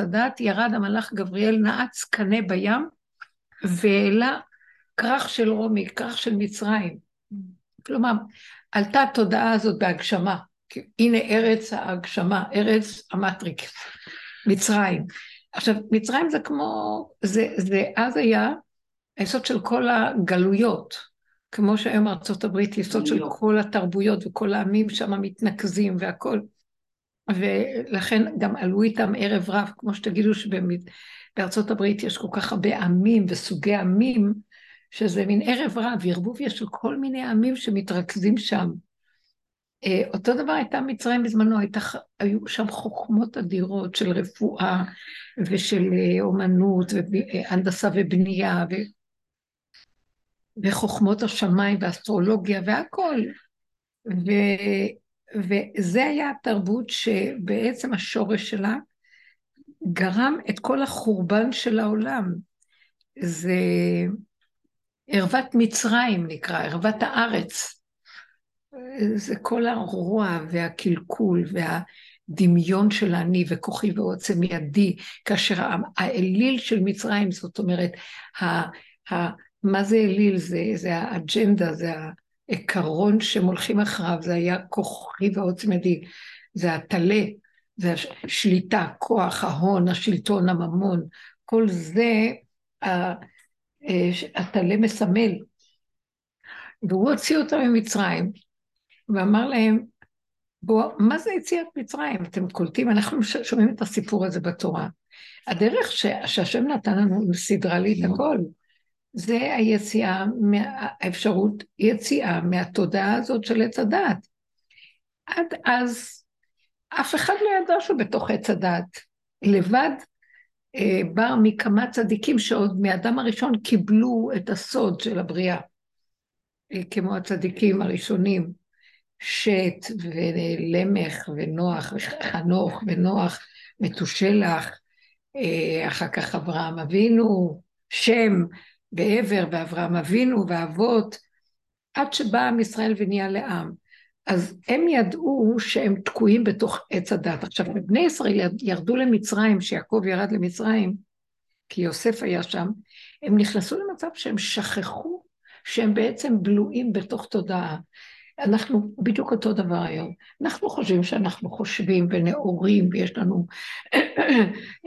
הדת, ירד המלאך גבריאל, נעץ קנה בים, והעלה כרך של רומי, כרך של מצרים. כלומר, עלתה התודעה הזאת בהגשמה. הנה ארץ ההגשמה, ארץ המטריקס, מצרים. עכשיו, מצרים זה כמו, זה, זה אז היה היסוד של כל הגלויות, כמו שהיום ארצות הברית יסוד של כל התרבויות וכל העמים שם מתנקזים והכל. ולכן גם עלו איתם ערב רב, כמו שתגידו שבארצות הברית יש כל כך הרבה עמים וסוגי עמים, שזה מין ערב רב, ערבוביה של כל מיני עמים שמתרכזים שם. אה, אותו דבר הייתה מצרים בזמנו, הייתה, היו שם חוכמות אדירות של רפואה ושל אה, אומנות והנדסה ובנייה ו... וחוכמות השמיים ואסטרולוגיה והכל. ו... וזה היה התרבות שבעצם השורש שלה גרם את כל החורבן של העולם. זה ערוות מצרים נקרא, ערוות הארץ. זה כל הרוע והקלקול והדמיון של אני וכוחי ועוצם ידי, כאשר האליל של מצרים, זאת אומרת, ה, ה, מה זה אליל? זה, זה האג'נדה, זה העיקרון שהם הולכים אחריו, זה היה כוחי ועוצם ידי, זה הטלה, זה השליטה, הכוח, ההון, השלטון, הממון, כל זה הטלה מסמל. והוא הוציא אותם ממצרים, ואמר להם, בוא, מה זה יציאת מצרים? אתם קולטים? אנחנו שומעים את הסיפור הזה בתורה. הדרך שהשם נתן לנו סידרה לי את הכל, זה היציאה, האפשרות יציאה מהתודעה הזאת של עץ הדת. עד אז אף אחד לא ידע שהוא בתוך עץ הדת. לבד אה, בא מכמה צדיקים שעוד מאדם הראשון קיבלו את הסוד של הבריאה, אה, כמו הצדיקים הראשונים, שת ולמך ונוח וחנוך ונוח מתושלח, אה, אחר כך אברהם אבינו, שם ועבר ואברהם אבינו ואבות, עד שבא עם ישראל ונהיה לעם. אז הם ידעו שהם תקועים בתוך עץ הדת. עכשיו, בני ישראל ירדו למצרים, שיעקב ירד למצרים, כי יוסף היה שם, הם נכנסו למצב שהם שכחו שהם בעצם בלועים בתוך תודעה. אנחנו בדיוק אותו דבר היום. אנחנו חושבים שאנחנו חושבים ונאורים ויש לנו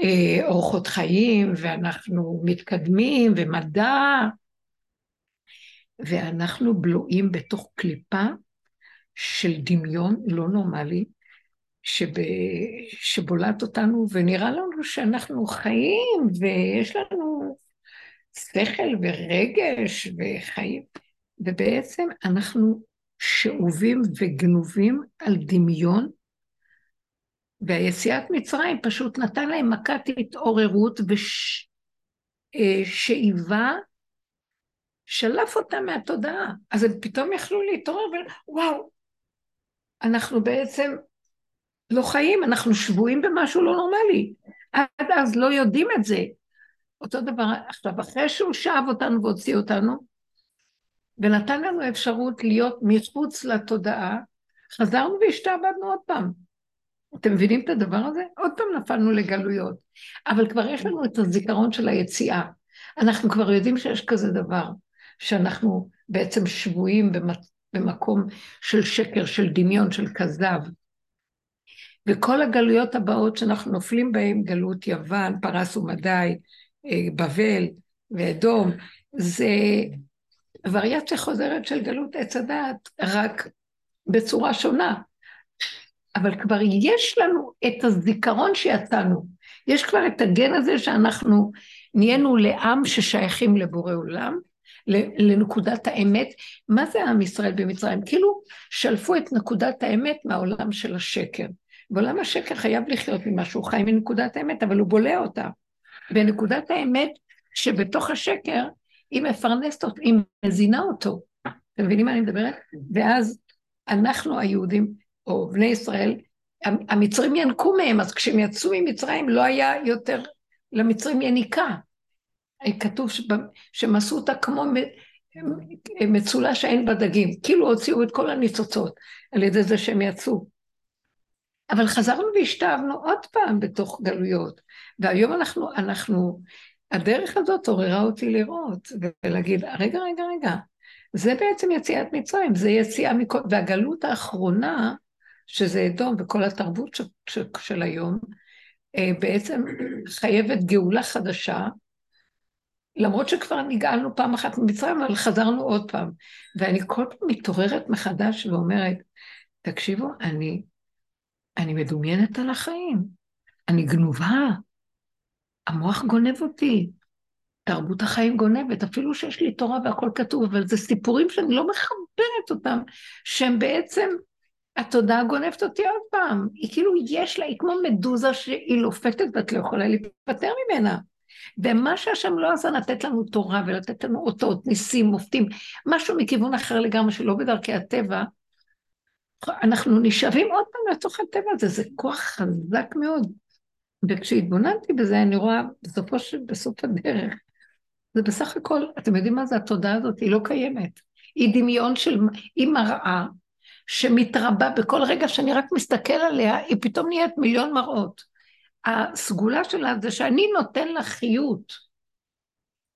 אה, אורחות חיים ואנחנו מתקדמים ומדע, ואנחנו בלועים בתוך קליפה של דמיון לא נורמלי, שב... שבולט אותנו, ונראה לנו שאנחנו חיים, ויש לנו שכל ורגש וחיים, ובעצם אנחנו שאובים וגנובים על דמיון, והיציאת מצרים פשוט נתן להם מכת התעוררות ושאיבה, אה, שלף אותם מהתודעה. אז הם פתאום יכלו להתעורר ווואו, אנחנו בעצם לא חיים, אנחנו שבויים במשהו לא נורמלי. עד אז לא יודעים את זה. אותו דבר, עכשיו, אחרי שהוא שאב אותנו והוציא אותנו, ונתן לנו אפשרות להיות מחוץ לתודעה, חזרנו והשתעבדנו עוד פעם. אתם מבינים את הדבר הזה? עוד פעם נפלנו לגלויות. אבל כבר יש לנו את הזיכרון של היציאה. אנחנו כבר יודעים שיש כזה דבר, שאנחנו בעצם שבויים במקום של שקר, של דמיון, של כזב. וכל הגלויות הבאות שאנחנו נופלים בהן, גלות יוון, פרס ומדי, אה, בבל ואדום, זה וריאציה חוזרת של גלות עץ הדעת, רק בצורה שונה. אבל כבר יש לנו את הזיכרון שיצאנו. יש כבר את הגן הזה שאנחנו נהיינו לעם ששייכים לבורא עולם, לנקודת האמת. מה זה עם ישראל במצרים? כאילו שלפו את נקודת האמת מהעולם של השקר. בעולם השקר חייב לחיות ממה שהוא חי מנקודת האמת, אבל הוא בולע אותה. ונקודת האמת שבתוך השקר, היא מפרנסת אותו, היא מזינה אותו. אתם מבינים מה אני מדברת? ואז אנחנו היהודים, או בני ישראל, המצרים ינקו מהם, אז כשהם יצאו ממצרים לא היה יותר למצרים יניקה. כתוב שהם עשו אותה כמו מצולה שאין בה דגים, כאילו הוציאו את כל הניצוצות על ידי זה שהם יצאו. אבל חזרנו והשתבנו עוד פעם בתוך גלויות, והיום אנחנו, אנחנו, הדרך הזאת עוררה אותי לראות ולהגיד, רגע, רגע, רגע, זה בעצם יציאת מצרים, זה יציאה מכל, והגלות האחרונה, שזה אדום וכל התרבות ש, ש, של היום, אה, בעצם חייבת גאולה חדשה, למרות שכבר נגאלנו פעם אחת ממצרים, אבל חזרנו עוד פעם. ואני כל פעם מתעוררת מחדש ואומרת, תקשיבו, אני, אני מדומיינת על החיים, אני גנובה, המוח גונב אותי, תרבות החיים גונבת, אפילו שיש לי תורה והכל כתוב, אבל זה סיפורים שאני לא מחברת אותם, שהם בעצם, התודעה גונבת אותי עוד פעם. היא כאילו יש לה, היא כמו מדוזה שהיא לופתת ואת לא יכולה להיפטר ממנה. ומה שהשם לא עשה לתת לנו תורה ולתת לנו אותות, ניסים, מופתים, משהו מכיוון אחר לגמרי שלא בדרכי הטבע, אנחנו נשאבים עוד פעם לתוך הטבע הזה, זה כוח חזק מאוד. וכשהתבוננתי בזה, אני רואה בסופו של, בסוף הדרך, זה בסך הכל, אתם יודעים מה זה התודעה הזאת? היא לא קיימת. היא דמיון של, היא מראה שמתרבה בכל רגע שאני רק מסתכל עליה, היא פתאום נהיית מיליון מראות. הסגולה שלה זה שאני נותן לה חיות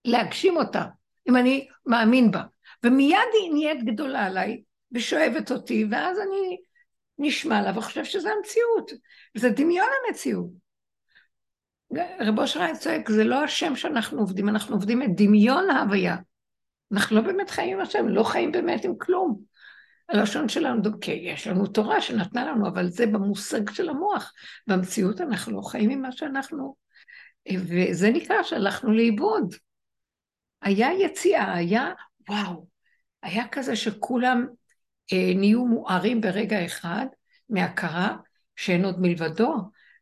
להגשים אותה, אם אני מאמין בה. ומיד היא נהיית גדולה עליי ושואבת אותי, ואז אני נשמע לה וחושב שזה המציאות. זה דמיון המציאות. רבו אושר צועק, זה לא השם שאנחנו עובדים, אנחנו עובדים את דמיון ההוויה. אנחנו לא באמת חיים עם השם, לא חיים באמת עם כלום. הלשון שלנו, כי יש לנו תורה שנתנה לנו, אבל זה במושג של המוח. במציאות אנחנו לא חיים עם מה שאנחנו... וזה נקרא שהלכנו לאיבוד. היה יציאה, היה, וואו, היה כזה שכולם אה, נהיו מוארים ברגע אחד מהכרה שאין עוד מלבדו,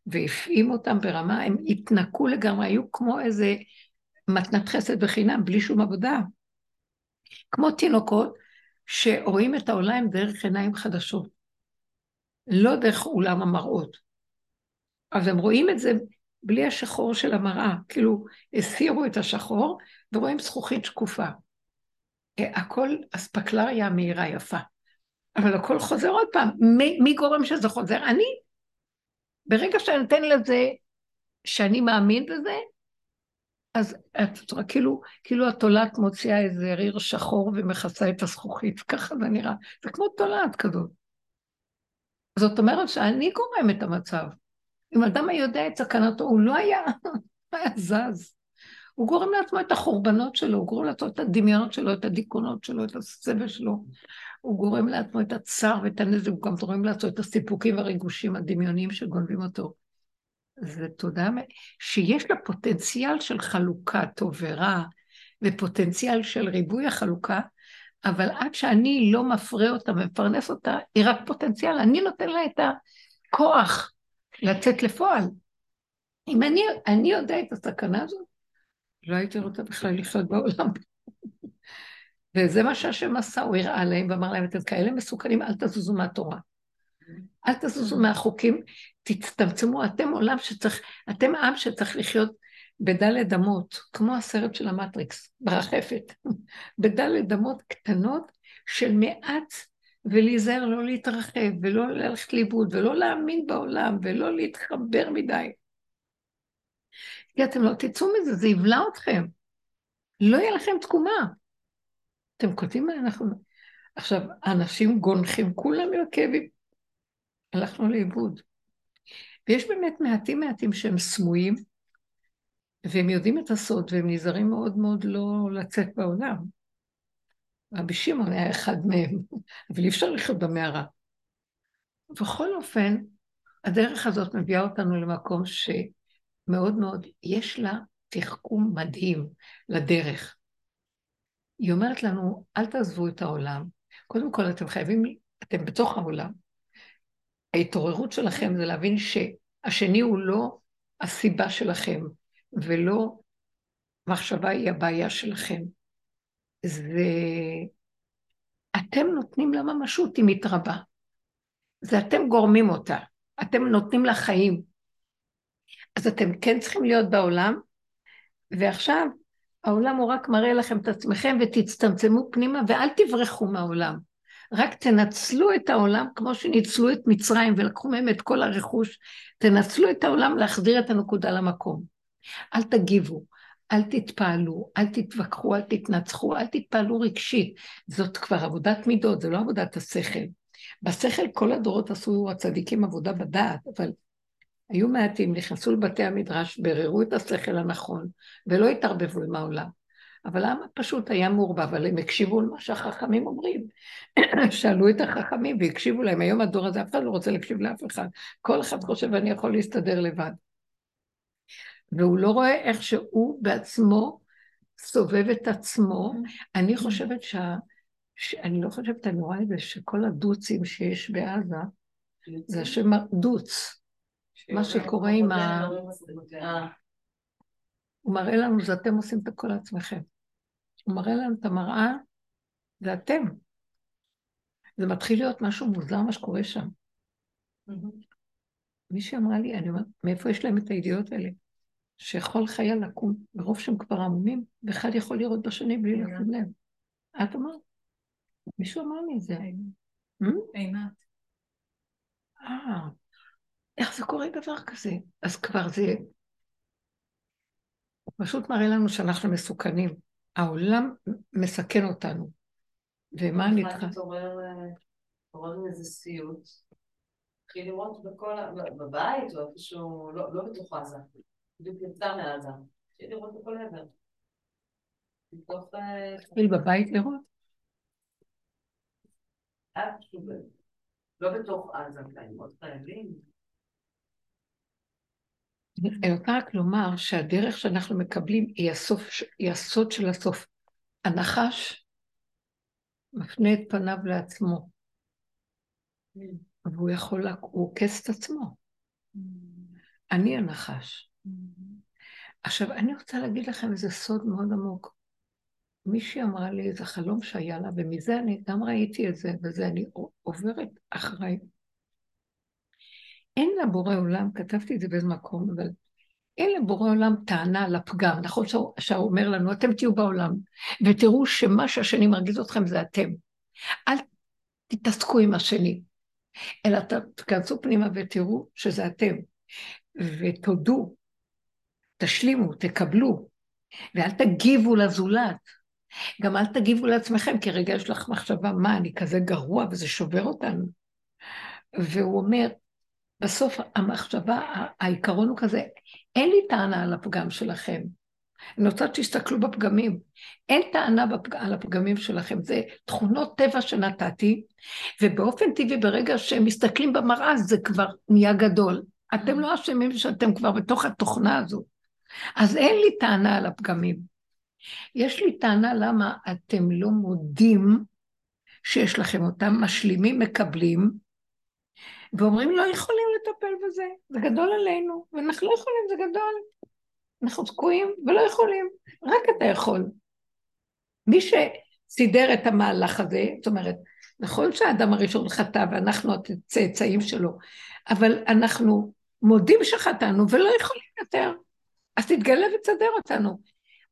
והפעים אותם ברמה, הם התנקו לגמרי, היו כמו איזה מתנת חסד בחינם, בלי שום עבודה. כמו תינוקות שרואים את העולם דרך עיניים חדשות, לא דרך אולם המראות. אז הם רואים את זה בלי השחור של המראה, כאילו הסירו את השחור ורואים זכוכית שקופה. הכל אספקלריה מהירה יפה. אבל הכל חוזר עוד פעם. מי, מי גורם שזה חוזר? אני. ברגע שאני נותן לזה, שאני מאמין בזה, אז את כאילו, כאילו התולעת מוציאה איזה ריר שחור ומכסה את הזכוכית, ככה זה נראה. זה כמו תולעת כזאת. זאת אומרת שאני גורם את המצב. אם אדם היה יודע את סכנתו, הוא לא היה, לא היה זז. הוא גורם לעצמו את החורבנות שלו, הוא גורם לעצמו את הדמיונות שלו, את הדיכאונות שלו, את הסבל שלו. הוא גורם לעצמו את הצער ואת הנזק, הוא גם גורם לעצמו את הסיפוקים והריגושים הדמיוניים שגונבים אותו. זה תודה שיש לה פוטנציאל של חלוקה טוב ורע, ופוטנציאל של ריבוי החלוקה, אבל עד שאני לא מפרה אותה ומפרנס אותה, היא רק פוטנציאל, אני נותן לה את הכוח לצאת לפועל. אם אני, אני יודע את הסכנה הזאת, לא הייתי רוצה בכלל לחיות בעולם. וזה מה שהשם עשה, הוא הראה להם ואמר להם, אתם כאלה מסוכנים, אל תזוזו מהתורה. אל תזוזו מהחוקים, תצטמצמו, אתם עולם שצריך, אתם עם שצריך לחיות בדלת אמות, כמו הסרט של המטריקס, ברחפת, בדלת אמות קטנות של מעט, ולהיזהר לא להתרחב, ולא ללכת לאיבוד, ולא להאמין בעולם, ולא להתחבר מדי. כי אתם לא תצאו מזה, זה יבלע אתכם. לא יהיה לכם תקומה. אתם כותבים מה אנחנו... עכשיו, אנשים גונחים, כולם עם הכאבים. הלכנו לאיבוד. ויש באמת מעטים מעטים שהם סמויים, והם יודעים את הסוד, והם נזהרים מאוד מאוד לא לצאת בעולם. רבי שמעון היה אחד מהם, אבל אי אפשר לחיות במערה. בכל אופן, הדרך הזאת מביאה אותנו למקום שמאוד מאוד, יש לה תחכום מדהים לדרך. היא אומרת לנו, אל תעזבו את העולם. קודם כל, אתם חייבים, אתם בתוך העולם. ההתעוררות שלכם זה להבין שהשני הוא לא הסיבה שלכם, ולא מחשבה היא הבעיה שלכם. זה... אתם נותנים לה ממשות, היא מתרבה. זה אתם גורמים אותה, אתם נותנים לה חיים. אז אתם כן צריכים להיות בעולם, ועכשיו העולם הוא רק מראה לכם את עצמכם ותצטמצמו פנימה ואל תברחו מהעולם. רק תנצלו את העולם כמו שניצלו את מצרים ולקחו מהם את כל הרכוש, תנצלו את העולם להחזיר את הנקודה למקום. אל תגיבו, אל תתפעלו, אל תתווכחו, אל תתנצחו, אל תתפעלו רגשית. זאת כבר עבודת מידות, זה לא עבודת השכל. בשכל כל הדורות עשו הצדיקים עבודה בדעת, אבל היו מעטים, נכנסו לבתי המדרש, ביררו את השכל הנכון, ולא התערבבו עם העולם. אבל העם פשוט היה מעורבב, אבל הם הקשיבו למה שהחכמים אומרים. שאלו את החכמים והקשיבו להם. היום הדור הזה, אף אחד לא רוצה להקשיב לאף אחד. כל אחד חושב, אני יכול להסתדר לבד. והוא לא רואה איך שהוא בעצמו סובב את עצמו. אני חושבת שה... ש... אני לא חושבת, אני רואה את זה, שכל הדוצים שיש בעזה, זה השם דוץ. מה שקורה עם ה... הוא מראה לנו, זה אתם עושים את הכל לעצמכם. הוא מראה לנו את המראה, זה אתם. זה מתחיל להיות משהו מוזר מה שקורה שם. מישהי אמרה לי, אני אומרת, מאיפה יש להם את הידיעות האלה? שיכול חייל לקום, מרוב שהם כבר עמומים, ואחד יכול לראות בשני בלי לשים לב. את אמרת? מישהו אמר לי את זה. עינת. אה, איך זה קורה דבר כזה? אז כבר זה פשוט מראה לנו שאנחנו מסוכנים. העולם מסכן אותנו. ומה אני צריכה? התעורר איזה סיוט. התחיל לראות בכל, בבית או איפשהו, לא, לא בתוך עזה, בדיוק יצא מעזה. התחיל לראות בכל עבר. התחיל בבית לראות? אה, לא בתוך עזה, לראות חיילים. אני רוצה רק לומר שהדרך שאנחנו מקבלים היא, הסוף, היא הסוד של הסוף. הנחש מפנה את פניו לעצמו, והוא יכול, הוא עוקס את עצמו. אני הנחש. עכשיו, אני רוצה להגיד לכם איזה סוד מאוד עמוק. מישהי אמרה לי איזה חלום שהיה לה, ומזה אני גם ראיתי את זה, וזה אני עוברת אחריי. אין לבורא עולם, כתבתי את זה באיזה מקום, אבל אין לבורא עולם טענה על הפגם. נכון שהוא אומר לנו, אתם תהיו בעולם, ותראו שמה שהשני מרגיז אתכם זה אתם. אל תתעסקו עם השני, אלא תכנסו פנימה ותראו שזה אתם. ותודו, תשלימו, תקבלו, ואל תגיבו לזולת. גם אל תגיבו לעצמכם, כי רגע יש לך מחשבה, מה, אני כזה גרוע וזה שובר אותנו. והוא אומר, בסוף המחשבה, העיקרון הוא כזה, אין לי טענה על הפגם שלכם. אני רוצה שתסתכלו בפגמים. אין טענה בפג... על הפגמים שלכם, זה תכונות טבע שנתתי, ובאופן טבעי ברגע שהם מסתכלים במראה זה כבר נהיה גדול. אתם לא אשמים שאתם כבר בתוך התוכנה הזו. אז אין לי טענה על הפגמים. יש לי טענה למה אתם לא מודים שיש לכם אותם, משלימים, מקבלים, ואומרים לא יכולים לטפל בזה, זה גדול עלינו, ואנחנו לא יכולים, זה גדול. אנחנו תקועים ולא יכולים, רק אתה יכול. מי שסידר את המהלך הזה, זאת אומרת, נכון שהאדם הראשון חטא ואנחנו הצאצאים שלו, אבל אנחנו מודים שחטאנו ולא יכולים יותר. אז תתגלה ותסדר אותנו.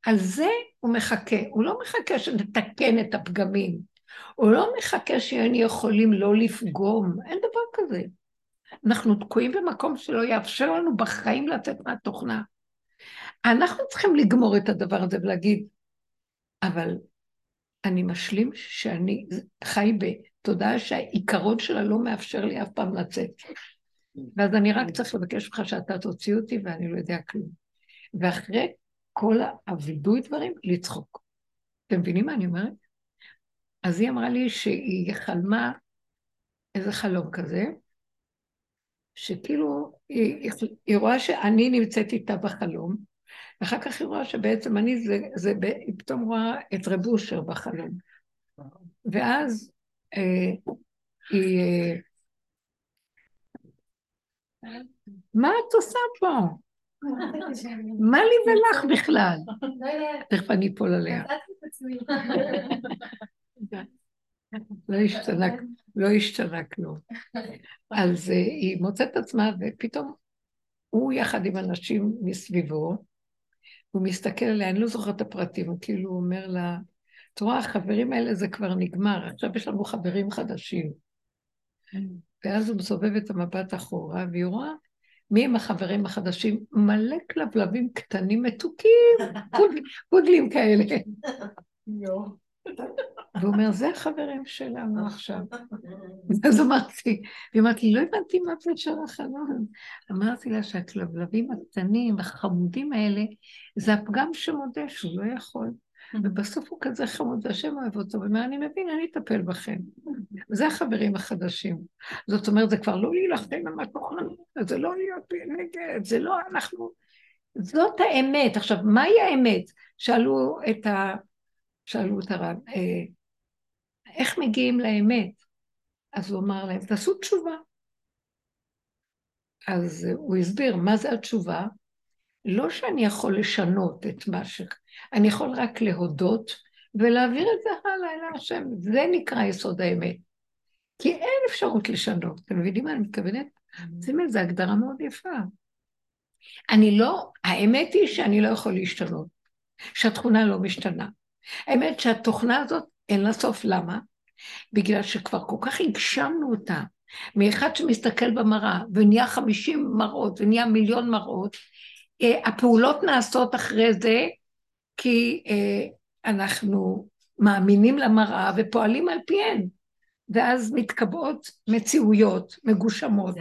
על זה הוא מחכה, הוא לא מחכה שנתקן את הפגמים, הוא לא מחכה שהיינו יכולים לא לפגום, אין דבר כזה. אנחנו תקועים במקום שלא יאפשר לנו בחיים לצאת מהתוכנה. אנחנו צריכים לגמור את הדבר הזה ולהגיד, אבל אני משלים שאני חי בתודעה שהעיקרון שלה לא מאפשר לי אף פעם לצאת. ואז אני רק צריך לבקש ממך שאתה תוציא אותי ואני לא יודע כלום. ואחרי כל הווידוי דברים, לצחוק. אתם מבינים מה אני אומרת? אז היא אמרה לי שהיא חלמה איזה חלום כזה, שכאילו היא, היא רואה שאני נמצאת איתה בחלום, ואחר כך היא רואה שבעצם אני, זה, זה, היא פתאום רואה את רב אושר בחלום. ואז אה, היא... אה, מה את עושה פה? מה לי ולך בכלל? תכף אני אפול עליה. לא השתנה, לא השתנה כלום. אז אה, היא מוצאת את עצמה, ופתאום הוא יחד עם אנשים מסביבו, הוא מסתכל עליה, אני לא זוכרת את הפרטים, הוא כאילו אומר לה, את רואה, החברים האלה זה כבר נגמר, עכשיו יש לנו חברים חדשים. ואז הוא מסובב את המבט אחורה, והיא רואה מי הם החברים החדשים? מלא כלבלבים קטנים מתוקים, פודלים כאלה. והוא אומר, זה החברים שלנו עכשיו. אז אמרתי, היא אמרת לי, לא הבנתי מה זה של החלום. אמרתי לה שהכלבלבים הקטנים, החמודים האלה, זה הפגם שמודה שהוא לא יכול. ובסוף הוא כזה חמוד, והשם אוהב אותו, ואומר, אני מבין, אני אטפל בכם. זה החברים החדשים. זאת אומרת, זה כבר לא להילחם עם התוכנית, זה לא להיות נגד, זה לא אנחנו... זאת האמת. עכשיו, מהי האמת? שאלו את ה... שאלו את הרב, אה, איך מגיעים לאמת? אז הוא אמר להם, תעשו תשובה. אז הוא הסביר מה זה התשובה. לא שאני יכול לשנות את מה ש... אני יכול רק להודות ולהעביר את זה הלאה אל השם. זה נקרא יסוד האמת. כי אין אפשרות לשנות. אתם מבינים מה אני מתכוונת? שימי, זו הגדרה מאוד יפה. אני לא, האמת היא שאני לא יכול להשתנות, שהתכונה לא משתנה. האמת שהתוכנה הזאת אין לה סוף, למה? בגלל שכבר כל כך הגשמנו אותה, מאחד שמסתכל במראה ונהיה חמישים מראות ונהיה מיליון מראות, אה, הפעולות נעשות אחרי זה כי אה, אנחנו מאמינים למראה ופועלים על פיהן. ואז מתקבעות מציאויות מגושמות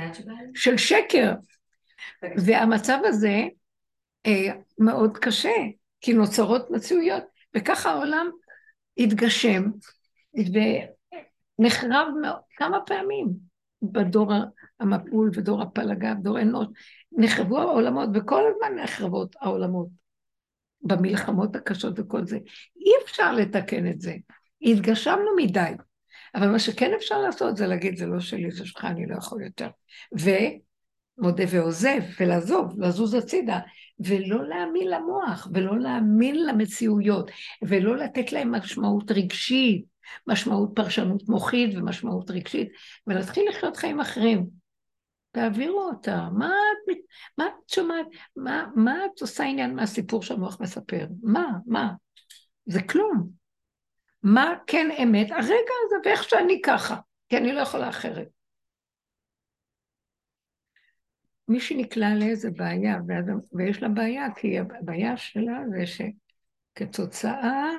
של שקר. והמצב הזה אה, מאוד קשה, כי נוצרות מציאויות, וככה העולם התגשם ונחרב כמה פעמים בדור המפול ודור הפלגה ודור אנוש. נחרבו העולמות, וכל הזמן נחרבות העולמות. במלחמות הקשות וכל זה. אי אפשר לתקן את זה. התגשמנו מדי. אבל מה שכן אפשר לעשות זה להגיד, זה לא שלי, זה שלך, אני לא יכול יותר. ומודה ועוזב, ולעזוב, לזוז הצידה, ולא להאמין למוח, ולא להאמין למציאויות, ולא לתת להם משמעות רגשית, משמעות פרשנות מוחית ומשמעות רגשית, ולהתחיל לחיות חיים אחרים. תעבירו אותה. מה את, מה את שומעת? מה, מה את עושה עניין מהסיפור שהמוח מספר? מה? מה? זה כלום. מה כן אמת? הרגע הזה ואיך שאני ככה, כי אני לא יכולה אחרת. מי שנקלע לאיזה בעיה, ויש לה בעיה, כי הבעיה שלה זה שכתוצאה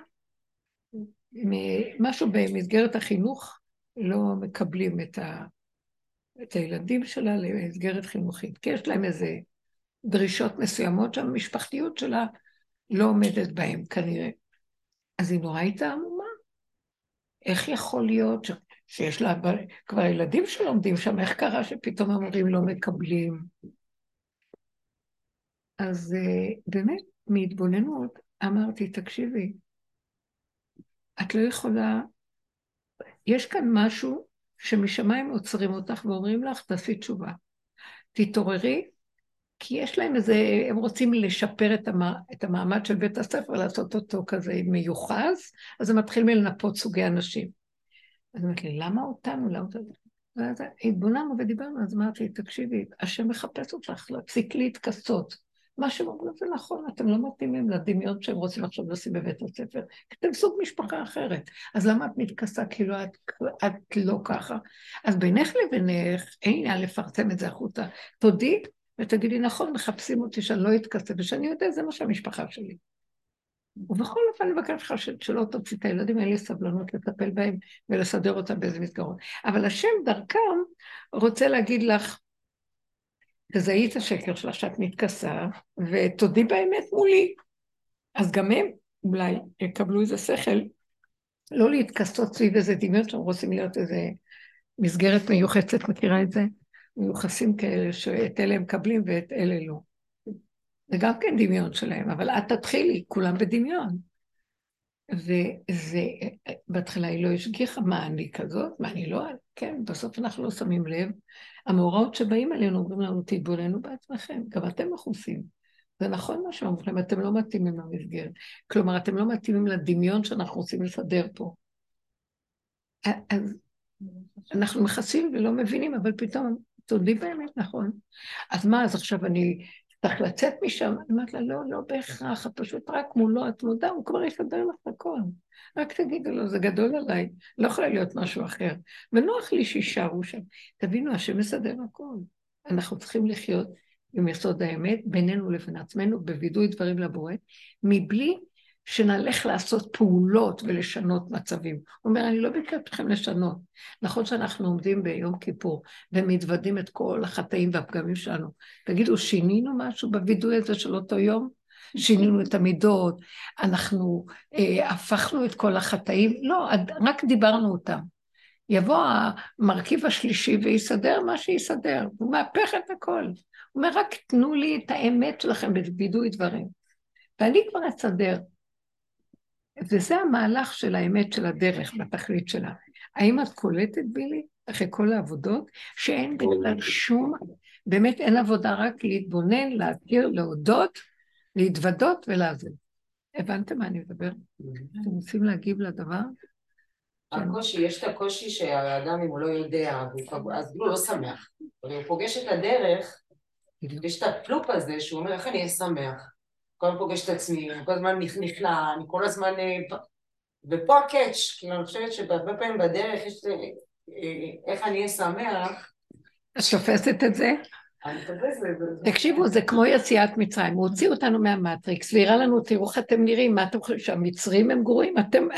ממשהו במסגרת החינוך לא מקבלים את ה... את הילדים שלה למסגרת חינוכית, כי יש להם איזה דרישות מסוימות שהמשפחתיות שלה לא עומדת בהן כנראה. אז היא נורא הייתה עמומה. איך יכול להיות. שיש לה כבר ילדים שלומדים שם, איך קרה שפתאום המורים לא מקבלים? אז uh, באמת, מהתבוננות, אמרתי, תקשיבי, את לא יכולה, יש כאן משהו שמשמיים עוצרים אותך ואומרים לך, תעשי תשובה. תתעוררי, כי יש להם איזה, הם רוצים לשפר את, המ, את המעמד של בית הספר, לעשות אותו כזה מיוחס, אז הם מתחילים לנפות סוגי אנשים. אז אמרתי לי, למה אותנו? למה אותנו? ואז התבוננו ודיברנו, אז אמרתי תקשיבי, השם מחפש אותך, להפסיק להתכסות. מה שהם אומרים זה נכון, אתם לא מתאימים לדמיון שהם רוצים עכשיו לשים בבית הספר, כי אתם סוג משפחה אחרת. אז למה את מתכסה כאילו את, את לא ככה? אז בינך לבינך, אין עניין לפרסם את זה החוצה. תודי ותגידי, נכון, מחפשים אותי שאני לא אתכסה, ושאני יודע, זה מה שהמשפחה שלי. ובכל אופן אני מבקש לך שלא תוציא את הילדים, אין לי סבלנות לטפל בהם ולסדר אותם באיזה מסגרות. אבל השם דרכם רוצה להגיד לך, תזהי את השקר שלך שאת מתכסה, ותודי באמת מולי. אז גם הם אולי יקבלו איזה שכל, לא להתכסות סביב איזה דמיון שהם רוצים להיות איזה מסגרת מיוחסת, מכירה את זה? מיוחסים כאלה שאת אלה הם מקבלים ואת אלה לא. זה גם כן דמיון שלהם, אבל את תתחילי, כולם בדמיון. וזה, בהתחלה היא לא השגיחה מה אני כזאת, מה אני לא, כן, בסוף אנחנו לא שמים לב. המאורעות שבאים עלינו אומרים לנו, תתבוננו בעצמכם, גם אתם מכוסים. זה נכון מה שאומרים, אתם לא מתאימים למסגרת. כלומר, אתם לא מתאימים לדמיון שאנחנו רוצים לסדר פה. אז אנחנו מכסים ולא מבינים, אבל פתאום, תודי באמת, נכון. אז מה, אז עכשיו אני צריך לצאת משם? אני אומרת לה, לא, לא בהכרח, את פשוט רק מולו, את מודע, הוא כבר יסדר לך הכל. רק תגידו לו, זה גדול עליי, לא יכול להיות משהו אחר. ונוח לי שיישארו שם. תבינו, השם מסדר הכל. אנחנו צריכים לחיות עם יסוד האמת, בינינו לבין עצמנו, בווידוי דברים לבורא, מבלי שנלך לעשות פעולות ולשנות מצבים. הוא אומר, אני לא ביקשתי אתכם לשנות. נכון שאנחנו עומדים ביום כיפור ומתוודים את כל החטאים והפגמים שלנו. תגידו, שינינו משהו בווידוי הזה של אותו יום? שינינו את המידות, אנחנו אה, הפכנו את כל החטאים? לא, רק דיברנו אותם. יבוא המרכיב השלישי ויסדר מה שיסדר, הוא מהפך את הכל. הוא אומר, רק תנו לי את האמת שלכם בווידוי דברים. ואני כבר אסדר. וזה המהלך של האמת של הדרך בתכלית שלה. האם את קולטת בילי, אחרי כל העבודות, שאין בכלל שום, באמת אין עבודה רק להתבונן, להכיר, להודות, להתוודות ולעזוב. הבנתם מה אני מדבר? אתם רוצים להגיב לדבר? הקושי, יש את הקושי שהאדם אם הוא לא יודע, אז הוא לא שמח. אבל הוא פוגש את הדרך, יש את ה loop הזה שהוא אומר איך אני אהיה שמח. כל הזמן פוגש את עצמי, אני כל הזמן נכנע, אני כל הזמן... אה, ופה ה catch, כאילו אני חושבת שהרבה פעמים בדרך יש... אה, אה, איך אני אהיה שמח. את שופסת את זה? תקשיבו, זה כמו יציאת מצרים, הוא הוציא אותנו מהמטריקס והראה לנו, תראו איך אתם נראים, מה אתם חושבים, שהמצרים הם גרועים, אתם,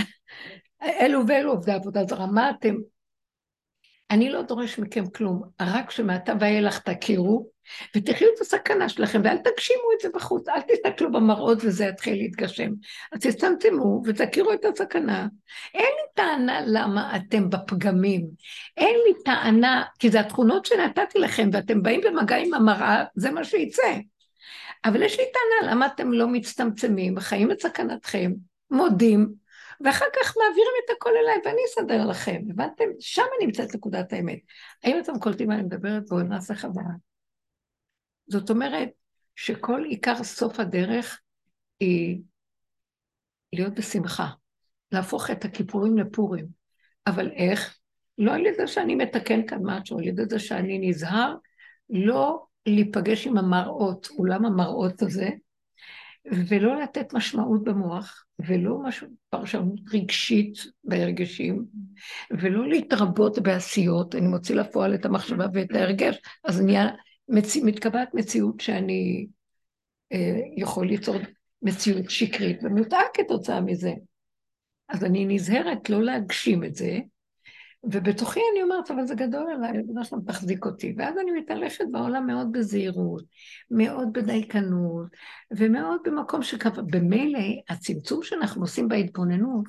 אלו ואלו עובדי עבודה זרה, מה אתם? אני לא דורש מכם כלום, רק שמעתה ואילך תכירו ותחיו את הסכנה שלכם, ואל תגשימו את זה בחוץ, אל תסתכלו במראות וזה יתחיל להתגשם. אז תצטמצמו ותכירו את הסכנה. אין לי טענה למה אתם בפגמים, אין לי טענה, כי זה התכונות שנתתי לכם, ואתם באים במגע עם המראה, זה מה שיצא. אבל יש לי טענה למה אתם לא מצטמצמים, חיים את סכנתכם, מודים, ואחר כך מעבירים את הכל אליי ואני אסדר לכם. הבנתם? שם נמצאת נקודת האמת. האם אתם קולטים מה אני מדברת? בואו נעשה חוויה. זאת אומרת שכל עיקר סוף הדרך היא להיות בשמחה, להפוך את הכיפורים לפורים. אבל איך? לא על ידי שאני מתקן כאן משהו, על ידי זה שאני נזהר לא להיפגש עם המראות, אולם המראות הזה, ולא לתת משמעות במוח, ולא משהו, פרשנות רגשית בהרגשים, ולא להתרבות בעשיות, אני מוציא לפועל את המחשבה ואת ההרגש, אז נהיה מצ... מתקבעת מציאות שאני אה, יכול ליצור מציאות שקרית ומוטעה כתוצאה מזה. אז אני נזהרת לא להגשים את זה, ובתוכי אני אומרת, אבל זה גדול עליי, זה שלום תחזיק אותי. ואז אני מתהלכת בעולם מאוד בזהירות, מאוד בדייקנות, ומאוד במקום שקבע. במילא, הצמצום שאנחנו עושים בהתבוננות,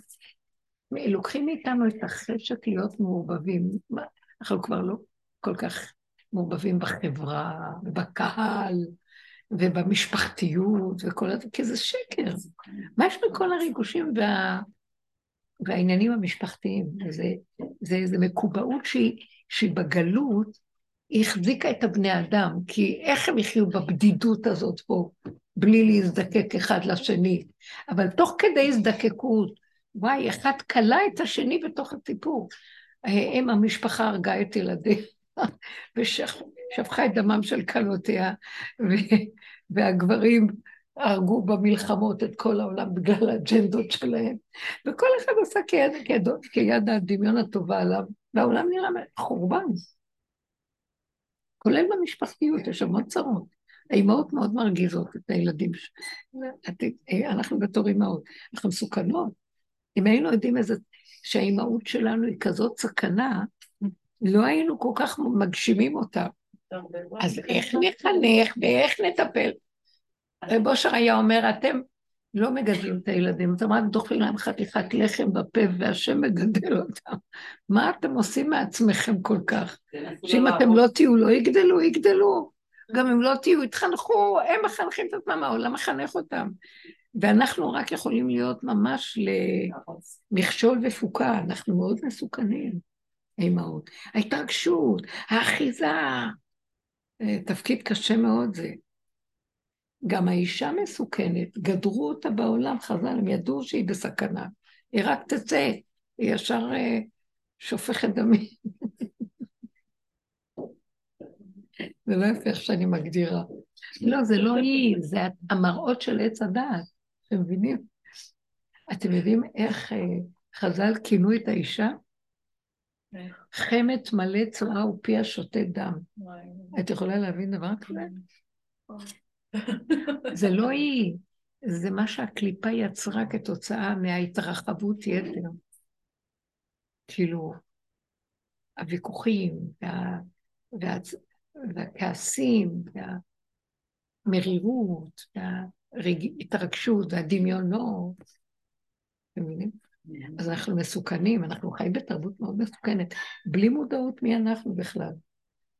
לוקחים מאיתנו את החשק להיות מעורבבים. אנחנו כבר לא כל כך מעורבבים בחברה, ובקהל, ובמשפחתיות, וכל זה, כי זה שקר. מה יש בכל הריגושים וה... והעניינים המשפחתיים? זה, זה, זה מקובעות שהיא, שהיא בגלות, היא החזיקה את הבני אדם, כי איך הם יחיו בבדידות הזאת פה, בלי להזדקק אחד לשני? אבל תוך כדי הזדקקות, וואי, אחד כלה את השני בתוך הסיפור. אם המשפחה הרגה את ילדיה. ושפכה את דמם של כלותיה, והגברים הרגו במלחמות את כל העולם בגלל האג'נדות שלהם, וכל אחד עשה כיד, כיד, כיד הדמיון הטובה עליו, והעולם נראה חורבן. כולל במשפחתיות, יש המון צרות. האימהות מאוד מרגיזות את הילדים. אנחנו בתור אימהות, אנחנו מסוכנות. אם היינו יודעים איזה, שהאימהות שלנו היא כזאת סכנה, לא היינו כל כך מגשימים אותה. אז איך נחנך ואיך נטפל? רב אושר היה אומר, אתם לא מגדלים את הילדים, אתם רק דוחים להם חתיכת לחם בפה והשם מגדל אותם. מה אתם עושים מעצמכם כל כך? שאם אתם לא תהיו, לא יגדלו, יגדלו. גם אם לא תהיו, יתחנכו, הם מחנכים את עצמם, העולם מחנך אותם. ואנחנו רק יכולים להיות ממש למכשול ופוקה, אנחנו מאוד מסוכנים. האימהות. ההתרגשות, האחיזה, אה, תפקיד קשה מאוד זה. גם האישה מסוכנת, גדרו אותה בעולם, חז"ל, הם ידעו שהיא בסכנה. היא רק תצא, היא ישר אה, שופכת דמים. זה לא יפה איך שאני מגדירה. לא, זה לא היא, זה המראות של עץ הדעת, אתם מבינים? אתם יודעים איך אה, חז"ל כינו את האישה? חמת מלא צורה ופיה שותה דם. את יכולה להבין דבר כזה? זה לא היא, זה מה שהקליפה יצרה כתוצאה מההתרחבות יתר. כאילו, הוויכוחים, וה, וה, והכעסים, והמרירות, וההתרגשות, והדמיונות. אתם מבינים? אז אנחנו מסוכנים, אנחנו חיים בתרבות מאוד מסוכנת, בלי מודעות מי אנחנו בכלל.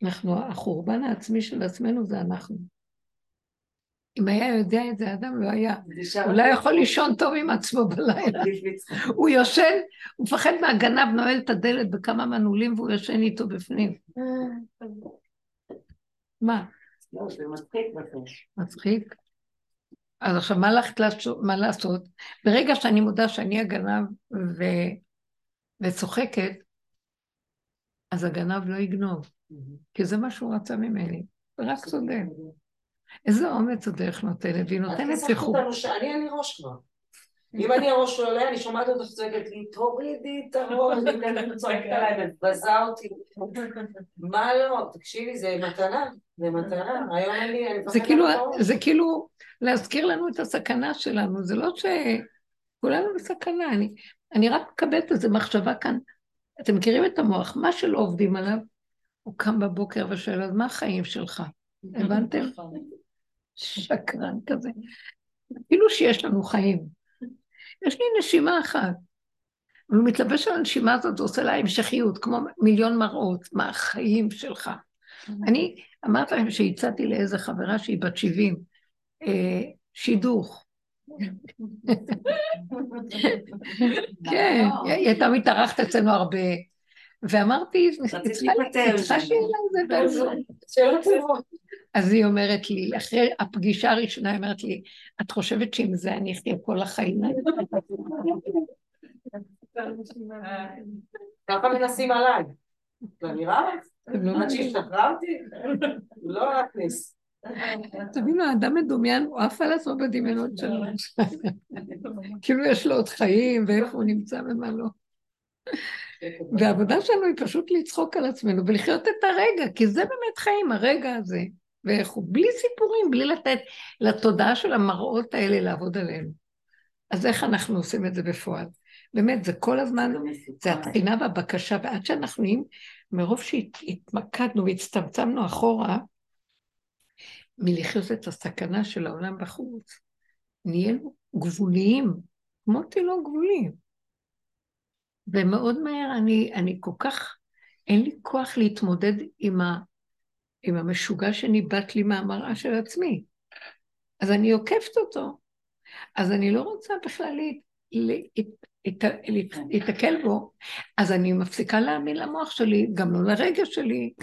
אנחנו, החורבן העצמי של עצמנו זה אנחנו. אם היה יודע את זה, האדם לא היה, הוא לא יכול לישון טוב עם עצמו בלילה. הוא יושן, הוא מפחד מהגנב, נועל את הדלת בכמה מנעולים והוא יושן איתו בפנים. מה? לא, זה מצחיק מצחיק? אז עכשיו, מה לעשות? ברגע שאני מודה שאני הגנב ו... וצוחקת, אז הגנב לא יגנוב, כי זה מה שהוא רצה ממני, רק צודק. איזה אומץ הדרך נותנת, והיא נותנת שיחוק. אני לי ראש כבר. אם אני הראש לא עולה, אני שומעת אותך צועקת לי, תורידי את הראש, אני צועקת עליי, מבזה אותי. מה לא? תקשיבי, זה מתנה, זה מתנה. היום אין לי, אני מפחדת כאילו, זה כאילו להזכיר לנו את הסכנה שלנו, זה לא ש... כולנו בסכנה, אני, אני רק מקבלת איזו מחשבה כאן. אתם מכירים את המוח, מה שלא עובדים עליו, הוא קם בבוקר ושואל, אז מה החיים שלך? הבנתם? שקרן כזה. כאילו שיש לנו חיים. יש לי נשימה אחת. הוא מתלבש על הנשימה הזאת, ועושה לה המשכיות, כמו מיליון מראות, מה החיים שלך. אני אמרתי להם שהצעתי לאיזה חברה שהיא בת 70, אה, שידוך. כן, היא הייתה מתארחת אצלנו הרבה, ואמרתי, צריכה שיהיה לה איזה אז היא אומרת לי, אחרי הפגישה הראשונה, היא אומרת לי, את חושבת שעם זה אני אחיה כל החיים? ככה מנסים עליי. זה נראה לך? לא עד שהשתחררתי? לא להכניס. תבינו, האדם מדומיין, הוא עף על עצמו בדמיונות שלו. כאילו יש לו עוד חיים, ואיפה הוא נמצא ומה לא. והעבודה שלנו היא פשוט לצחוק על עצמנו ולחיות את הרגע, כי זה באמת חיים, הרגע הזה. ואיך הוא, בלי סיפורים, בלי לתת לתודעה של המראות האלה לעבוד עלינו. אז איך אנחנו עושים את זה בפועל? באמת, זה כל הזמן, זה התחינה והבקשה, ועד שאנחנו נהיים, מרוב שהתמקדנו והצטמצמנו אחורה, מלחיות את הסכנה של העולם בחוץ, נהיינו גבוליים, כמו תינוק גבולים. ומאוד מהר אני, אני כל כך, אין לי כוח להתמודד עם ה... עם המשוגע שניבט לי מהמראה של עצמי. אז אני עוקפת אותו. אז אני לא רוצה בכלל להתקל בו, אז אני מפסיקה להאמין למוח שלי, גם לא לרגע שלי.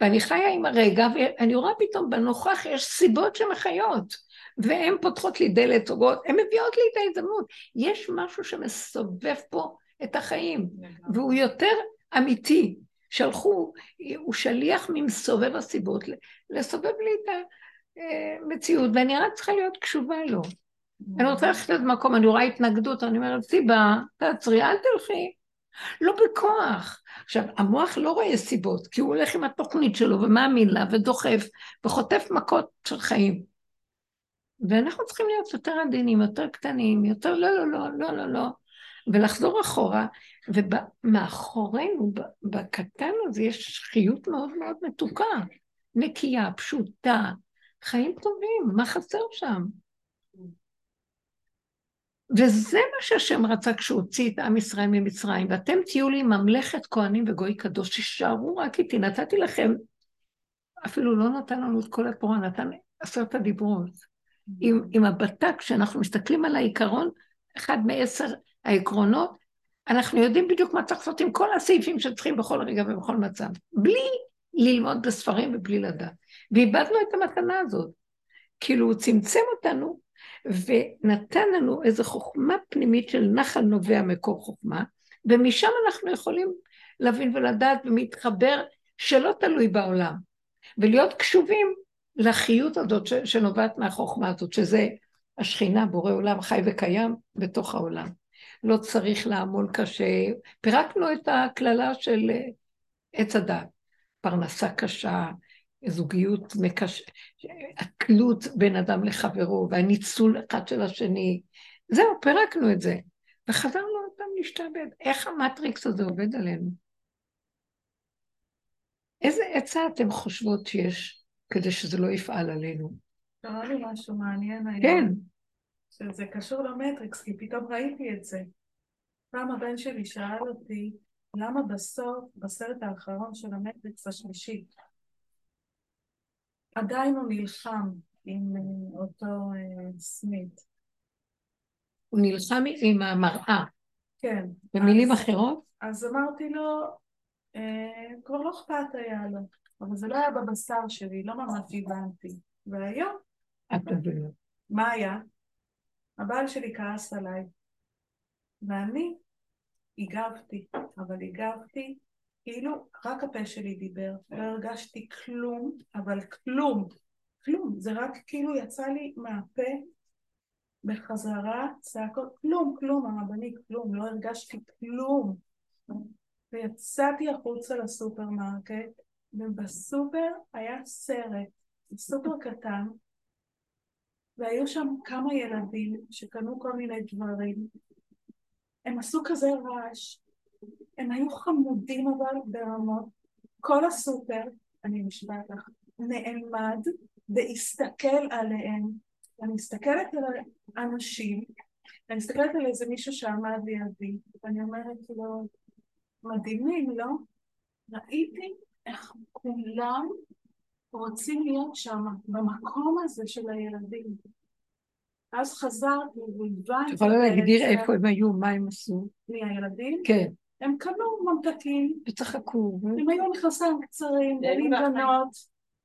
ואני חיה עם הרגע, ואני רואה פתאום בנוכח יש סיבות שמחיות, והן פותחות לי דלת, הן מביאות לי את ההזדמנות. יש משהו שמסובב פה את החיים, והוא יותר אמיתי. שלחו, הוא שליח ממסובב הסיבות, לסובב לי את המציאות, ואני רק צריכה להיות קשובה לו. אני רוצה ללכת למקום, אני רואה התנגדות, אני אומרת, סיבה, תעצרי, אל תלכי. לא בכוח. עכשיו, המוח לא רואה סיבות, כי הוא הולך עם התוכנית שלו ומאמין לה ודוחף וחוטף מכות של חיים. ואנחנו צריכים להיות יותר עדינים, יותר קטנים, יותר לא, לא, לא, לא, לא, לא, ולחזור אחורה ומאחורינו, בקטן הזה, יש חיות מאוד מאוד מתוקה, נקייה, פשוטה, חיים טובים, מה חסר שם? וזה מה שהשם רצה כשהוא הוציא את עם ישראל ממצרים, ואתם תהיו לי ממלכת כהנים וגוי קדוש, תישארו רק איתי, נתתי לכם, אפילו לא נתן לנו את כל התורה, נתן עשרת הדיברות. עם, עם הבתק, כשאנחנו מסתכלים על העיקרון, אחד מעשר העקרונות, אנחנו יודעים בדיוק מה צריך לעשות עם כל הסעיפים שצריכים בכל רגע ובכל מצב, בלי ללמוד בספרים ובלי לדעת. ואיבדנו את המתנה הזאת. כאילו הוא צמצם אותנו ונתן לנו איזו חוכמה פנימית של נחל נובע מקור חוכמה, ומשם אנחנו יכולים להבין ולדעת ומתחבר שלא תלוי בעולם, ולהיות קשובים לחיות הזאת שנובעת מהחוכמה הזאת, שזה השכינה, בורא עולם חי וקיים בתוך העולם. לא צריך לעמול קשה. פירקנו את הקללה של עץ הדת. פרנסה קשה, זוגיות, מקש... התלות בין אדם לחברו, והניצול אחד של השני. זהו, פירקנו את זה. וחזרנו עוד פעם להשתעבד. איך המטריקס הזה עובד עלינו? איזה עצה אתם חושבות שיש כדי שזה לא יפעל עלינו? קרה לי משהו מעניין היום. כן. שזה קשור למטריקס, כי פתאום ראיתי את זה. פעם הבן שלי שאל אותי, למה בסוף, בסרט האחרון של המטריקס השלישי, עדיין הוא נלחם עם אה, אותו uh, סמית. הוא נלחם עם המראה. כן. במילים אז, אחרות? אז אמרתי לו, אה, כבר לא אכפת היה לו, אבל זה לא היה בבשר שלי, לא ממש הבנתי. והיום, את מבינה. מה היה? הבעל שלי כעס עליי, ואני הגבתי, אבל הגבתי כאילו רק הפה שלי דיבר, לא הרגשתי כלום, אבל כלום, כלום, זה רק כאילו יצא לי מהפה בחזרה צעקות, כלום, כלום, הרבנית, כלום, לא הרגשתי כלום. ויצאתי החוצה לסופרמרקט, ובסופר היה סרט, סופר קטן, והיו שם כמה ילדים שקנו כל מיני דברים. הם עשו כזה רעש, הם היו חמודים אבל ברמות. כל הסופר, אני נשבעת לך, נעמד והסתכל עליהם. אני מסתכלת על האנשים, אני מסתכלת על איזה מישהו שעמד לידי, ואני אומרת לו, מדהימים, לא? ראיתי איך כולם רוצים להיות שם, במקום הזה של הילדים. אז חזרתי והבנתי... את יכולה להגדיר איפה הם היו, מה הם עשו? מי הילדים? כן. הם קנו ממתקים. וצחקו. הם היו מכנסיים קצרים, בנים בנות,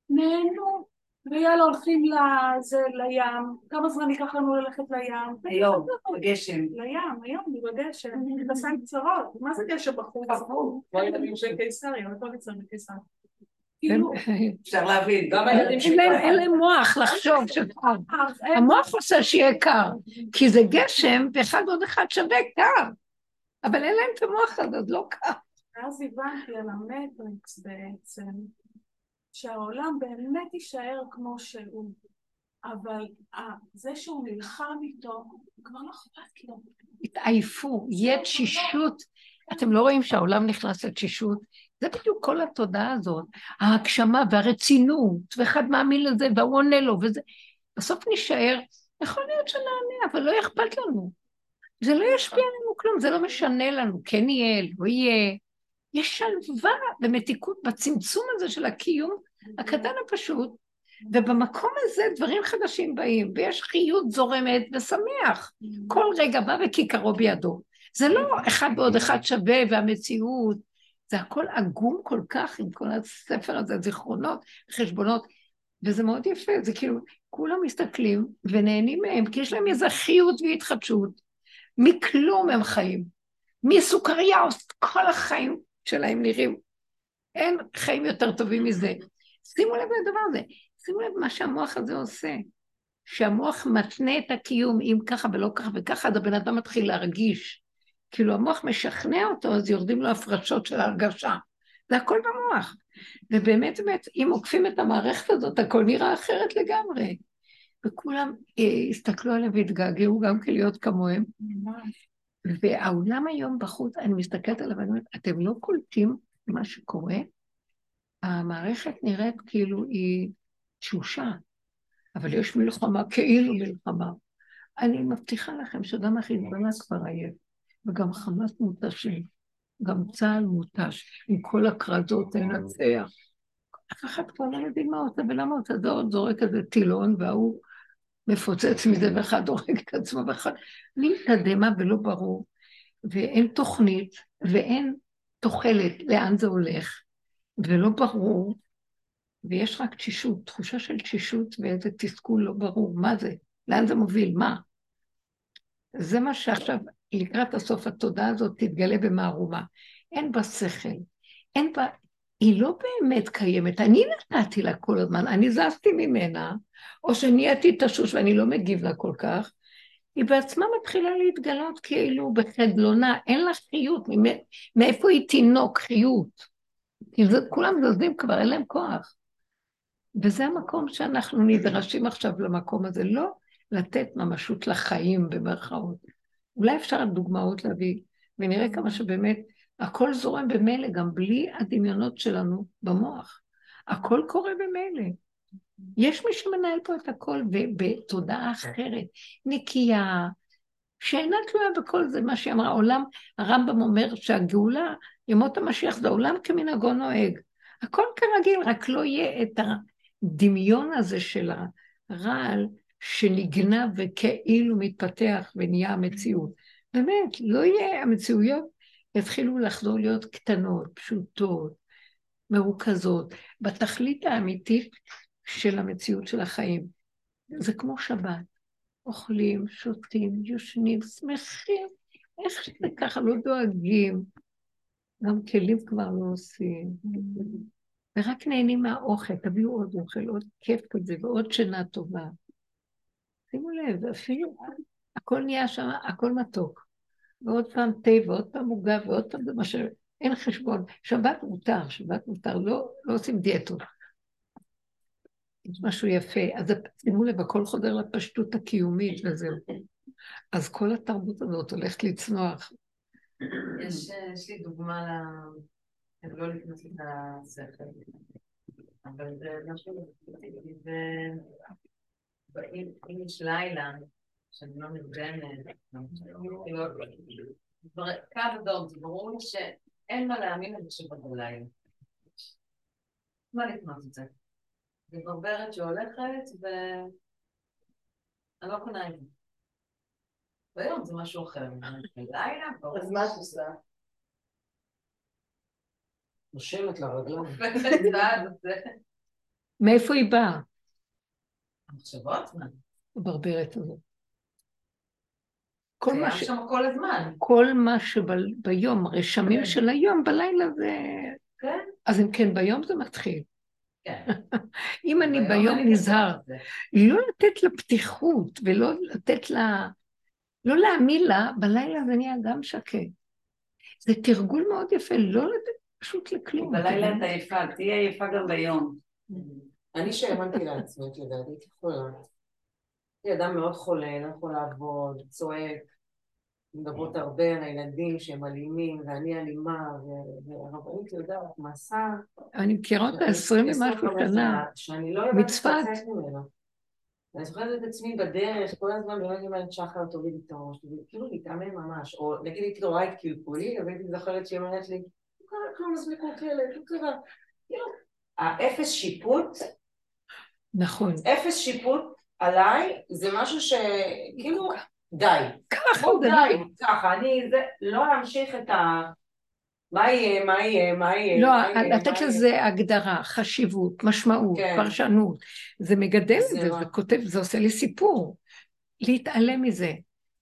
נהנו, ויאללה הולכים לזה, לים. כמה זמן ייקח לנו ללכת לים? היום, בגשם. לים, היום, בגשם. מכנסיים קצרות. מה זה גשם בחוץ? כמו ילדים של קיסריה, הכל יצא בקיסריה. כאילו, אפשר להבין, גם הילדים אין להם- אין להם מוח לחשוב שקר. המוח עושה שיהיה קר, כי זה גשם ואחד עוד אחד שווה קר. אבל אין להם את המוח הזה, אז לא קר. ואז הבנתי על המטריקס בעצם, שהעולם באמת יישאר כמו שהוא, אבל זה שהוא נלחם איתו, כבר לא אכפת לו. התעייפו, יהיה תשישות. אתם לא רואים שהעולם נכנס לתשישות? זה בדיוק כל התודעה הזאת, ההגשמה והרצינות, ואחד מאמין לזה והוא עונה לו, וזה... בסוף נישאר, יכול להיות שנענה, אבל לא אכפת לנו. זה לא ישפיע עלינו כלום, זה לא משנה לנו, כן יהיה, לא יהיה. יש שלווה ומתיקות בצמצום הזה של הקיום הקטן הפשוט, ובמקום הזה דברים חדשים באים, ויש חיות זורמת ושמח. כל רגע בא וכיכרו בידו. זה לא אחד ועוד אחד שווה והמציאות, זה הכל עגום כל כך עם כל הספר הזה, זיכרונות, חשבונות, וזה מאוד יפה, זה כאילו, כולם מסתכלים ונהנים מהם, כי יש להם איזו חיות והתחדשות. מכלום הם חיים. מסוכריה, כל החיים שלהם נראים. אין חיים יותר טובים מזה. שימו לב לדבר הזה, שימו לב מה שהמוח הזה עושה. שהמוח מתנה את הקיום, אם ככה ולא ככה וככה, אז הבן אדם מתחיל להרגיש. כאילו המוח משכנע אותו, אז יורדים לו הפרשות של ההרגשה. זה הכל במוח. ובאמת, באמת, אם עוקפים את המערכת הזאת, הכל נראה אחרת לגמרי. וכולם אה, הסתכלו עליהם והתגעגעו גם כן להיות כמוהם. והעולם היום בחוץ, אני מסתכלת עליו ואני אומרת, אתם לא קולטים מה שקורה? המערכת נראית כאילו היא תשושה, אבל יש מלחמה, כאילו מלחמה. אני מבטיחה לכם שגם החיזבאללה כבר עייף, וגם חמאס מותשים, גם צה"ל מותש, עם כל הכרזות לנצח. אף אחד כבר לא מבין מה עושה ולמה עושה, זה עוד זורק איזה טילון, וההוא מפוצץ מזה, ואחד הורג את עצמו, ואחד... בלי תדהמה ולא ברור, ואין תוכנית, ואין תוחלת לאן זה הולך, ולא ברור, ויש רק תשישות, תחושה של תשישות ואיזה תסכול לא ברור, מה זה? לאן זה מוביל? מה? זה מה שעכשיו, לקראת הסוף התודעה הזאת תתגלה במערומה. אין בה שכל, אין בה... היא לא באמת קיימת, אני נתתי לה כל הזמן, אני זזתי ממנה, או שנהייתי תשוש ואני לא מגיב לה כל כך, היא בעצמה מתחילה להתגלות כאילו בחדלונה, אין לה חיות, מאיפה היא תינוק חיות? זה, כולם זזים כבר, אין להם כוח. וזה המקום שאנחנו נדרשים עכשיו למקום הזה, לא לתת ממשות לחיים במרכאות. אולי אפשר דוגמאות להביא, ונראה כמה שבאמת הכל זורם במילא, גם בלי הדמיונות שלנו במוח. הכל קורה במילא. יש מי שמנהל פה את הכל בתודעה אחרת, נקייה, שאינה תלויה בכל זה, מה שהיא אמרה, עולם, הרמב"ם אומר שהגאולה, ימות המשיח זה עולם כמנהגו נוהג. הכל כרגיל, רק לא יהיה את הדמיון הזה של הרעל שנגנב וכאילו מתפתח ונהיה המציאות. באמת, לא יהיה, המציאויות יתחילו לחזור להיות קטנות, פשוטות, מרוכזות, בתכלית האמיתית של המציאות של החיים. זה כמו שבת, אוכלים, שותים, יושנים, שמחים, איך שזה ככה, לא דואגים. גם כלים כבר לא עושים. ורק נהנים מהאוכל, תביאו עוד אוכל, עוד כיף כזה, ועוד שינה טובה. שימו לב, אפילו הכל נהיה שם, הכל מתוק. ועוד פעם תה, ועוד פעם עוגה, ועוד פעם זה מה ש... אין חשבון. שבת מותר, שבת מותר, לא, לא עושים דיאטות. יש משהו יפה. אז שימו לב, הכל חודר לפשטות הקיומית וזהו. אז כל התרבות הזאת הולכת לצנוח. יש, יש לי דוגמה ל... לא נכנס את השכל, אבל זה משהו... ואם יש לילה, שאני לא נרדמת, קו אדום, זה ברור לי שאין מה להאמין לזה שבלילה. מה לקנות את זה? זה ברברת שהולכת ואני לא קונה את זה. ביום זה משהו אחר. בלילה, ברור. אז מה את עושה? נושמת לרגליים. מאיפה היא באה? המחשבות? מה? הברברת הזאת. כל מה ש... שם כל הזמן. כל מה שביום, הרשמים כן. של היום, בלילה זה... כן? אז אם כן, ביום זה מתחיל. כן. אם אני ביום ביום אני נזהר. לא לתת לה פתיחות ולא לתת לה... לא להאמין לה, בלילה זה נהיה גם שקט. זה תרגול מאוד יפה, לא לתת פשוט לכלום. בלילה אתה יפה, תהיה יפה גם ביום. אני שהאמנתי לעצמי, את יודעת, הייתי חולה. הייתי אדם מאוד חולה, לא יכול לעבוד, צועק. מדברות הרבה על הילדים שהם אלימים, ואני אלימה, והרבנית יודעת, מסע... אני מכירה אותה עשרים ומשהו שנה. לא מצפת. אני זוכרת את עצמי בדרך, כל הזמן באמת אומרת שחר תורידי את הראש, תורידי", כאילו להתאמן ממש, או נגיד הייתי רואה את קלקולי, אבל הייתי זוכרת שהיא אומרת לי, לא קרה כלום, אז מקולקלת, לא קרה. כאילו, האפס שיפוט, נכון. אפס שיפוט עליי, זה משהו שכאילו, די. ככה זה די, ככה, אני, זה, לא להמשיך את ה... מה יהיה, מה יהיה, מה יהיה, לא, לתת. לזה הגדרה, חשיבות, משמעות, כן. פרשנות. זה מגדל את זה זה? זה כותב, זה עושה לי סיפור. להתעלם מזה.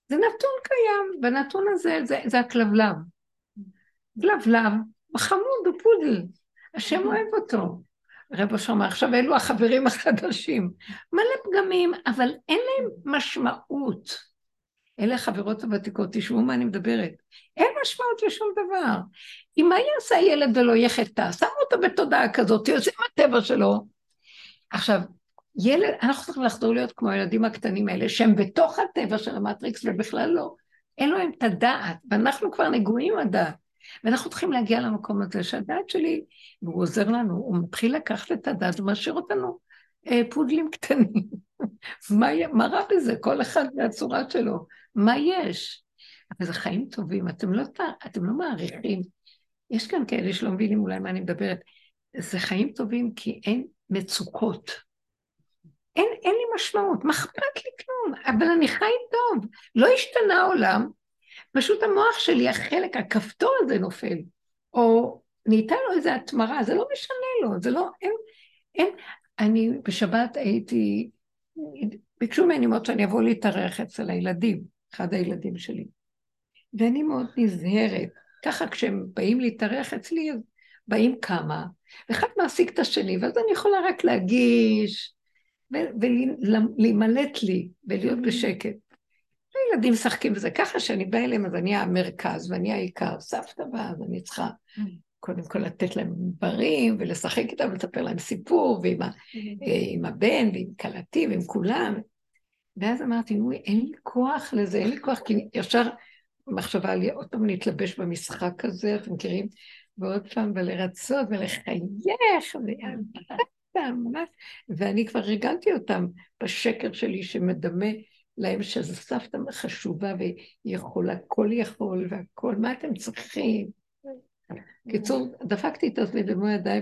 זה נתון קיים, בנתון הזה זה, זה הכלבלב. כלבלב, חמוד, הוא פודל. השם אוהב אותו. רב אושר אמר, עכשיו אלו החברים החדשים. מלא פגמים, אבל אין להם משמעות. אלה החברות הוותיקות, תשמעו מה אני מדברת. אין משמעות לשום דבר. אם מה יעשה ילד ולא יחטא? שמו אותו בתודעה כזאת, יוצא מהטבע שלו. עכשיו, ילד, אנחנו צריכים לחזור להיות כמו הילדים הקטנים האלה, שהם בתוך הטבע של המטריקס ובכלל לא. אין להם את הדעת, ואנחנו כבר נגועים הדעת. ואנחנו צריכים להגיע למקום הזה שהדעת שלי, והוא עוזר לנו, הוא מתחיל לקחת את הדעת ומשאיר אותנו אה, פודלים קטנים. מה, מה רע בזה? כל אחד מהצורה שלו. מה יש? אבל זה חיים טובים, אתם לא, אתם לא מעריכים. יש כאן כאלה שלא מבינים אולי מה אני מדברת. זה חיים טובים כי אין מצוקות. אין, אין לי משמעות, מה אכפת לי כלום? אבל אני חי טוב. לא השתנה העולם, פשוט המוח שלי, החלק, הכפתור הזה נופל. או נהייתה לו איזו התמרה, זה לא משנה לו, זה לא, אין, אין. אני בשבת הייתי, ביקשו ממני מאוד שאני אבוא להתארח אצל הילדים, אחד הילדים שלי. ואני מאוד נזהרת. ככה כשהם באים להתארח אצלי, אז באים כמה, ואחד מעסיק את השני, ואז אני יכולה רק להגיש, ולהימלט לי, ולהיות בשקט. הילדים משחקים בזה, ככה שאני באה אליהם, אז אני המרכז ואני העיקר, סבתא באה, אז אני צריכה קודם כל לתת להם דברים, ולשחק איתם, ולספר להם סיפור, ועם ה, אה, עם הבן, ועם כלתי, ועם כולם. ואז אמרתי, אוי, אין לי כוח לזה, אין לי כוח, כי ישר מחשבה לי עוד פעם להתלבש במשחק הזה, אתם מכירים? ועוד פעם, ולרצות, ולחייך, ואני כבר הרגלתי אותם בשקר שלי שמדמה להם שזו סבתא חשובה ויכולה, הכל יכול והכל, מה אתם צריכים? קיצור, דפקתי את עצמי במו ידיי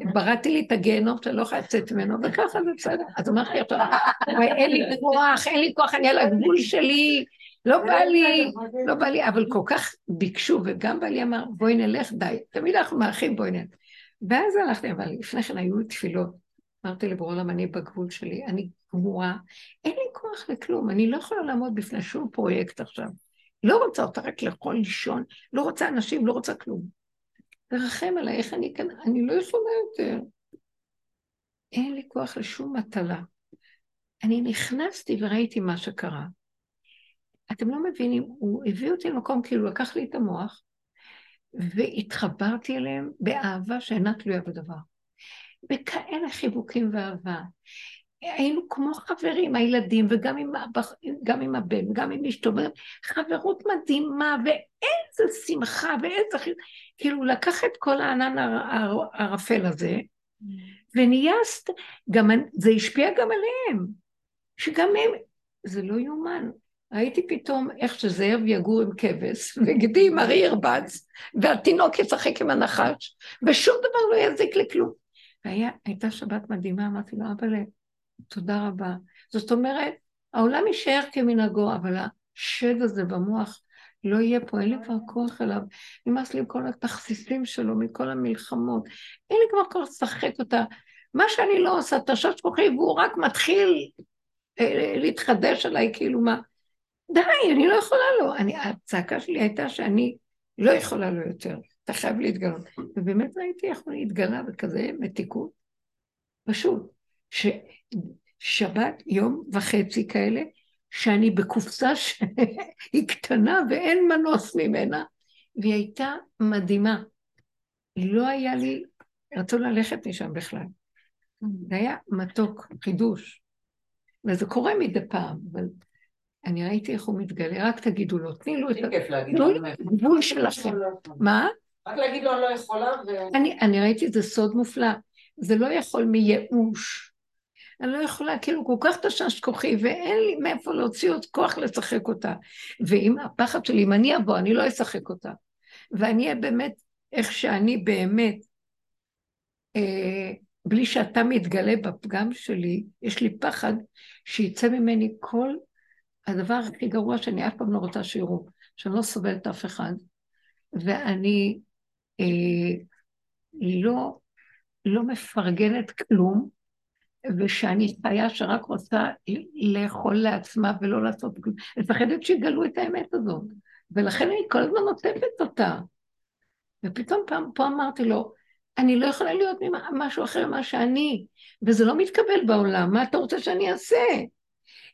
ובראתי לי את הגיהנום שאני לא יכולה לצאת ממנו, וככה זה בסדר. אז אמרתי עכשיו, אין לי כוח, אין לי כוח, אני על הגבול שלי, לא בא לי, לא בא לי, אבל כל כך ביקשו, וגם בעלי אמר, בואי נלך, די. תמיד אנחנו מאחים, בואי נלך. ואז הלכתי, אבל לפני כן היו תפילות. אמרתי לבורא עולם, אני בגבול שלי, אני גמורה, אין לי כוח לכלום, אני לא יכולה לעמוד בפני שום פרויקט עכשיו. לא רוצה אותה רק לאכול, לישון, לא רוצה אנשים, לא רוצה כלום. תרחם עליי, איך אני כאן, אני לא יכולה יותר. אין לי כוח לשום מטלה. אני נכנסתי וראיתי מה שקרה. אתם לא מבינים, הוא הביא אותי למקום, כאילו לקח לי את המוח, והתחברתי אליהם באהבה שאינה תלויה בדבר. בכאלה חיבוקים ואהבה. היינו כמו חברים, הילדים, וגם עם, הבח... גם עם הבן, גם עם אשתו, חברות מדהימה, ואיזה שמחה, ואיזה... כאילו, לקח את כל הענן הערפל הזה, ונהיה... גם... זה השפיע גם עליהם, שגם הם... זה לא יאומן. ראיתי פתאום איך שזאב יגור עם כבש, וגדי עם ארי ירבץ, והתינוק ישחק עם הנחש, ושום דבר לא יזיק לכלום. והייתה שבת מדהימה, אמרתי לו, אבל תודה רבה. זאת אומרת, העולם יישאר כמנהגו, אבל השד הזה במוח לא יהיה פה, אין לי כבר כוח אליו. נמאס לי עם כל התכסיסים שלו, מכל המלחמות. אין לי כבר כוח לשחק אותה. מה שאני לא עושה, תשש כוחי, והוא רק מתחיל אה, להתחדש עליי, כאילו מה. די, אני לא יכולה לו. אני, הצעקה שלי הייתה שאני לא יכולה לו יותר. אתה חייב להתגלות. ובאמת ראיתי איך הוא התגלה בכזה מתיקות. פשוט. ששבת יום וחצי כאלה, שאני בקופסה שהיא קטנה ואין מנוס ממנה, והיא הייתה מדהימה. לא היה לי, רצו ללכת משם בכלל. זה היה מתוק, חידוש. וזה קורה מדי פעם, אבל אני ראיתי איך הוא מתגלה, רק תגידו לו, תני לו את הגבול שלכם. מה? רק להגיד לו אני לא יכולה ו... אני ראיתי את זה סוד מופלא. זה לא יכול מייאוש. אני לא יכולה, כאילו, כל כך תשש כוחי, ואין לי מאיפה להוציא עוד כוח לשחק אותה. ואם הפחד שלי, אם אני אבוא, אני לא אשחק אותה. ואני אהיה באמת איך שאני באמת, אה, בלי שאתה מתגלה בפגם שלי, יש לי פחד שיצא ממני כל הדבר הכי גרוע שאני אף פעם לא רוצה שיראו, שאני לא סובלת אף אחד, ואני אה, לא, לא מפרגנת כלום, ושאני חיה שרק רוצה לאכול לעצמה ולא לעשות כלום. מפחדת שיגלו את האמת הזאת, ולכן אני כל הזמן נוטפת אותה. ופתאום פעם, פה אמרתי לו, אני לא יכולה להיות משהו אחר ממה שאני, וזה לא מתקבל בעולם, מה אתה רוצה שאני אעשה?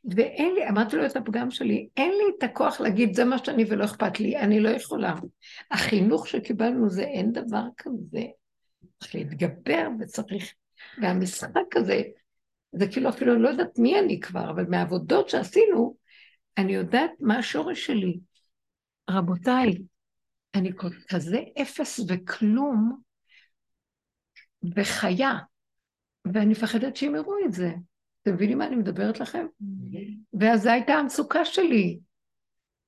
ואין לי, אמרתי לו את הפגם שלי, אין לי את הכוח להגיד זה מה שאני ולא אכפת לי, אני לא יכולה. החינוך שקיבלנו זה אין דבר כזה. צריך להתגבר וצריך, והמשחק הזה, זה כאילו אפילו אני לא יודעת מי אני כבר, אבל מהעבודות שעשינו, אני יודעת מה השורש שלי. רבותיי, אני כזה אפס וכלום וחיה, ואני מפחדת שהם יראו את זה. אתם מבינים מה אני מדברת לכם? ואז זו הייתה המצוקה שלי.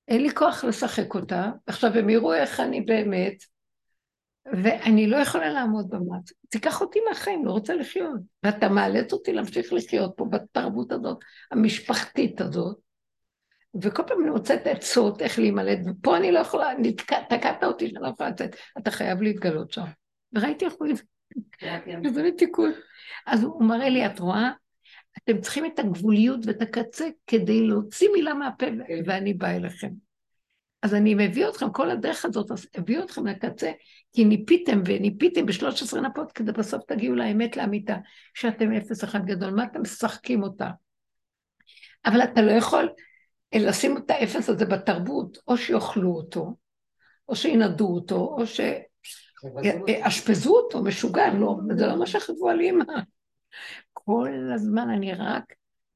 אין לי כוח לשחק אותה, עכשיו הם יראו איך אני באמת, ואני לא יכולה לעמוד במעט. תיקח אותי מהחיים, לא רוצה לחיות. ואתה מאלץ אותי להמשיך לחיות פה בתרבות הזאת, המשפחתית הזאת, וכל פעם אני מוצאת עצות איך להימלט, ופה אני לא יכולה, תקעת אותי שאני לא יכולה לצאת, אתה חייב להתגלות שם. וראיתי איך הוא... זה מתיקות. אז הוא מראה לי, את רואה? אתם צריכים את הגבוליות ואת הקצה כדי להוציא מילה מהפה, כן. ואני באה אליכם. אז אני מביא אתכם, כל הדרך הזאת, אז הביא אתכם לקצה, כי ניפיתם וניפיתם בשלוש עשרה נפות, כדי בסוף תגיעו לאמת לאמיתה, שאתם אפס אחד גדול, מה אתם משחקים אותה? אבל אתה לא יכול לשים את האפס הזה בתרבות, או שיאכלו אותו, או שינדו אותו, או ש... אשפזו אותו, משוגע, לא, זה לא מה שחשבו על אימא. כל הזמן אני רק,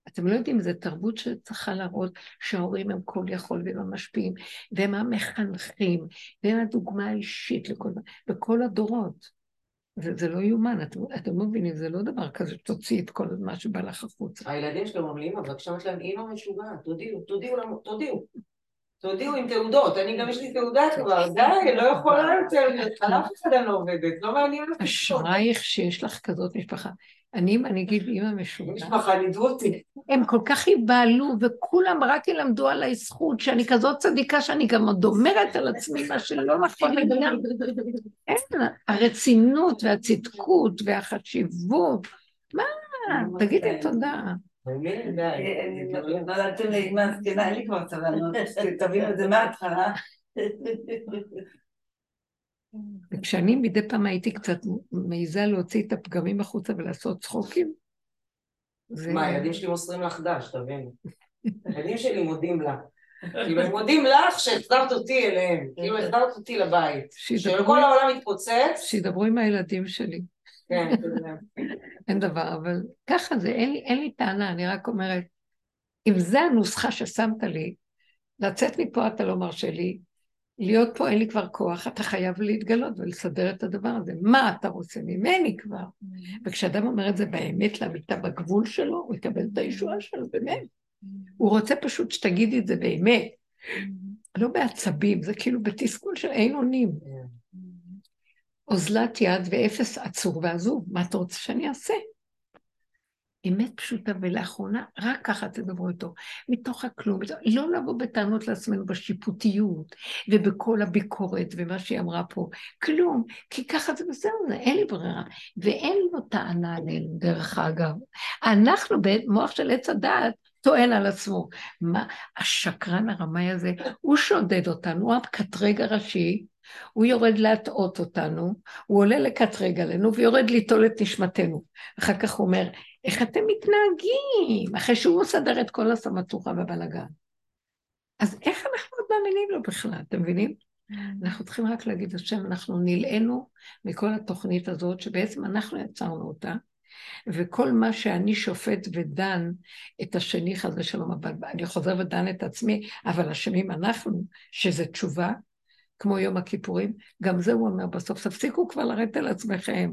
אתם לא יודעים, זו תרבות שצריכה להראות שההורים הם כל יכול והם המשפיעים, והם המחנכים, והם הדוגמה האישית לכל, בכל הדורות. זה, זה לא יאומן, אתם, אתם לא מבינים, זה לא דבר כזה שתוציא את כל מה שבא לך החוצה. הילדים שלו אומרים, אבל כשאמרת להם, אימא משוגעת, תודיעו, תודיעו, תודיעו. תודיעו עם תעודות, אני גם יש לי תעודה כבר, די, לא יכולה יותר, על אף אחד אני לא עובדת, לא מעניין אותי. אשרייך שיש לך כזאת משפחה. אני, אני אגיד אימא משוגעת. הם כל כך ייבהלו, וכולם רק ילמדו עליי זכות, שאני כזאת צדיקה, שאני גם עוד אומרת על עצמי מה שלא נכון לגמרי. אין, הרצינות והצדקות והחשיבות. מה? תגידי תודה. נולדתם לאמא הזקנה, אין לי כבר סבלנות, תבינו את זה מההתחלה. וכשאני מדי פעם הייתי קצת מעיזה להוציא את הפגמים החוצה ולעשות צחוקים, זה... מה, הילדים שלי מוסרים לך דש, תביני. הילדים שלי מודים לה. כאילו, הם מודים לך שהחזרת אותי אליהם, כאילו, החזרת אותי לבית. שכל העולם מתפוצץ. שידברו עם הילדים שלי. כן, אין דבר, אבל ככה זה, אין לי, אין לי טענה, אני רק אומרת, אם זה הנוסחה ששמת לי, לצאת מפה אתה לא מרשה לי, להיות פה אין לי כבר כוח, אתה חייב להתגלות ולסדר את הדבר הזה. מה אתה רוצה ממני כבר? וכשאדם אומר את זה באמת לאמיתה בגבול שלו, הוא יקבל את הישועה שלו, באמת. הוא רוצה פשוט שתגידי את זה באמת. לא בעצבים, זה כאילו בתסכול של אין אונים. אוזלת יד ואפס עצור ועזוב, מה אתה רוצה שאני אעשה? אמת פשוטה, ולאחרונה רק ככה תדברו איתו, מתוך הכלום, לא לבוא בטענות לעצמנו בשיפוטיות ובכל הביקורת ומה שהיא אמרה פה, כלום, כי ככה זה בסדר, אין לי ברירה, ואין לו טענה עלינו, דרך אגב. אנחנו במוח של עץ הדעת טוען על עצמו. מה, השקרן הרמאי הזה, הוא שודד אותנו, הוא המקטרג הראשי, הוא יורד להטעות אותנו, הוא עולה לקטרג עלינו ויורד ליטול את נשמתנו. אחר כך הוא אומר, איך אתם מתנהגים? אחרי שהוא מסדר את כל הסמטוחה והבלגן. אז איך אנחנו עוד מאמינים לו בכלל, אתם מבינים? אנחנו צריכים רק להגיד, השם, אנחנו נלאינו מכל התוכנית הזאת, שבעצם אנחנו יצרנו אותה, וכל מה שאני שופט ודן את השני, חס ושלום, אבל אני חוזר ודן את עצמי, אבל אשמים אנחנו, שזה תשובה, כמו יום הכיפורים, גם זה הוא אומר בסוף, תפסיקו כבר לרדת על עצמכם.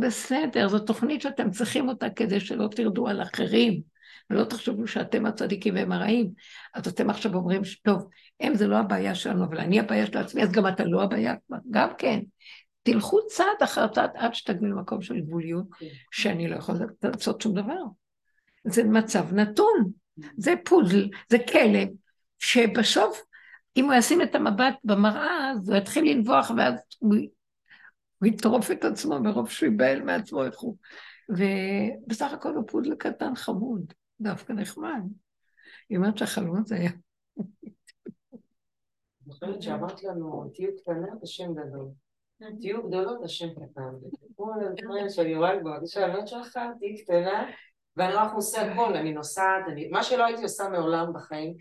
בסדר, זו תוכנית שאתם צריכים אותה כדי שלא תרדו על אחרים, ולא תחשבו שאתם הצדיקים והם הרעים. אז אתם עכשיו אומרים, טוב, הם זה לא הבעיה שלנו, אבל אני הבעיה של עצמי, אז גם אתה לא הבעיה, גם כן. תלכו צעד אחר צעד עד שתגיעו למקום של גבוליות, שאני לא יכולה לעשות שום דבר. זה מצב נתון, זה פודל, זה כלב, שבסוף, אם הוא ישים את המבט במראה, אז הוא יתחיל לנבוח, ואז הוא הוא יטרוף את עצמו מרוב שהוא ייבהל מעצמו איך הוא. ובסך הכל הוא פודל קטן חמוד, דווקא נחמד. היא אומרת שהחלום הזה היה... אני חושבת שאמרת לנו, תהיו קטנות, השם גדול. תהיו גדולות, השם קטן. כמו הדברים שאני רואה כבר, שהבנות שלך, תהיי קטנה, ואני רק עושה הכל, אני נוסעת, מה שלא הייתי עושה מעולם בחיים.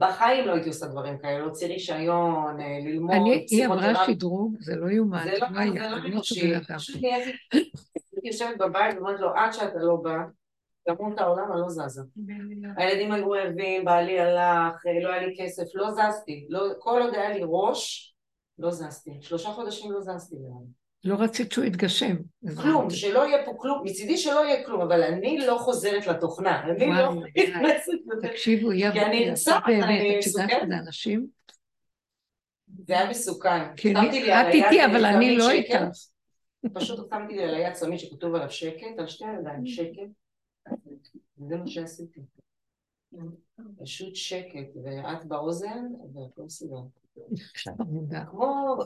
בחיים לא הייתי עושה דברים כאלה, להוציא רישיון, אה, ללמוד, היא אמרה שדרוג, זה לא יאומן, זה לא, זה לא אנושי, פשוט הייתי יושבת בבית ואומרת לו, עד שאתה לא בא, תמות העולם, אני לא זזה. הילדים היו רעבים, בעלי הלך, אה, לא היה לי כסף, לא זזתי, לא, כל עוד היה לי ראש, לא זזתי. שלושה חודשים לא זזתי. לא רצית שהוא יתגשם. כלום, שלא יהיה פה כלום, מצידי שלא יהיה כלום, אבל אני לא חוזרת לתוכנה, אני לא נכנסת לזה. תקשיבו, כי אני ארצח, אני מסוכנת. זה אנשים? זה היה מסוכן. את איתי, אבל אני לא איתך. פשוט שמתי לי על היד צמיד שכתוב עליו שקט, על שתי הידיים שקט, וזה מה שעשיתי. פשוט שקט, ואת באוזן, והכל מסודר. כמו,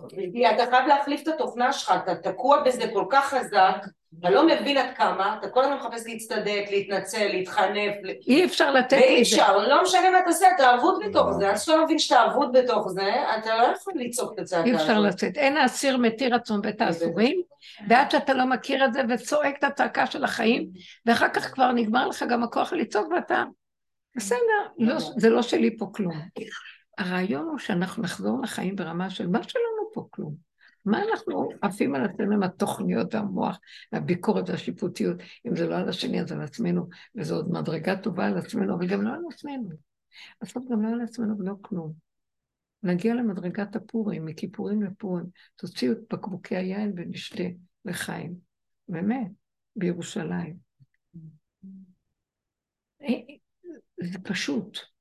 אתה חייב להחליף את התוכנה שלך, אתה תקוע בזה כל כך חזק, אתה לא מבין עד כמה, אתה כל הזמן מחפש להצטדק, להתנצל, להתחנף. אי אפשר לתת את זה. ואי אפשר, לא משנה מה תעשה, אתה אבוד בתוך זה, שאתה לא מבין שאתה אבוד בתוך זה, אתה לא יכול לצעוק את הצעקה הזאת. אי אפשר לצאת, אין האסיר מתיר עצמו בית האסורים, ועד שאתה לא מכיר את זה וצועק את הצעקה של החיים, ואחר כך כבר נגמר לך גם הכוח לצעוק ואתה, בסדר, לא, זה לא שלי פה כלום. הרעיון הוא שאנחנו נחזור לחיים ברמה של מה שלנו פה כלום. מה אנחנו עפים על עצמנו עם התוכניות והמוח והביקורת והשיפוטיות? אם זה לא על השני, אז על עצמנו, וזו עוד מדרגה טובה על עצמנו, אבל גם לא על עצמנו. בסוף גם לא על עצמנו ולא כלום. נגיע למדרגת הפורים, מכיפורים לפורים, תוציאו את בקבוקי היין ונשתה לחיים. באמת, בירושלים. אה, זה פשוט.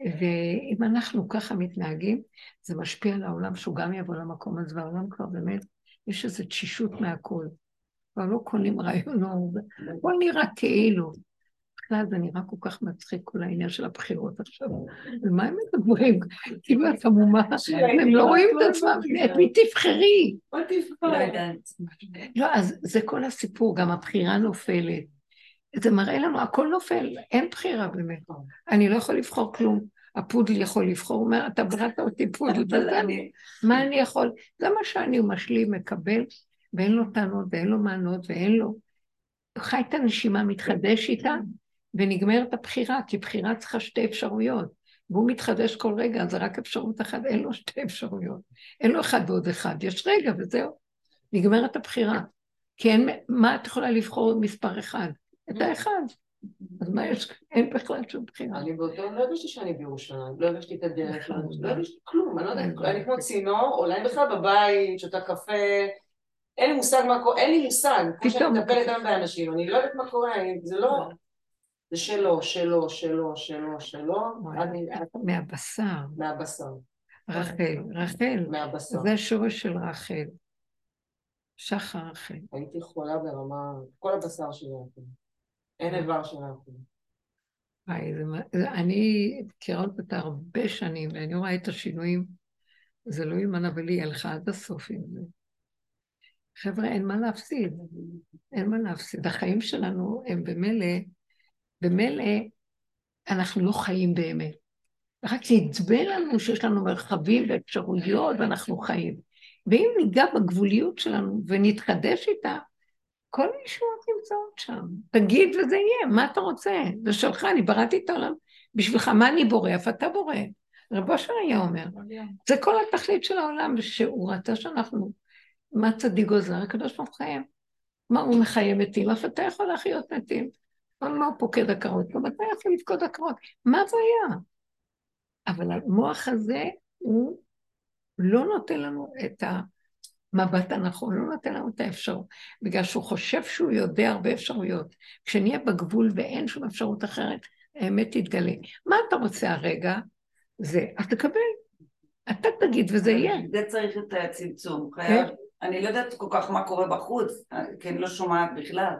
ואם אנחנו ככה מתנהגים, זה משפיע על העולם שהוא גם יבוא למקום הזה, והעולם כבר באמת, יש איזו תשישות מהכול. כבר לא קונים רעיונות, הכל נראה כאילו. בכלל זה נראה כל כך מצחיק, כל העניין של הבחירות עכשיו. על מה הם מדברים? כאילו את עמומה, הם לא רואים את עצמם, את מי תבחרי? לא. לא, אז זה כל הסיפור, גם הבחירה נופלת. זה מראה לנו, הכל נופל, אין בחירה באמת. אני לא יכול לבחור כלום. הפודל יכול לבחור, הוא אומר, אתה בראת אותי פודל, אני, מה אני יכול? זה מה שאני, משלים, מקבל, ואין לו טענות, ואין לו מענות, ואין לו... חי את הנשימה, מתחדש איתה, ונגמרת הבחירה, כי בחירה צריכה שתי אפשרויות. והוא מתחדש כל רגע, זה רק אפשרות אחת, אין לו שתי אפשרויות. אין לו אחד ועוד אחד, יש רגע וזהו. נגמרת הבחירה. כי אין, מה את יכולה לבחור מספר אחד? את האחד. אז מה יש, אין בכלל שום בחירה. אני באותו לא הרגשתי שאני בירושלים, לא הרגשתי את הדרך, לא הרגשתי כלום, אני לא יודעת, אני כמו צינור, אולי בכלל בבית, שותה קפה, אין לי מושג מה קורה, אין לי מושג, כמו שאני מטפלת גם באנשים, אני לא יודעת מה קורה, זה לא... זה שלו, שלו, שלו, שלו, שלו, מהבשר. מהבשר. רחל, רחל. מהבשר. זה השורש של רחל. שחר רחל. הייתי חולה ברמה, כל הבשר שלי היה אין איבר שלה אפילו. אני מכירה אותה הרבה שנים, ואני רואה את השינויים. זה לא אבל היא הלכה עד הסוף עם זה. חבר'ה, אין מה להפסיד. אין מה להפסיד. החיים שלנו הם במילא, במילא אנחנו לא חיים באמת. רק נדמה לנו שיש לנו מרחבים ואפשרויות ואנחנו חיים. ואם ניגע בגבוליות שלנו ונתחדש איתה, כל הישועות נמצאות שם. תגיד וזה יהיה, מה אתה רוצה? זה שלך, אני בראתי את העולם. בשבילך, מה אני בורא? אף אתה בורא. רבו אושר היה אומר. זה כל התכלית של העולם, שהוא רצה שאנחנו, מה צדיק גוזר? הקדוש ברוך הוא חיים. מה הוא מחיה מתים? אף אתה יכול להחיות מתים. מה הוא פוקד עקרות? גם אתה יכול לפקוד עקרות. מה הבעיה? אבל המוח הזה, הוא לא נותן לנו את ה... המבט הנכון, לא נותן לנו את האפשרות, בגלל שהוא חושב שהוא יודע הרבה אפשרויות. כשנהיה בגבול ואין שום אפשרות אחרת, האמת תתגלה. מה אתה רוצה הרגע? זה, אז תקבל. אתה תגיד וזה יהיה. זה צריך את הצמצום. כן. אני לא יודעת כל כך מה קורה בחוץ, כי אני לא שומעת בכלל,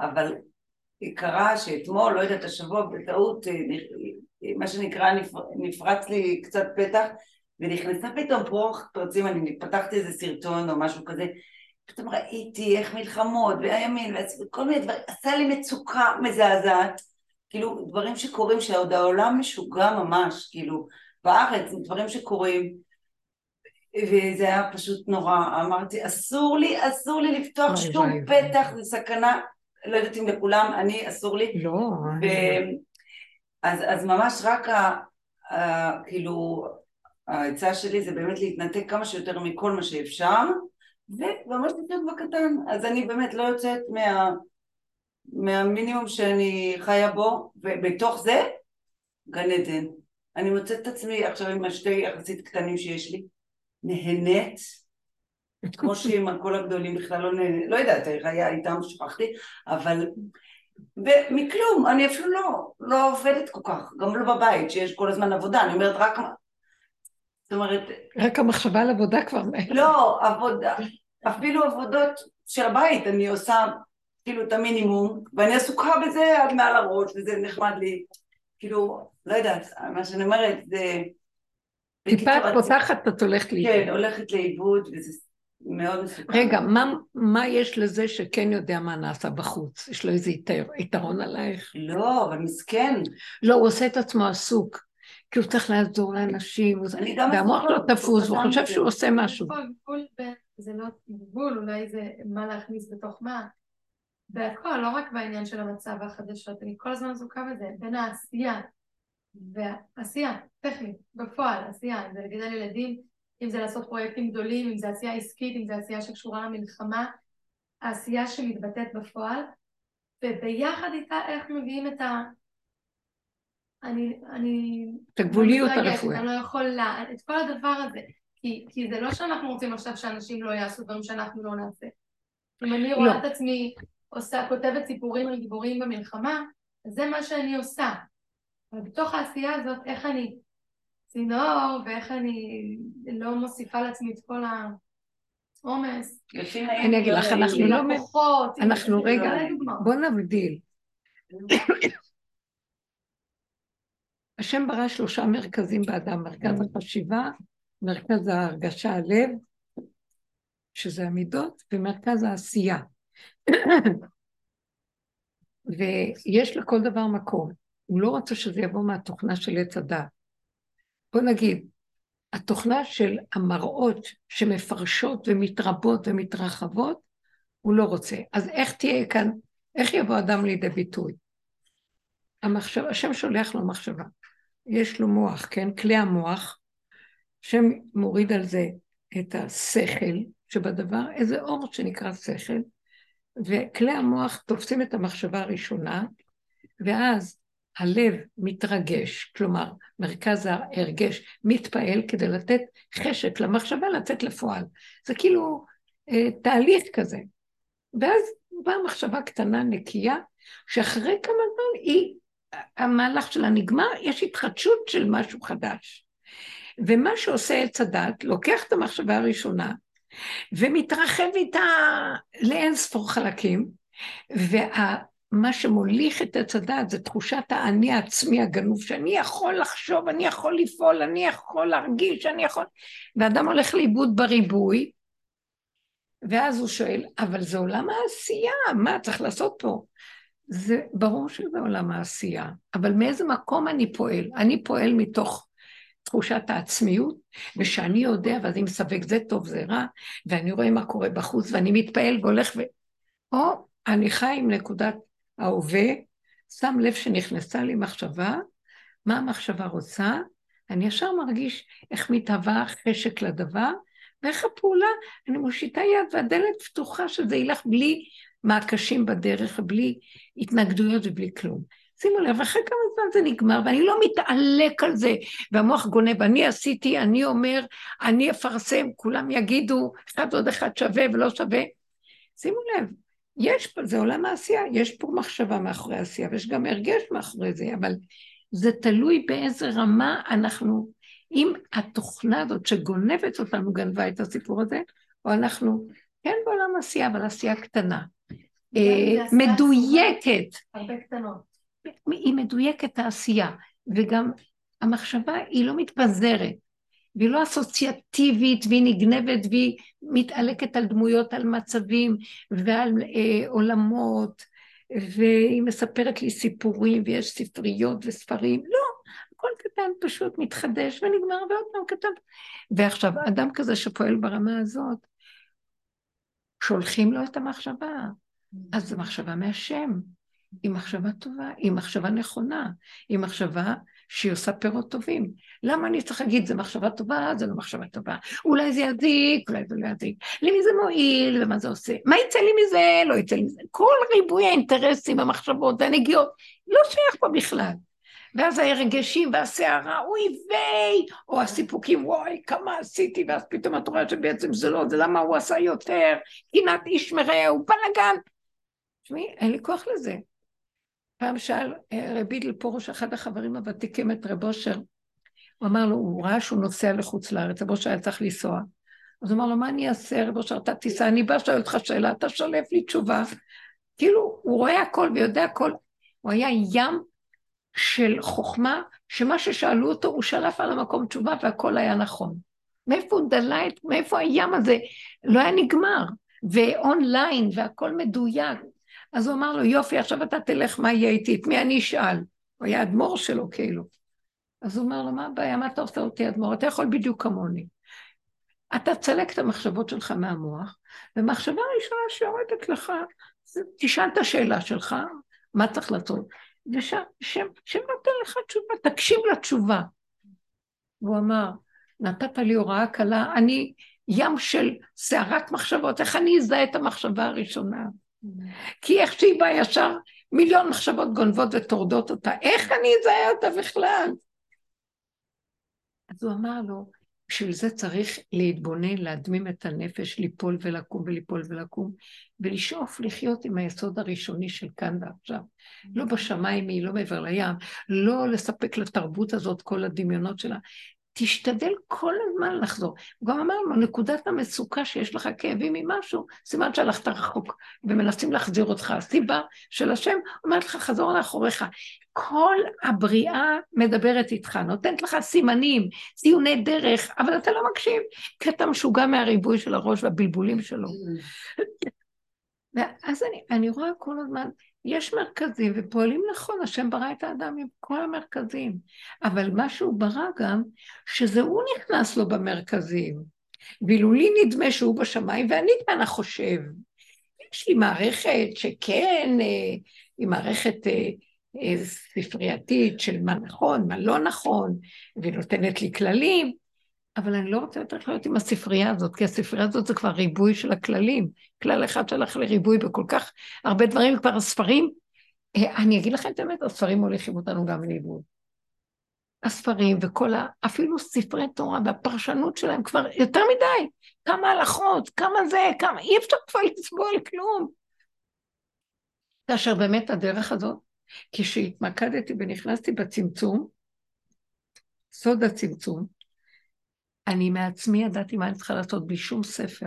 אבל קרה שאתמול, לא יודעת, השבוע בטעות, מה שנקרא, נפרץ לי קצת פתח, ונכנסה פתאום פרוח פרצים, אני פתחתי איזה סרטון או משהו כזה, פתאום ראיתי איך מלחמות והימין וכל מיני דברים, עשה לי מצוקה מזעזעת, כאילו דברים שקורים שעוד העולם משוגע ממש, כאילו בארץ, דברים שקורים, וזה היה פשוט נורא, אמרתי אסור לי, אסור לי לפתוח שום פתח, זה סכנה, לא יודעת אם לכולם, אני אסור לי, לא, ו... אז, אז ממש רק ה... ה... כאילו העצה שלי זה באמת להתנתק כמה שיותר מכל מה שאפשר, וממש לחיות בקטן. אז אני באמת לא יוצאת מה, מהמינימום שאני חיה בו, ובתוך זה, גן עדן. אני מוצאת את עצמי עכשיו עם השתי יחסית קטנים שיש לי, נהנית, כמו שעם כל הגדולים בכלל לא נהנית, לא יודעת היה איתם, שכחתי, אבל ומכלום, אני אפילו לא, לא עובדת כל כך, גם לא בבית שיש כל הזמן עבודה, אני אומרת רק זאת אומרת... רק המחשבה על עבודה כבר... לא, עבודה, אפילו עבודות של הבית אני עושה כאילו את המינימום, ואני עסוקה בזה עד מעל הראש, וזה נחמד לי. כאילו, לא יודעת, מה שאני אומרת זה... טיפה את פותחת, את הולכת לאיבוד. כן, הולכת לאיבוד, וזה מאוד מסוכן. רגע, מה, מה יש לזה שכן יודע מה נעשה בחוץ? יש לו איזה יתרון עלייך? לא, אבל מסכן. לא, הוא עושה את עצמו עסוק. כי הוא צריך לעזור לאנשים, והמוח לא תפוס, והוא חושב שהוא עושה משהו. זה לא גבול, אולי זה מה להכניס בתוך מה. בהכל, לא רק בעניין של המצב והחדשות, אני כל הזמן עסוקה בזה, בין העשייה והעשייה, טכנית, בפועל, עשייה, זה לגדל ילדים, אם זה לעשות פרויקטים גדולים, אם זה עשייה עסקית, אם זה עשייה שקשורה למלחמה, העשייה שמתבטאת בפועל, וביחד איתה איך מביאים את ה... אני... אני... את הגבוליות אני מתרגשת, הרפואית. אני לא יכולה, את כל הדבר הזה. כי, כי זה לא שאנחנו רוצים עכשיו שאנשים לא יעשו דברים שאנחנו לא נעשה. אם אני רואה לא. את עצמי עושה, כותבת סיפורים על גיבורים במלחמה, זה מה שאני עושה. אבל בתוך העשייה הזאת, איך אני צינור, ואיך אני לא מוסיפה לעצמי את כל העומס, לפי אני אגיד לך, אנחנו לא... לקוחות, אנחנו רגע. בוא נבדיל. השם ברא שלושה מרכזים באדם, מרכז החשיבה, מרכז ההרגשה, הלב, שזה המידות, ומרכז העשייה. ויש לכל דבר מקום. הוא לא רוצה שזה יבוא מהתוכנה של עץ הדעת. בוא נגיד, התוכנה של המראות שמפרשות ומתרבות ומתרחבות, הוא לא רוצה. אז איך תהיה כאן, איך יבוא אדם לידי ביטוי? המחשב, השם שולח לו מחשבה. יש לו מוח, כן? כלי המוח, השם מוריד על זה את השכל שבדבר, איזה אור שנקרא שכל, וכלי המוח תופסים את המחשבה הראשונה, ואז הלב מתרגש, כלומר, מרכז ההרגש מתפעל כדי לתת חשק למחשבה לצאת לפועל. זה כאילו אה, תהליך כזה. ואז באה מחשבה קטנה, נקייה, שאחרי כמה זמן היא, המהלך שלה נגמר, יש התחדשות של משהו חדש. ומה שעושה עץ הדת, לוקח את המחשבה הראשונה, ומתרחב איתה לאין ספור חלקים, ומה שמוליך את עץ הדת זה תחושת האני העצמי הגנוב, שאני יכול לחשוב, אני יכול לפעול, אני יכול להרגיש, אני יכול... ואדם הולך לאיבוד בריבוי, ואז הוא שואל, אבל זה עולם העשייה, מה צריך לעשות פה? זה ברור שזה עולם העשייה, אבל מאיזה מקום אני פועל? אני פועל מתוך תחושת העצמיות, ושאני יודע, ואז אם ספק זה טוב, זה רע, ואני רואה מה קורה בחוץ, ואני מתפעל והולך ו... או אני חי עם נקודת ההווה, שם לב שנכנסה לי מחשבה, מה המחשבה רוצה? אני ישר מרגיש איך מתהווה חשק לדבר, ואיך הפעולה, אני מושיטה יד והדלת פתוחה שזה ילך בלי מעקשים בדרך, בלי התנגדויות ובלי כלום. שימו לב, אחרי כמה זמן זה נגמר, ואני לא מתעלק על זה, והמוח גונב, אני עשיתי, אני אומר, אני אפרסם, כולם יגידו, אחד ועוד אחד שווה ולא שווה. שימו לב, יש פה, זה עולם העשייה, יש פה מחשבה מאחורי העשייה, ויש גם הרגש מאחורי זה, אבל זה תלוי באיזה רמה אנחנו, אם התוכנה הזאת שגונבת אותנו גנבה את הסיפור הזה, או אנחנו כן בעולם עשייה, אבל עשייה קטנה. אה, מדויקת, הרבה קטנות. היא מדויקת העשייה, וגם המחשבה היא לא מתפזרת, והיא לא אסוציאטיבית, והיא נגנבת, והיא מתעלקת על דמויות, על מצבים ועל אה, עולמות, והיא מספרת לי סיפורים, ויש ספריות וספרים, לא, הכל קטן פשוט מתחדש ונגמר ועוד פעם קטן. ועכשיו, אדם כזה שפועל ברמה הזאת, שולחים לו את המחשבה, אז זו מחשבה מהשם. היא מחשבה טובה, היא מחשבה נכונה, היא מחשבה שהיא עושה פירות טובים. למה אני צריך להגיד, זו מחשבה טובה, זו לא מחשבה טובה. אולי זה יזיק, אולי זה לא יזיק. למי זה מועיל, ומה זה עושה? מה יצא לי מזה, לא יצא לי מזה. כל ריבוי האינטרסים, המחשבות והנגיעות, לא שייך פה בכלל. ואז הרגשים והסערה, אוי ויי, או הסיפוקים, וואי, כמה עשיתי, ואז פתאום את רואה שבעצם זה לא, זה למה הוא עשה יותר, קנאת איש מרעהו, בלאגן. תשמעי, אין לי כוח לזה. פעם שאל אה, רבי גיל פרוש, אחד החברים הוותיקים את רב אושר, הוא אמר לו, הוא ראה שהוא נוסע לחוץ לארץ, רב אושר היה צריך לנסוע. אז הוא אמר לו, מה אני אעשה, רב אושר, אתה תיסע, אני בא, שואל אותך שאלה, אתה שולף לי תשובה. כאילו, הוא רואה הכל ויודע הכל. הוא היה ים של חוכמה, שמה ששאלו אותו, הוא שלף על המקום תשובה והכל היה נכון. מאיפה הוא דלה את, מאיפה הים הזה? לא היה נגמר. ואונליין, והכל מדויק. אז הוא אמר לו, יופי, עכשיו אתה תלך, מה יהיה איתי? את מי אני אשאל? הוא היה אדמו"ר שלו, כאילו. אז הוא אומר לו, מה הבעיה? מה אתה עושה אותי אדמו"ר? אתה יכול בדיוק כמוני. אתה תסלק את המחשבות שלך מהמוח, ומחשבה ראשונה שיורדת לך, תשאל את השאלה שלך, מה צריך לעשות? ושם, שם, שם נותן לך תשובה, תקשיב לתשובה. והוא אמר, נתת לי הוראה קלה, אני ים של סערת מחשבות, איך אני אזהה את המחשבה הראשונה? כי איך שהיא באה ישר, מיליון מחשבות גונבות וטורדות אותה, איך אני אזהה אותה בכלל? אז הוא אמר לו, בשביל זה צריך להתבונן, להדמים את הנפש, ליפול ולקום וליפול ולקום, ולשאוף לחיות עם היסוד הראשוני של כאן ועכשיו. לא בשמיים היא, לא מעבר לים, לא לספק לתרבות הזאת כל הדמיונות שלה, תשתדל כל הזמן לחזור. הוא גם אמר לו, נקודת המצוקה שיש לך כאבים ממשהו, סימן שהלכת רחוק ומנסים להחזיר אותך. הסיבה של השם אומרת לך, חזור לאחוריך. כל הבריאה מדברת איתך, נותנת לך סימנים, ציוני דרך, אבל אתה לא מקשיב, כי אתה משוגע מהריבוי של הראש והבלבולים שלו. ואז אני, אני רואה כל הזמן, יש מרכזים ופועלים נכון, השם ברא את האדם עם כל המרכזים, אבל מה שהוא ברא גם, שזה הוא נכנס לו במרכזים, ואילו לי נדמה שהוא בשמיים ואני כאן החושב. יש לי מערכת שכן, אה, היא מערכת אה, אה, ספרייתית של מה נכון, מה לא נכון, והיא נותנת לי כללים, אבל אני לא רוצה יותר לחיות עם הספרייה הזאת, כי הספרייה הזאת זה כבר ריבוי של הכללים. כלל אחד שהלך לריבוי בכל כך הרבה דברים, כבר הספרים, אה, אני אגיד לכם את האמת, הספרים מוליכים אותנו גם לאיבוד. הספרים וכל ה... אפילו ספרי תורה והפרשנות שלהם כבר יותר מדי. כמה הלכות, כמה זה, כמה... אי אפשר כבר לסבול כלום. כאשר באמת הדרך הזאת, כשהתמקדתי ונכנסתי בצמצום, סוד הצמצום, אני מעצמי ידעתי מה אני צריכה לעשות בלי שום ספר.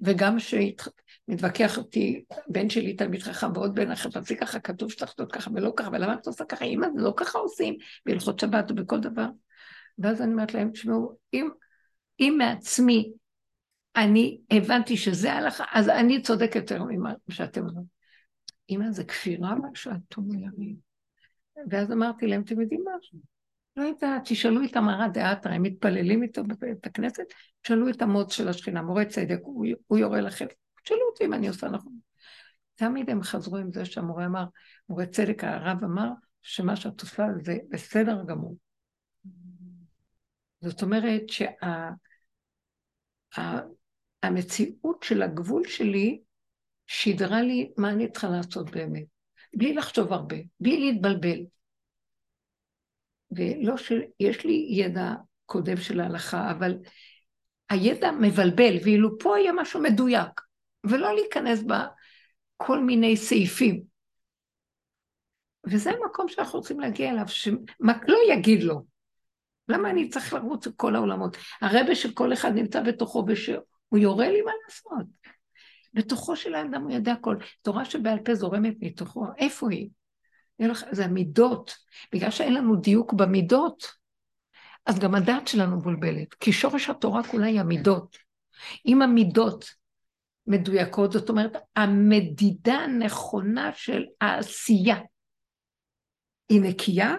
וגם כשמתווכח אותי, בן שלי תלמיד חכם ועוד בן אחר, תעשי ככה, כתוב שצריך לעשות ככה ולא ככה, ולמה את עושה ככה? אמא, זה לא ככה עושים, בהלכות שבת ובכל דבר. ואז אני אומרת להם, תשמעו, אם, אם מעצמי אני הבנתי שזה ההלכה, אז אני צודק יותר ממה שאתם אומרים. אמא, זה כפירה מה שאת אומרת. ואז אמרתי להם, אתם יודעים משהו? לא יודעת, תשאלו את המרא דאתרא, הם מתפללים איתו בבית הכנסת, תשאלו את המוץ של השכינה, מורה צדק, הוא, הוא יורה לכם, תשאלו אותי אם אני עושה נכון. תמיד הם חזרו עם זה שהמורה אמר, מורה צדק, הרב אמר, שמה שאת עושה זה בסדר גמור. זאת אומרת שהמציאות שה, של הגבול שלי שידרה לי מה אני צריכה לעשות באמת, בלי לחשוב הרבה, בלי להתבלבל. ולא שיש לי ידע קודם של ההלכה, אבל הידע מבלבל, ואילו פה יהיה משהו מדויק, ולא להיכנס בכל מיני סעיפים. וזה המקום שאנחנו רוצים להגיע אליו, שמה לא יגיד לו. למה אני צריך לרוץ את כל העולמות? הרבה שכל אחד נמצא בתוכו ושהוא יורה לי מה לעשות. בתוכו של האדם הוא יודע הכל. תורה שבעל פה זורמת מתוכו, איפה היא? זה המידות. בגלל שאין לנו דיוק במידות, אז גם הדעת שלנו מבולבלת. כי שורש התורה כולה היא המידות. אם המידות מדויקות, זאת אומרת, המדידה הנכונה של העשייה היא נקייה,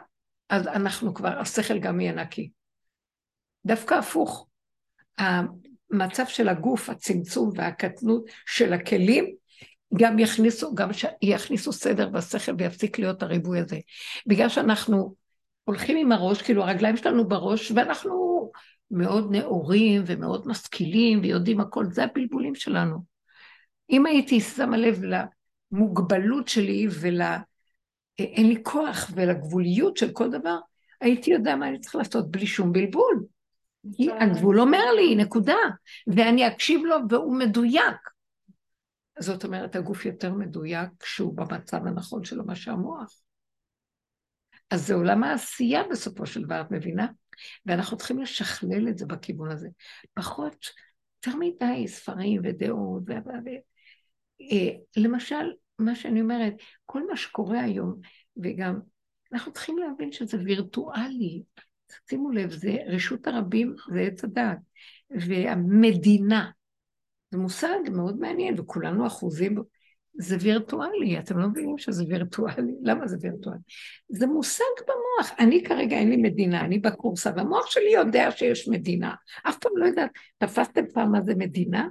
אז אנחנו כבר, השכל גם יהיה נקי. דווקא הפוך. המצב של הגוף, הצמצום והקטנות של הכלים, גם יכניסו, גם יכניסו סדר בשכל ויפסיק להיות הריבוי הזה. בגלל שאנחנו הולכים עם הראש, כאילו הרגליים שלנו בראש, ואנחנו מאוד נאורים ומאוד משכילים ויודעים הכל, זה הבלבולים שלנו. אם הייתי שמה לב למוגבלות שלי ול... אין לי כוח ולגבוליות של כל דבר, הייתי יודע מה אני צריך לעשות בלי שום בלבול. כי הגבול אומר לי, נקודה, ואני אקשיב לו והוא מדויק. זאת אומרת, הגוף יותר מדויק כשהוא במצב הנכון שלו, מה שהמוח. אז זה עולם העשייה בסופו של דבר, את מבינה? ואנחנו צריכים לשכלל את זה בכיוון הזה. פחות, יותר מדי ספרים ודעות. ו... אה, למשל, מה שאני אומרת, כל מה שקורה היום, וגם, אנחנו צריכים להבין שזה וירטואלי. שימו לב, זה רשות הרבים, זה עץ הדעת. והמדינה, זה מושג מאוד מעניין, וכולנו אחוזים. זה וירטואלי, אתם לא מבינים שזה וירטואלי? למה זה וירטואלי? זה מושג במוח. אני כרגע אין לי מדינה, אני בקורסה, והמוח שלי יודע שיש מדינה. אף פעם לא יודעת, תפסתם פעם מה זה מדינה?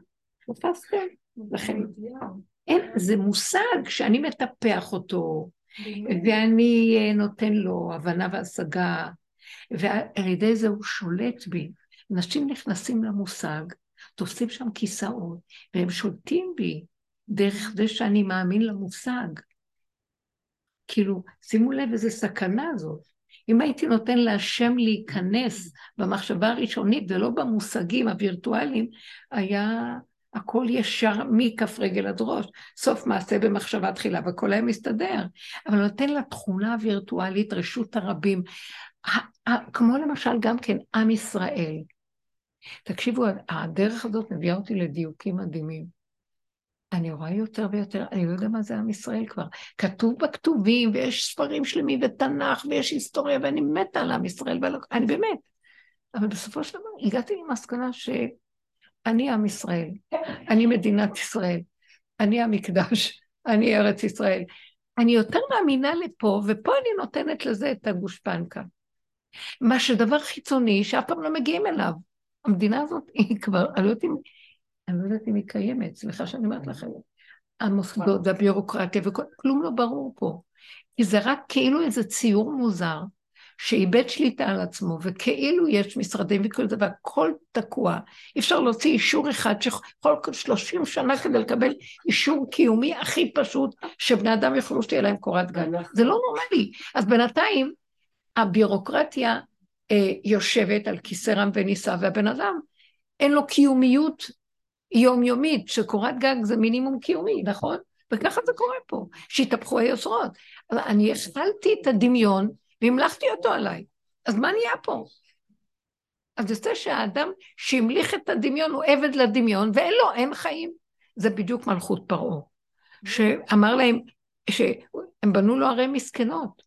תפסתם? לכן, אין, זה מושג שאני מטפח אותו, ואני אה, נותן לו הבנה והשגה, ועל ידי זה הוא שולט בי. נשים נכנסים למושג, תופסים שם כיסאות, והם שולטים בי דרך זה שאני מאמין למושג. כאילו, שימו לב איזה סכנה זאת. אם הייתי נותן להשם להיכנס במחשבה הראשונית ולא במושגים הווירטואליים, היה הכל ישר מכף רגל עד ראש. סוף מעשה במחשבה תחילה, והכל היה מסתדר. אבל נותן לתכונה הווירטואלית רשות הרבים. כמו למשל גם כן עם ישראל. תקשיבו, הדרך הזאת מביאה אותי לדיוקים מדהימים. אני רואה יותר ויותר, אני לא יודע מה זה עם ישראל כבר. כתוב בכתובים, ויש ספרים שלמים, ותנ"ך, ויש היסטוריה, ואני מתה על עם ישראל, ולא, אני באמת. אבל בסופו של דבר הגעתי למסקנה שאני עם ישראל, אני מדינת ישראל, אני המקדש, אני ארץ ישראל. אני יותר מאמינה לפה, ופה אני נותנת לזה את הגושפנקה. מה שדבר חיצוני שאף פעם לא מגיעים אליו. המדינה הזאת היא כבר, אני לא יודעת אם אני לא יודעת אם היא קיימת, סליחה שאני אומרת לכם. המוסדות והביורוקרטיה וכלום לא ברור פה. כי זה רק כאילו איזה ציור מוזר, שאיבד שליטה על עצמו, וכאילו יש משרדים וכל זה, והכל תקוע. אי אפשר להוציא אישור אחד שיכול 30 שנה כדי לקבל אישור קיומי הכי פשוט, שבני אדם יוכלו שתהיה להם קורת גג. זה לא נורמלי. אז בינתיים הביורוקרטיה אה, יושבת על כיסא רם ונישא, והבן אדם אין לו קיומיות יומיומית, שקורת גג זה מינימום קיומי, נכון? וככה זה קורה פה, שהתהפכו היוצרות. אני הכלתי את הדמיון והמלכתי אותו עליי, אז מה נהיה פה? אז יוצא שהאדם שהמליך את הדמיון הוא עבד לדמיון, ואין לו, אין חיים. זה בדיוק מלכות פרעה, שאמר להם, שהם בנו לו ערי מסכנות.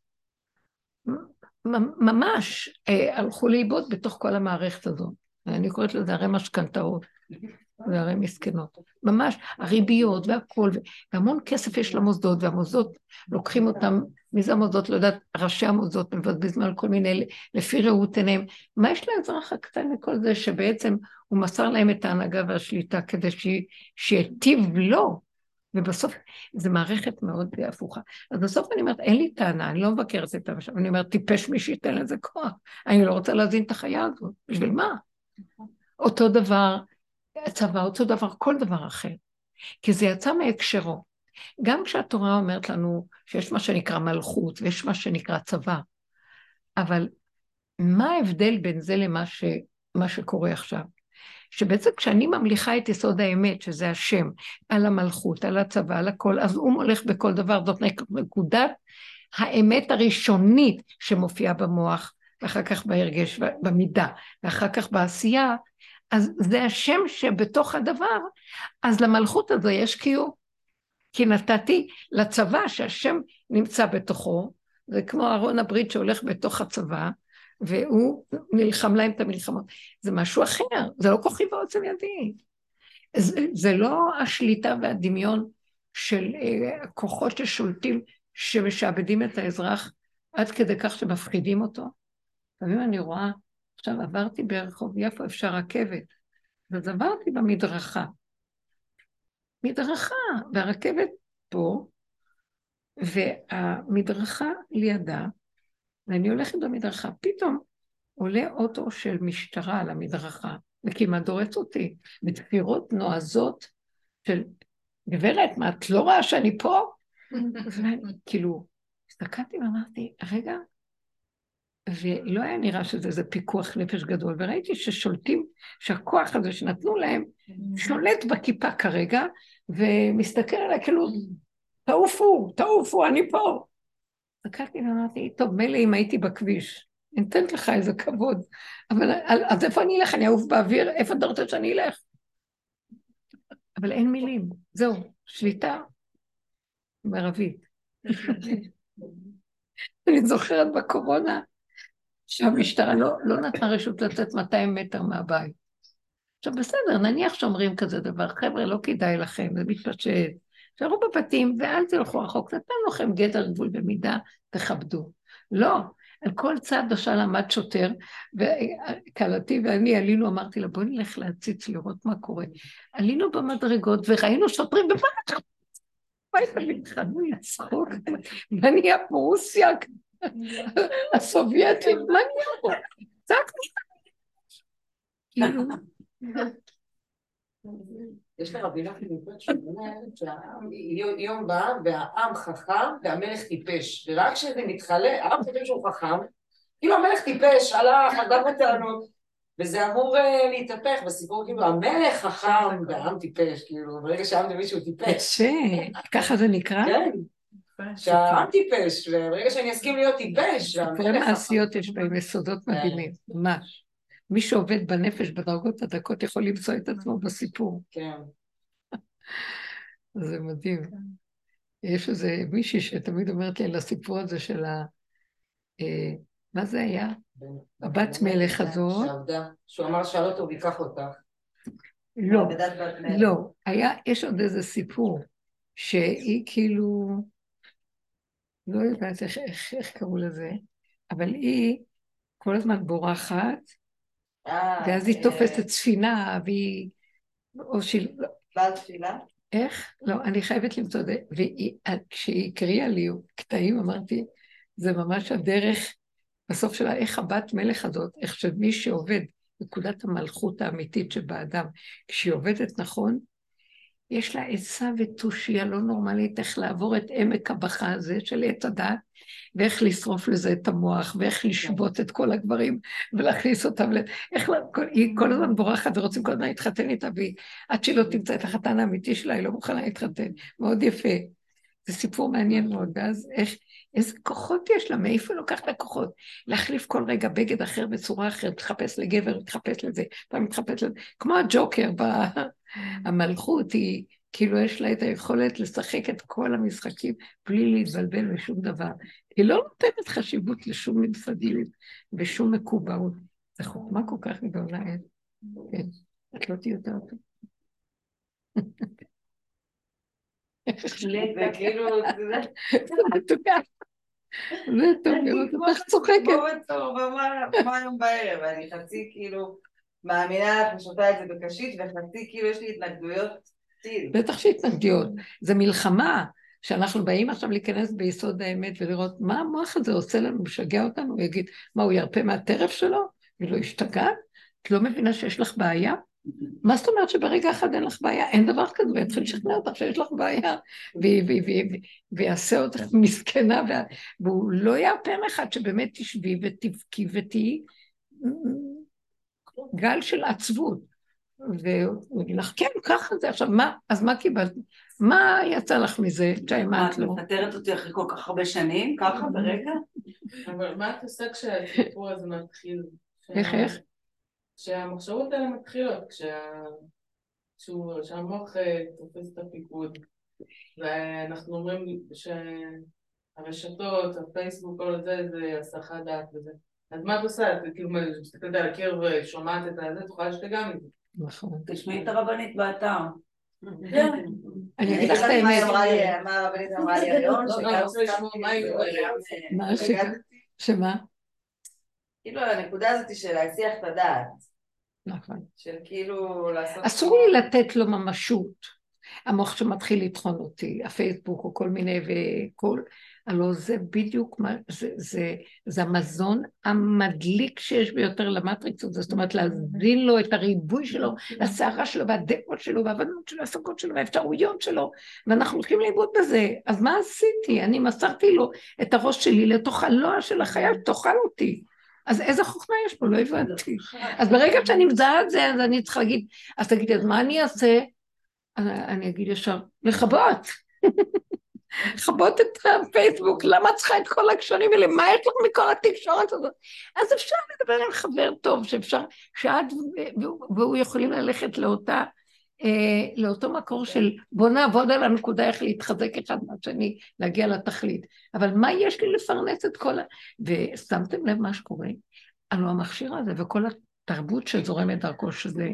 ממש אה, הלכו לאיבוד בתוך כל המערכת הזאת. אני קוראת לזה ערי משכנתאות. זה הרי מסכנות. ממש, הריביות והכול, והמון כסף יש למוסדות, והמוסדות לוקחים אותם, מי זה המוסדות? לא יודעת, ראשי המוסדות מבזבזים על כל מיני, לפי ראות עיניהם. מה יש לאזרח הקטן מכל זה, שבעצם הוא מסר להם את ההנהגה והשליטה כדי שיטיב לו, ובסוף זו מערכת מאוד הפוכה. אז בסוף אני אומרת, אין לי טענה, אני לא מבקרת את המשאב, אני אומרת, טיפש מי שייתן לזה כוח. אני לא רוצה להזין את החיה הזאת, בשביל מה? אותו דבר, הצבא, אותו דבר, כל דבר אחר. כי זה יצא מהקשרו. גם כשהתורה אומרת לנו שיש מה שנקרא מלכות ויש מה שנקרא צבא, אבל מה ההבדל בין זה למה ש, שקורה עכשיו? שבעצם כשאני ממליכה את יסוד האמת, שזה השם, על המלכות, על הצבא, על הכל, אז הוא מולך בכל דבר, זאת נקודת האמת הראשונית שמופיעה במוח, ואחר כך בהרגש, במידה, ואחר כך בעשייה, אז זה השם שבתוך הדבר, אז למלכות הזו יש קיום. כי נתתי לצבא שהשם נמצא בתוכו, זה כמו ארון הברית שהולך בתוך הצבא, והוא נלחם להם את המלחמות. זה משהו אחר, זה לא כוחי ועוצם ידי. זה, זה לא השליטה והדמיון של אה, כוחות ששולטים, שמשעבדים את האזרח עד כדי כך שמפחידים אותו. לפעמים אני רואה עכשיו עברתי ברחוב יפו, אפשר רכבת, אז עברתי במדרכה. מדרכה, והרכבת פה, והמדרכה לידה, ואני הולכת במדרכה, פתאום עולה אוטו של משטרה על המדרכה, וכמעט דורס אותי, בתפירות נועזות של, גברת, מה, את לא רואה שאני פה? כאילו, הסתכלתי ואמרתי, רגע, ולא היה נראה שזה איזה פיקוח נפש גדול, וראיתי ששולטים, שהכוח הזה שנתנו להם, שולט בכיפה כרגע, ומסתכל עליי כאילו, תעופו, תעופו, אני פה. הסתכלתי ואמרתי, טוב, מילא אם הייתי בכביש, אני נותנת לך איזה כבוד, אבל אז איפה אני אלך? אני אעוף באוויר? איפה אתה רוצה שאני אלך? אבל אין מילים, זהו, שליטה מרבית. אני זוכרת בקורונה, שהמשטרה לא, לא נתנה רשות לצאת 200 מטר מהבית. עכשיו בסדר, נניח שאומרים כזה דבר, חבר'ה, לא כדאי לכם, זה מתפשט. תשארו בבתים ואל תלכו רחוק, נתן לכם גדר גבול במידה, תכבדו. לא, על כל צד עכשיו עמד שוטר, וכלתי ואני עלינו, אמרתי לה, בואי נלך להציץ לראות מה קורה. עלינו במדרגות וראינו שוטרים בבית. וואי, התחלנו לצחוק, ואני הפרוסיה, הסובייטים, מה נהיה פה? צעקנו. יש לרבינה פיליפות שאומרת שיום בא והעם חכם והמלך טיפש, ורק כשזה מתחלק, העם חושב שהוא חכם, כאילו המלך טיפש, הלך, אדם בטענות, וזה אמור אה, להתהפך בסיפור, כאילו המלך חכם והעם טיפש, כאילו, ברגע שהעם מבין שהוא טיפש. יפה, ככה זה נקרא? כן, שהעם טיפש, וברגע שאני אסכים להיות טיפש, סיפורי והמלך חכם. מעשיות יש בהם יסודות. מדהימים, ממש. מי שעובד בנפש בדרגות הדקות יכול למצוא את עצמו בסיפור. כן. זה מדהים. יש איזה מישהי שתמיד אומרת לי על הסיפור הזה של ה... אה, מה זה היה? הבת מלך הזאת. שעבדה, שהוא אמר שאל אותו ויקח אותך. לא. לא. היה, יש עוד איזה סיפור, שהיא כאילו, לא יודעת איך, איך, איך קראו לזה, אבל היא כל הזמן בורחת, ואז היא אה, תופסת ספינה, והיא... או שהיא... בעל תפילה? איך? לא, אני חייבת למצוא את זה. וכשהיא הקריאה לי קטעים, אמרתי, זה ממש הדרך, בסוף שלה, איך הבת מלך הזאת, איך שמי שעובד, נקודת המלכות האמיתית שבאדם, כשהיא עובדת נכון, יש לה עצה ותושייה לא נורמלית איך לעבור את עמק הבכה הזה של עץ הדת, ואיך לשרוף לזה את המוח, ואיך לשבות את כל הגברים, ולהכניס אותם ל... איך... לה- היא כל הזמן בורחת ורוצים כל הזמן להתחתן איתה, והיא... עד שהיא לא תמצא את החתן האמיתי שלה, היא לא מוכנה להתחתן. מאוד יפה. זה סיפור מעניין מאוד, ואז איך... איזה כוחות יש לה, מאיפה לוקחת הכוחות? להחליף כל רגע בגד אחר בצורה אחרת, להתחפש לגבר, להתחפש לזה, פעם להתחפש לזה, כמו הג'וקר, ב... המלכות היא, כאילו יש לה את היכולת לשחק את כל המשחקים בלי להתבלבל בשום דבר. היא לא נותנת חשיבות לשום ממסדיות ושום מקובעות. זו חוכמה כל כך גדולה. כן, את לא תהיי יותר טוב. יודע, זה מתוקה. זה טוב לראות אותך צוחקת. כמו בצור, מה היום בערב, אני חצי כאילו מאמינה לך ושותה את זה בקשית, וחצי כאילו יש לי התנגדויות. בטח שהתנגדויות. זה מלחמה, שאנחנו באים עכשיו להיכנס ביסוד האמת ולראות מה המוח הזה עושה לנו, משגע אותנו, הוא יגיד, מה, הוא ירפה מהטרף שלו? היא לא השתגעת? את לא מבינה שיש לך בעיה? מה זאת אומרת שברגע אחד אין לך בעיה? אין דבר כזה, ויתחיל לשכנע אותך שיש לך בעיה, ו- ו- ו- ו- ויעשה אותך מסכנה, וה- והוא לא ירפה לך עד שבאמת תשבי ותבכי ותהיי גל של עצבות. והוא יגיד לך, כן, ככה זה. עכשיו, מה, אז מה קיבלת? מה יצא לך מזה, מה, שהאמנת את לו? מפטרת אותי אחרי כל כך הרבה שנים, ככה ברגע? אבל מה את עושה כשהסיפור הזה מתחיל? איך, איך? כשהמחשבות האלה מתחילות, כשה- כשהוא- שהמוח אה, תופס את הפיקוד, ואנחנו אומרים שהרשתות, הפייסבוק, כל זה, זה הסחת דעת וזה. אז מה את עושה? את כאילו מסתכלת על הקיר ושומעת את הזה, את יכולה להשתגע מזה. נכון. תשמעי את הרבנית באתר. אני אגיד לך את האמת, מה הרבנית אמרה לי היום, לא, אני רוצה לשמוע מה היא אומרת. מה שגם- שמה? כאילו הנקודה הזאת של להסיח את הדעת, נכון. של כאילו לעשות... אסור לי לתת לו ממשות. המוח שמתחיל לטחון אותי, הפייסבוק או כל מיני וכל, הלוא זה בדיוק מה, זה, זה, זה המזון המדליק שיש ביותר למטריקס הזה, זאת אומרת להזין לו את הריבוי שלו, הסערה שלו והדעות שלו והבנות שלו, ההשגות שלו והאפשרויות שלו, ואנחנו הולכים לאיבוד בזה. אז מה עשיתי? אני מסרתי לו את הראש שלי לתוך הלוע של החיה שתאכל אותי. אז איזה חוכמה יש פה? לא הבנתי. אז ברגע שאני מזהה את זה, אז אני צריכה להגיד, אז תגידי, אז מה אני אעשה? אני אני אגיד ישר, לכבות. לכבות את הפייסבוק, למה את צריכה את כל הקשרים האלה? מה יש לך מכל התקשורת הזאת? אז אפשר לדבר עם חבר טוב, שאפשר, שאת והוא יכולים ללכת לאותה, אה, לאותו מקור של בוא נעבוד על הנקודה איך להתחזק אחד מהשני, להגיע לתכלית. אבל מה יש לי לפרנס את כל ה... ושמתם לב מה שקורה? הלוא המכשיר הזה וכל התרבות שזורמת דרכו, שזה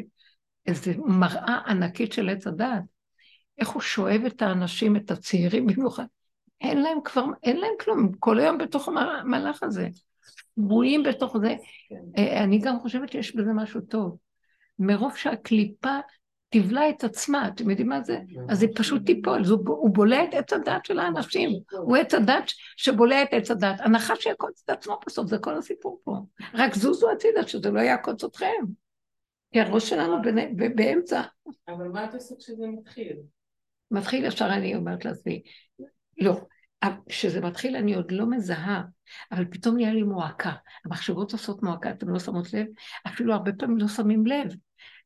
איזו מראה ענקית של עץ הדעת. איך הוא שואב את האנשים, את הצעירים במיוחד. אין להם כבר, אין להם כלום, כל היום בתוך המהלך הזה. שבויים בתוך זה. אה, אני גם חושבת שיש בזה משהו טוב. מרוב שהקליפה תבלע את עצמה, אתם יודעים מה זה? אז היא פשוט תיפול, אז הוא, בולע את עץ הדת של האנשים, הוא עץ הדת שבולע את עץ הדת. הנחש יעקוץ את עצמו בסוף, זה כל הסיפור פה. רק זוזו הצידה, שזה לא יעקוץ אתכם. כי הראש שלנו באמצע. אבל מה את עושה כשזה מתחיל? מתחיל ישר אני אומרת לעצמי, לא, כשזה מתחיל אני עוד לא מזהה, אבל פתאום נהיה לי מועקה. המחשבות עושות מועקה, אתם לא שמות לב? אפילו הרבה פעמים לא שמים לב.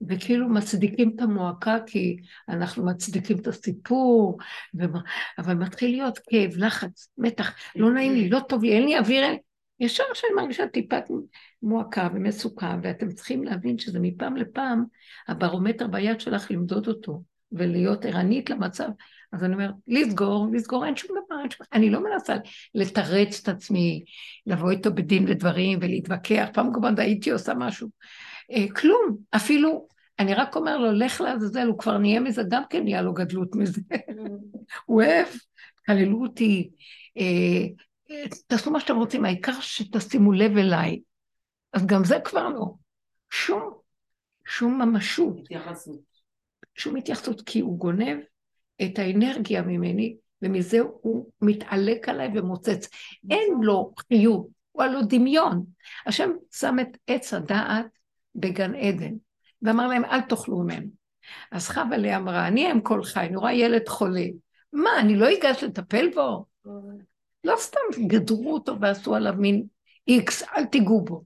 וכאילו מצדיקים את המועקה כי אנחנו מצדיקים את הסיפור, ומה, אבל מתחיל להיות כאב, לחץ, מתח, לא נעים לי, לא טוב לי, אין לי אוויר, אין... ישר שאני מרגישה טיפת מועקה ומצוקה, ואתם צריכים להבין שזה מפעם לפעם, הברומטר ביד שלך למדוד אותו, ולהיות ערנית למצב. אז אני אומרת, לסגור, לסגור, אין שום דבר, אין שום... אני לא מנסה לתרץ את עצמי, לבוא איתו בדין ודברים ולהתווכח, פעם כמובן הייתי עושה משהו. אה, כלום, אפילו, אני רק אומר לו, לך לעזאזל, הוא כבר נהיה מזה, גם כן נהיה לו גדלות מזה. הוא אוהב, כללו אותי, אה, אה, תעשו מה שאתם רוצים, העיקר שתשימו לב אליי. אז גם זה כבר לא. שום, שום ממשות. התייחסות. שום התייחסות, כי הוא גונב את האנרגיה ממני, ומזה הוא מתעלק עליי ומוצץ. אין לו חיות, הוא הלא דמיון. השם שם את עץ הדעת בגן עדן, ואמר להם, אל תאכלו ממנו. אז חווה לי אמרה, אני אם כל חי, אני רואה ילד חולה. מה, אני לא אגש לטפל בו? לא סתם גדרו אותו ועשו עליו מין איקס, אל תיגעו בו.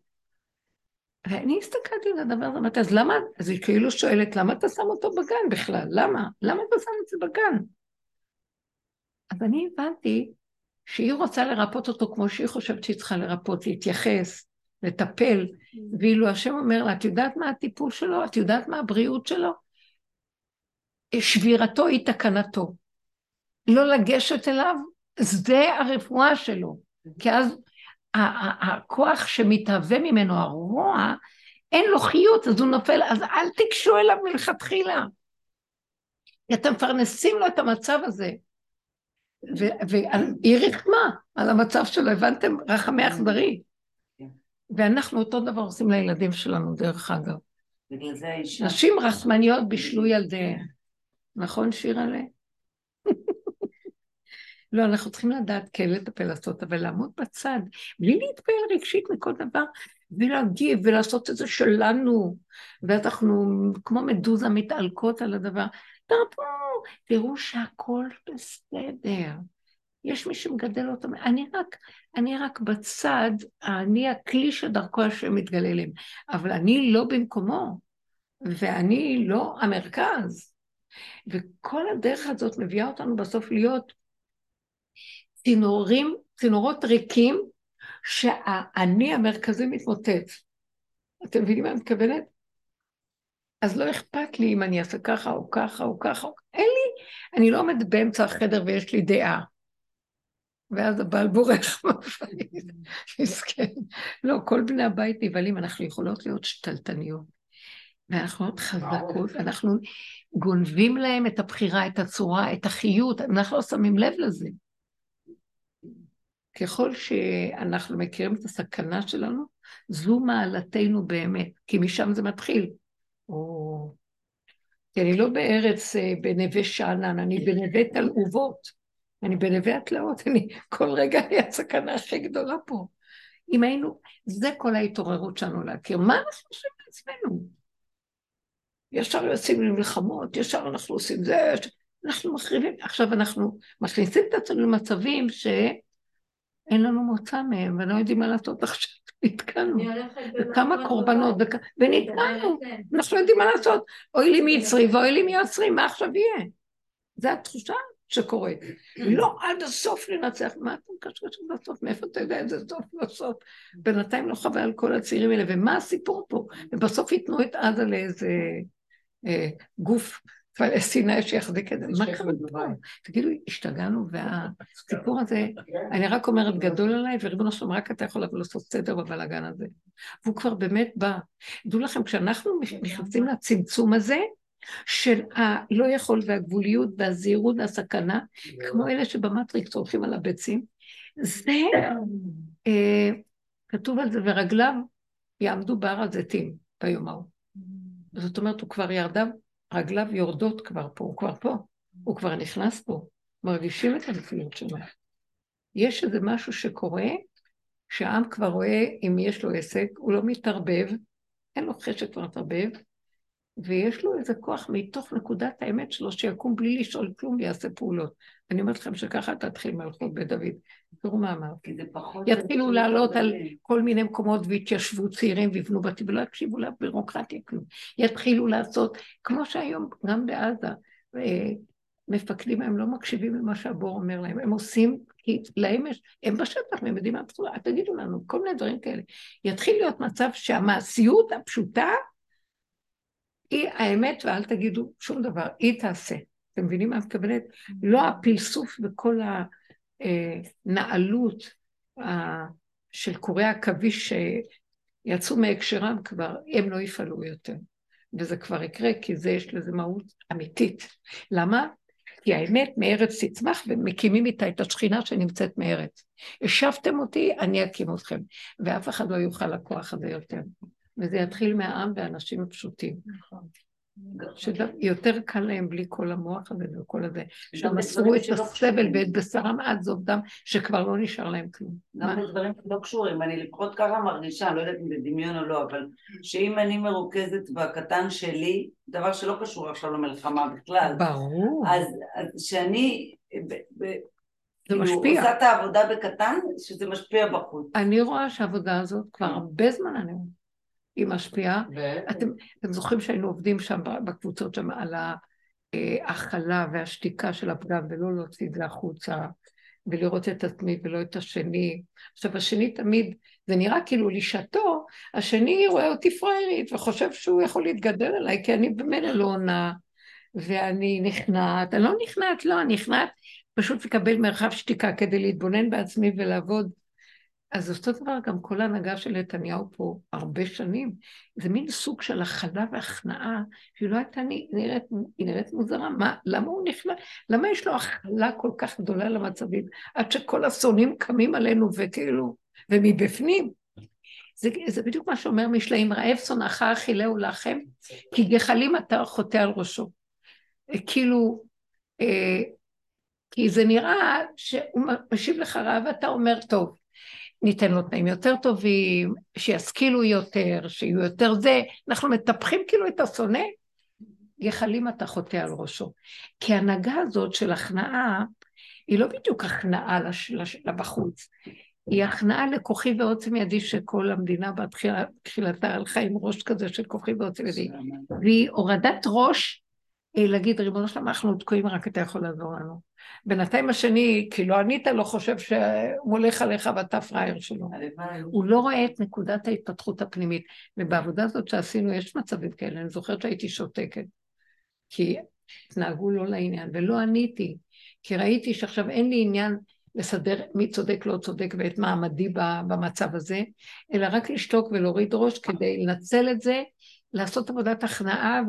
ואני הסתכלתי על הדבר הזה, אמרתי, אז למה, אז היא כאילו שואלת, למה אתה שם אותו בגן בכלל? למה? למה אתה שם את זה בגן? אז אני הבנתי שהיא רוצה לרפות אותו כמו שהיא חושבת שהיא צריכה לרפות, להתייחס, לטפל, ואילו השם אומר לה, את יודעת מה הטיפול שלו? את יודעת מה הבריאות שלו? שבירתו היא תקנתו. לא לגשת אליו, זה הרפואה שלו. כי אז הכוח שמתהווה ממנו, הרוע, אין לו חיות, אז הוא נופל, אז אל תיגשו אליו מלכתחילה. כי אתם מפרנסים לו את המצב הזה. והיא רחמה על המצב שלו, הבנתם? רחמי אכזרי. ואנחנו אותו דבר עושים לילדים שלנו, דרך אגב. בגלל זה האישה... נשים רחמניות בישלו ילדיהן. נכון, שירלה? לא, אנחנו צריכים לדעת כן לטפל לעשות, אבל לעמוד בצד, בלי להתפעל רגשית מכל דבר, ולהגיב ולעשות את זה שלנו, ואנחנו כמו מדוזה מתעלקות על הדבר. תרפו, תראו שהכל בסדר. יש מי שמגדל אותם, אני רק, אני רק בצד, אני הכלי שדרכו השם מתגלה אליהם, אבל אני לא במקומו, ואני לא המרכז. וכל הדרך הזאת מביאה אותנו בסוף להיות צינורים, צינורות ריקים, שהאני המרכזי מתמוטט. אתם מבינים מה אני מתכוונת? אז לא אכפת לי אם אני אעשה ככה או ככה או ככה, אין לי, אני לא עומדת באמצע החדר ויש לי דעה. ואז הבעל בורח מהבית, מסכן. לא, כל בני הבית נבהלים, אנחנו יכולות להיות שתלטניות. ואנחנו מאוד חזקות, אנחנו גונבים להם את הבחירה, את הצורה, את החיות, אנחנו לא שמים לב לזה. ככל שאנחנו מכירים את הסכנה שלנו, זו מעלתנו באמת, כי משם זה מתחיל. או... כי אני לא בארץ אה, בנווה שאנן, אני בנווה תלעובות, אני בנווה התלאות, אני כל רגע אני הסכנה הכי גדולה פה. אם היינו, זה כל ההתעוררות שלנו להכיר. מה אנחנו עושים לעצמנו? ישר יוצאים למלחמות, ישר אנחנו עושים זה, אנחנו מחריבים, עכשיו אנחנו מכניסים את עצמנו למצבים שאין לנו מוצא מהם, ולא יודעים מה לעשות עכשיו, נתקענו. וכמה קורבנות. ונתקענו, אנחנו לא יודעים מה לעשות. אוי לי מיצרי ואוי לי מיוצרי, מה עכשיו יהיה? זו התחושה שקורית. לא עד הסוף לנצח, מה אתה מקשקש עד הסוף? מאיפה אתה יודע איזה סוף לא סוף? בינתיים לא חווה על כל הצעירים האלה, ומה הסיפור פה? ובסוף ייתנו את עזה לאיזה אה, גוף פלסטיני שיחזיק את זה. מה קרה פה? תגידו, השתגענו, והסיפור הזה, אני רק אומרת, גדול עליי, וריבונו שלום, רק אתה יכול לבוא לעשות סדר בבלאגן הזה. והוא כבר באמת בא. דעו לכם, כשאנחנו נכנסים לצמצום הזה, של הלא יכול והגבוליות והזהירות והסכנה, כמו אלה שבמטריקס הולכים על הביצים, זה, אה, כתוב על זה, ורגליו יעמדו בהר הזיתים ביום ההוא. זאת אומרת, הוא כבר ירדה, רגליו יורדות כבר פה, הוא כבר פה, הוא כבר נכנס פה, מרגישים את הנפילות שלו. יש איזה משהו שקורה, שהעם כבר רואה אם יש לו עסק, הוא לא מתערבב, אין לו חשק כבר להתערבב, ויש לו איזה כוח מתוך נקודת האמת שלו, שיקום בלי לשאול כלום ויעשה פעולות. אני אומרת לכם שככה תתחיל מלכות בית דוד. תראו מה אמרתי. יתחילו לעלות על כל מיני מקומות והתיישבו צעירים ויבנו בתים ולא יקשיבו לבירוקרטיה כלום. יתחילו לעשות, כמו שהיום, גם בעזה, אה, מפקדים הם לא מקשיבים למה שהבור אומר להם, הם עושים, כי להם יש, הם בשטח, הם יודעים מה הבשורה, תגידו לנו, כל מיני דברים כאלה. יתחיל להיות מצב שהמעשיות הפשוטה היא האמת, ואל תגידו שום דבר, היא תעשה. אתם מבינים מה את מתכוונת? לא הפלסוף וכל הנעלות של קורי העכביש שיצאו מהקשרם כבר, הם לא יפעלו יותר. וזה כבר יקרה, כי זה יש לזה מהות אמיתית. למה? כי האמת מארץ תצמח ומקימים איתה את השכינה שנמצאת מארץ. השבתם אותי, אני אקים אתכם. ואף אחד לא יוכל לכוח הזה יותר. וזה יתחיל מהעם והאנשים הפשוטים. נכון. שיותר קל להם בלי כל המוח הזה וכל הזה, שמסרו את הסבל ואת בשרם עד זוב דם, שכבר לא נשאר להם כלום. גם בדברים לא קשורים, אני לפחות ככה מרגישה, לא יודעת אם זה דמיון או לא, אבל שאם אני מרוכזת בקטן שלי, דבר שלא קשור עכשיו למלחמה בכלל, ברור. אז שאני זה כאילו משפיע. עושה את העבודה בקטן, שזה משפיע בחוץ. אני רואה שהעבודה הזאת כבר הרבה זמן אני רואה. היא משפיעה. אתם, אתם זוכרים שהיינו עובדים שם בקבוצות שם על ההכלה והשתיקה של הפגם ולא להוציא את זה החוצה ולראות את עצמי ולא את השני. עכשיו השני תמיד, זה נראה כאילו לשעתו, השני רואה אותי פראיירית וחושב שהוא יכול להתגדל עליי כי אני במילא לא עונה ואני נכנעת, אני לא נכנעת, לא, אני נכנעת פשוט לקבל מרחב שתיקה כדי להתבונן בעצמי ולעבוד אז אותו דבר גם כל ההנהגה של נתניהו פה הרבה שנים, זה מין סוג של הכלה והכנעה, שהיא לא הייתה נראית, היא נראית מוזרה, מה, למה הוא נכנע, למה יש לו הכלה כל כך גדולה למצבים, עד שכל השונאים קמים עלינו וכאילו, ומבפנים. זה, זה בדיוק מה שאומר משלעים, רעב שונאך אכילהו לחם, כי גחלים אתה חוטא על ראשו. כאילו, אה, כי זה נראה שהוא משיב לך רעב ואתה אומר, טוב, ניתן לו תנאים יותר טובים, שישכילו יותר, שיהיו יותר זה, אנחנו מטפחים כאילו את השונא, גחלים אתה חוטא על ראשו. כי ההנהגה הזאת של הכנעה, היא לא בדיוק הכנעה לש, לש, לבחוץ, היא הכנעה לכוחי ועוצם ידי שכל המדינה בתחילתה הלכה עם ראש כזה של כוחי ועוצם ידי, והיא הורדת ראש להגיד, ריבונו שלמה, אנחנו תקועים, רק אתה יכול לעזור לנו. בינתיים השני, כי לא ענית, לא חושב שהוא הולך עליך ואתה פראייר שלו. הוא לא רואה את נקודת ההתפתחות הפנימית. ובעבודה הזאת שעשינו, יש מצבים כאלה, אני זוכרת שהייתי שותקת. כי התנהגו לא לעניין, ולא עניתי. כי ראיתי שעכשיו אין לי עניין לסדר מי צודק, לא צודק, ואת מעמדי במצב הזה, אלא רק לשתוק ולהוריד ראש כדי לנצל את זה, לעשות עבודת הכנעה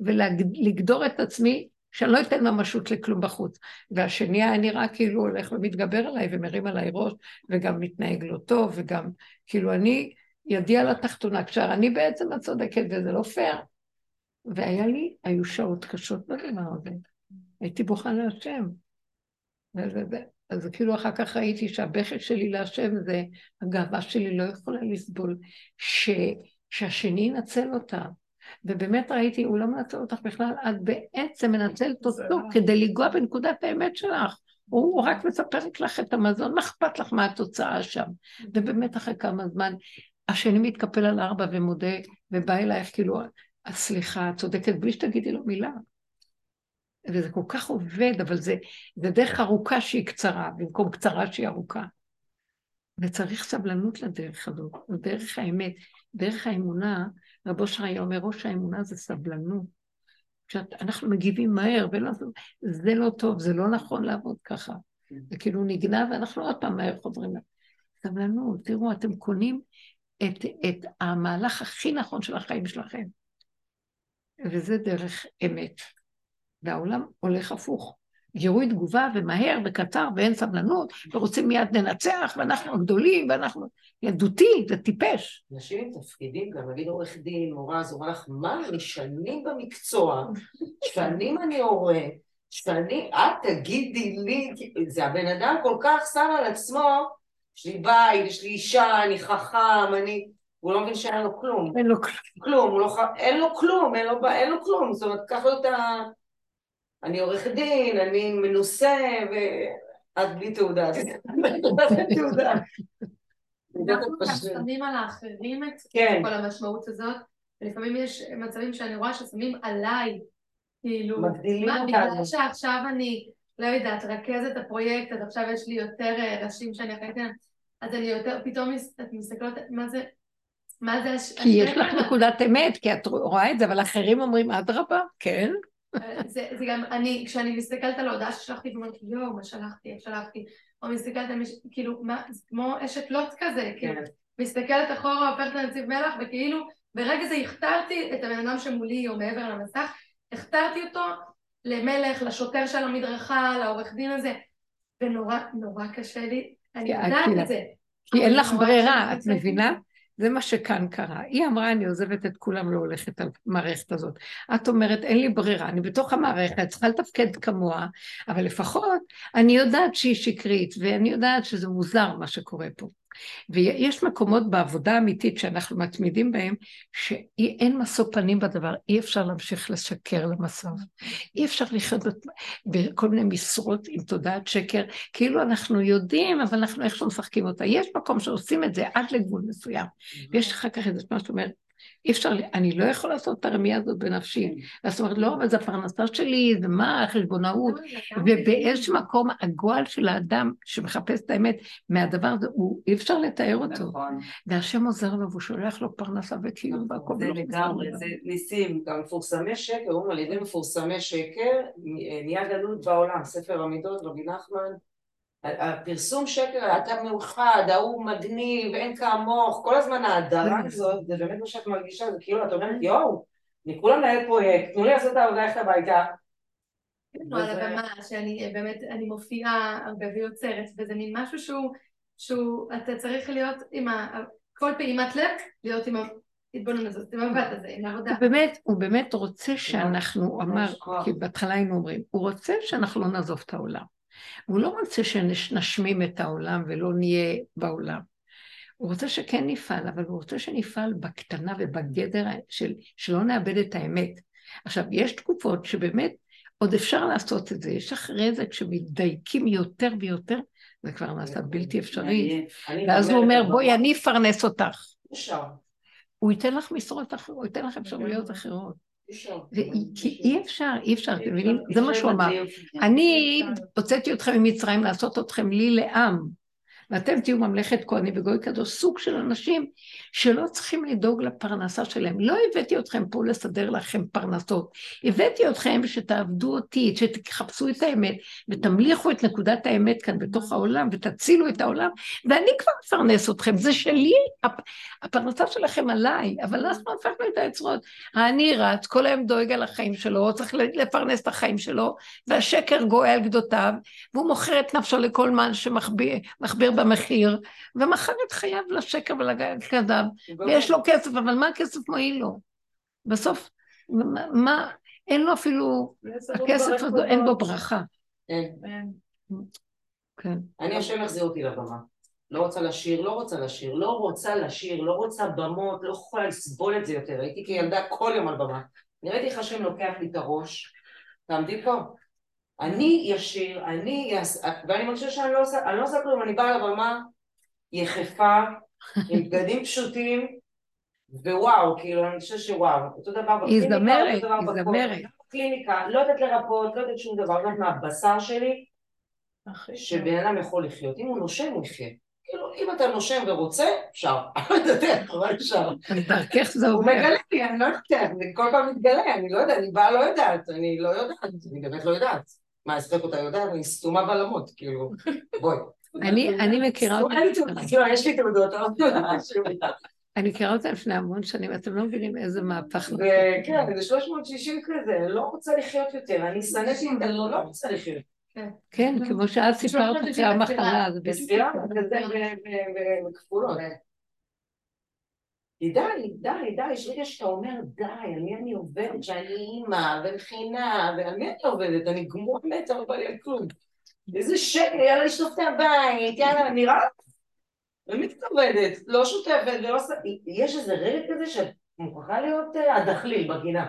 ולגדור את עצמי שאני לא אתן ממשות לכלום בחוץ. והשני היה נראה כאילו הולך ומתגבר עליי ומרים עליי ראש, וגם מתנהג לא טוב, וגם כאילו אני ידי על התחתונה, כשאני בעצם הצודקת וזה לא פייר. והיה לי, היו שעות קשות בדבר הזה. הייתי בוכה להשם. אז כאילו אחר כך ראיתי שהבכי שלי להשם זה, הגאווה שלי לא יכולה לסבול, ש, שהשני ינצל אותה. ובאמת ראיתי, הוא לא מנצל אותך בכלל, את בעצם מנצלת אותו כדי לנגוע בנקודת האמת שלך. הוא רק מספק לך את המזון, מה אכפת לך מה התוצאה שם? ובאמת אחרי כמה זמן, השני מתקפל על ארבע ומודה, ובא אלייך כאילו, סליחה, צודקת, בלי שתגידי לו מילה. וזה כל כך עובד, אבל זה, זה דרך ארוכה שהיא קצרה, במקום קצרה שהיא ארוכה. וצריך סבלנות לדרך הזאת, דרך האמת, דרך האמונה, רבו שריה אומר, ראש האמונה זה סבלנות. כשאנחנו מגיבים מהר, ולא, זה לא טוב, זה לא נכון לעבוד ככה. זה כאילו נגנב, ואנחנו עוד פעם מהר חוזרים. סבלנות, תראו, אתם קונים את, את המהלך הכי נכון של החיים שלכם. וזה דרך אמת. והעולם הולך הפוך. גירוי תגובה ומהר וקצר ואין סבלנות, ורוצים מיד לנצח, ואנחנו הגדולים, ואנחנו... ילדותי, זה טיפש. נשים עם תפקידים, גם נגיד עורך דין, מורה, אז אומר לך, מה, אני שנים במקצוע, שנים אני הורה, שנים, את תגידי לי, זה הבן אדם כל כך שם על עצמו, יש לי בית, יש לי אישה, אני חכם, אני... הוא לא מבין שאין לו כלום. אין לו כלום. כלום, לא ח... אין לו כלום, אין לו, אין לו כלום, זאת אומרת, קח לו את ה... אני עורך דין, אני מנוסה, ואת בלי תעודה. בלי תעודה. אנחנו גם שמים על האחרים את כן. כל המשמעות הזאת, ולפעמים יש מצבים שאני רואה ששמים עליי, כאילו, מגדילים מה, אותנו. בגלל שעכשיו אני, לא יודעת, רכזת הפרויקט, אז עכשיו יש לי יותר אה, ראשים שאני אחראית עליהם, אז אני יותר, פתאום את מסתכלות, מה זה, מה זה הש... כי יש לך השקר? נקודת אמת, כי את רואה את זה, אבל אחרים אומרים, אדרבה, כן. זה, זה גם, אני, כשאני מסתכלת על ההודעה ששלחתי ואומרת, יואו, מה שלחתי, איך שלחתי, או מסתכלת על מישהו, כאילו, מה, זה כמו אשת לוט כזה, כאילו, כן. מסתכלת אחורה, הופכת לנציב מלח, וכאילו, ברגע זה הכתרתי את הבן אדם שמולי או מעבר על המסך, הכתרתי אותו למלך, לשוטר של המדרכה, לעורך דין הזה, ונורא, נורא קשה לי, אני יודעת כי- את זה. כי אין לך ברירה, את. מבינה? זה מה שכאן קרה. היא אמרה, אני עוזבת את כולם, לא הולכת על המערכת הזאת. את אומרת, אין לי ברירה, אני בתוך המערכת, צריכה לתפקד כמוה, אבל לפחות אני יודעת שהיא שקרית, ואני יודעת שזה מוזר מה שקורה פה. ויש מקומות בעבודה האמיתית שאנחנו מתמידים בהם, שאין משוא פנים בדבר, אי אפשר להמשיך לשקר למסוף. אי אפשר לחיות בכל מיני משרות עם תודעת שקר, כאילו אנחנו יודעים, אבל אנחנו איכשהו משחקים אותה. יש מקום שעושים את זה עד לגבול מסוים, ויש אחר כך איזה מה שאומר, אי אפשר, אני לא יכול לעשות את הרמייה הזאת בנפשי. אז זאת אומרת, לא, אבל זה הפרנסה שלי, זה מה, החשבונאות. ובאיזשהו מקום הגועל של האדם שמחפש את האמת מהדבר הזה, הוא, אי אפשר לתאר אותו. נכון, והשם עוזר לו והוא שולח לו פרנסה וקיום והכל. זה חסר לגמרי. זה ניסים. גם מפורסמי שקר, אומרים על ידי מפורסמי שקר, נהיה גלות בעולם, ספר המידות, רבי נחמן. הפרסום שקר, אתה מאוחד, ההוא מגניב, אין כמוך, כל הזמן ההדרה הזאת, זה באמת מה שאת מרגישה, זה כאילו את אומרת, יואו, אני כולה מנהל פרויקט, תנו לי לעשות את העבודה, ללכת הביתה. לא, על הבמה, שאני באמת, אני מופיעה הרבה ויוצרת, וזה מין משהו שהוא, שהוא, אתה צריך להיות עם ה... כל פעימת לב, להיות עם ההתבוננות הזאת, עם המבט הזה, עם העבודה. הוא באמת, הוא באמת רוצה שאנחנו, הוא אמר. כי בהתחלה היינו אומרים, הוא רוצה שאנחנו לא נעזוב את העולם. הוא לא רוצה שנשמים את העולם ולא נהיה בעולם. הוא רוצה שכן נפעל, אבל הוא רוצה שנפעל בקטנה ובגדר של, שלא נאבד את האמת. עכשיו, יש תקופות שבאמת עוד אפשר לעשות את זה, יש אחרי זה כשמתדייקים יותר ויותר, זה כבר נעשה בלתי אפשרי. ואז הוא אומר, בואי, אני אפרנס אותך. אפשר, הוא ייתן לך משרות אחרות, הוא ייתן לך אפשרויות אחרות. כי אי אפשר, אי אפשר, אתם מבינים? זה מה שהוא אמר. אני הוצאתי אתכם ממצרים לעשות אתכם לי לעם, ואתם תהיו ממלכת כהנים וגוי קדוש, סוג של אנשים שלא צריכים לדאוג לפרנסה שלהם. לא הבאתי אתכם פה לסדר לכם פרנסות, הבאתי אתכם שתעבדו אותי, שתחפשו את האמת, ותמליכו את נקודת האמת כאן בתוך העולם, ותצילו את העולם, ואני כבר מפרנס אתכם, זה שלי, הפ- הפרנסה שלכם עליי, אבל אנחנו הפכנו את היוצרות. האני רץ, כל היום דואג על החיים שלו, צריך לפרנס את החיים שלו, והשקר גואה על גדותיו, והוא מוכר את נפשו לכל שמכביר מכביר במחיר, ומכר את חייו לשקר ולכזב, ויש לו כסף, אבל מה הכסף מועיל לו? בסוף, מה, אין לו אפילו, הכסף הזה אין בו ברכה. אין. כן. אני השם יחזיר אותי לבמה. לא רוצה לשיר, לא רוצה לשיר, לא רוצה לשיר, לא רוצה במות, לא יכולה לסבול את זה יותר. הייתי כילדה כל יום על במה. אני ראיתי איך השם לוקח לי את הראש, תעמדי פה. אני ישיר, אני אעשה, ואני מרגישה שאני לא עושה, אני לא עושה כלום, אני באה לבמה יחפה, עם בגדים פשוטים, ווואו, כאילו, אני חושבת שוואו, אותו דבר בקליניקה, זמרת, אותו דבר זמרת. בקליניקה, לא יודעת לרפות, לא יודעת שום דבר, לא יודעת מהבשר שלי, שבן אדם יכול לחיות. אם הוא נושם, הוא יחיה. כאילו, אם אתה נושם ורוצה, אפשר. לא יודעת אבל אפשר. אז דרכך זה הוא עובר. מגלה לי, אני לא יודעת, זה כל פעם מתגלה, אני לא יודעת, אני באה לא יודעת, אני לא יודעת, אני באמת לא יודעת. מה, אספק אותה יודעת? אני סתומה בלמות, כאילו, בואי. אני אני מכירה אותה, כאילו, יש לי תעודות, לא יודעת משהו. אני מכירה אותה לפני המון שנים, אתם לא מבינים איזה מהפך. וכן, זה 360 כזה, לא רוצה לחיות יותר, אני שנאתי את זה, לא רוצה לחיות. כן, כמו שאת סיפרת אחרי המחלה, זה כזה וכפולות. די, די, די, יש רגע שאתה אומר די, על מי אני עובדת, שאני אימא ומכינה, ועל מי אני עובדת, אני גמורה מתה, לא בא לי על כלום. איזה שקר, יאללה לשטוף את הבית, יאללה, נראה? ומתכבדת, לא שותפת ולא... ס- יש איזה רגע כזה שאת מוכרחה להיות אה, הדחליל בגינה.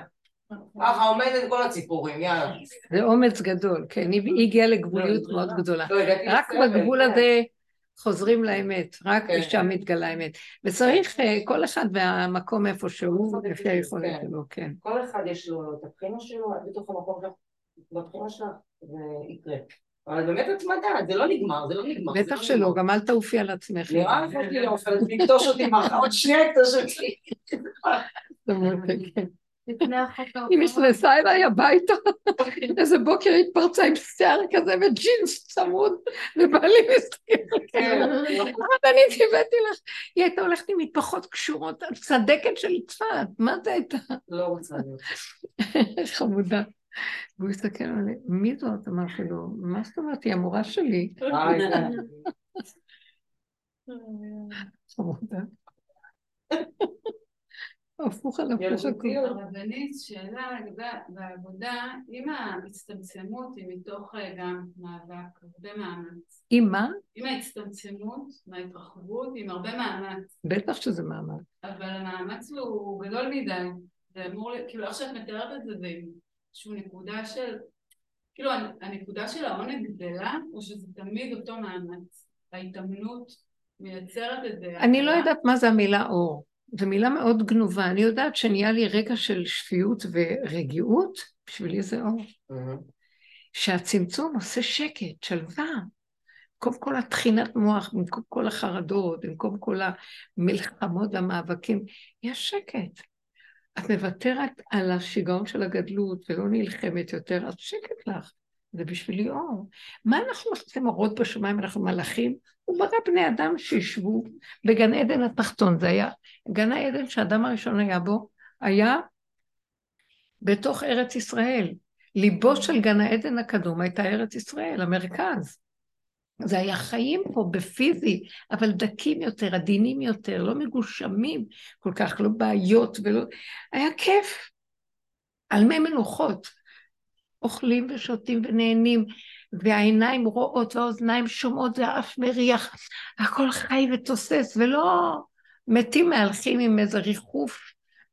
ככה עומדת כל הציפורים, יאללה. זה אומץ גדול, כן, היא הגיעה לגבוליות לא, מאוד גדולה. לא, רק בגבול כן. הזה חוזרים לאמת, רק כן. שם מתגלה האמת. וצריך אה, כל אחד והמקום איפה שהוא, לפי היכולת כן. שלו, כן. כל אחד יש לו את הבחינה שלו, את בתוך המקום שלך, בבחינה שלך, זה יקרה. אבל באמת התמדה, זה לא נגמר, זה לא נגמר. זה בטח לא שלא. גם אל תעופי על עצמך. נראה לך שלי לא נופלת, תקטוש אותי מחר, עוד שנייה יקטוש אותי. היא נכנסה אליי הביתה, איזה בוקר היא התפרצה עם שיער כזה וג'ינס צמוד, ובעלי מסתכל. כן. הרבנית הבאתי לך, היא הייתה הולכת עם מטפחות קשורות, צדקת של צפת, מה זה הייתה? לא רוצה להיות. חמודה. והוא הסתכל עליי, מי זאת? אמרתי לו, מה זאת אומרת, היא המורה שלי. חמודה. הפוך על הפוך הכל. הרבנית, שאלה לגבי בעבודה, אם ההצטמצמות היא מתוך אה, גם מאבק, הרבה מאמץ. עם מה? אם ההצטמצמות מההתרחבות עם הרבה מאמץ, בטח שזה מעמד. אבל המאמץ הוא גדול מדי, זה אמור, כאילו איך שאת מתארת את זה, זה איזושהי נקודה של, כאילו הנ- הנקודה של העונג גדלה, או שזה תמיד אותו מאמץ? ההתאמנות מייצרת את זה. אני לא יודעת מה זה המילה אור. זו מילה מאוד גנובה. אני יודעת שנהיה לי רגע של שפיות ורגיעות, בשבילי זה אור. שהצמצום עושה שקט, שלווה. במקום כל הטחינת מוח, במקום כל החרדות, במקום כל המלחמות והמאבקים, יש שקט. את מוותרת על השיגעון של הגדלות ולא נלחמת יותר, אז שקט לך. זה בשבילי אור. מה אנחנו מחפשים אורות בשמיים? אנחנו מלאכים? הוא ברא בני אדם שישבו בגן עדן התחתון. זה היה, גן העדן שהאדם הראשון היה בו, היה בתוך ארץ ישראל. ליבו של גן העדן הקדום הייתה ארץ ישראל, המרכז. זה היה חיים פה בפיזי, אבל דקים יותר, עדינים יותר, לא מגושמים כל כך, לא בעיות ולא... היה כיף. על מי מנוחות. אוכלים ושותים ונהנים, והעיניים רואות והאוזניים שומעות והאף מריח, הכל חי ותוסס, ולא מתים מהלכים עם איזה ריחוף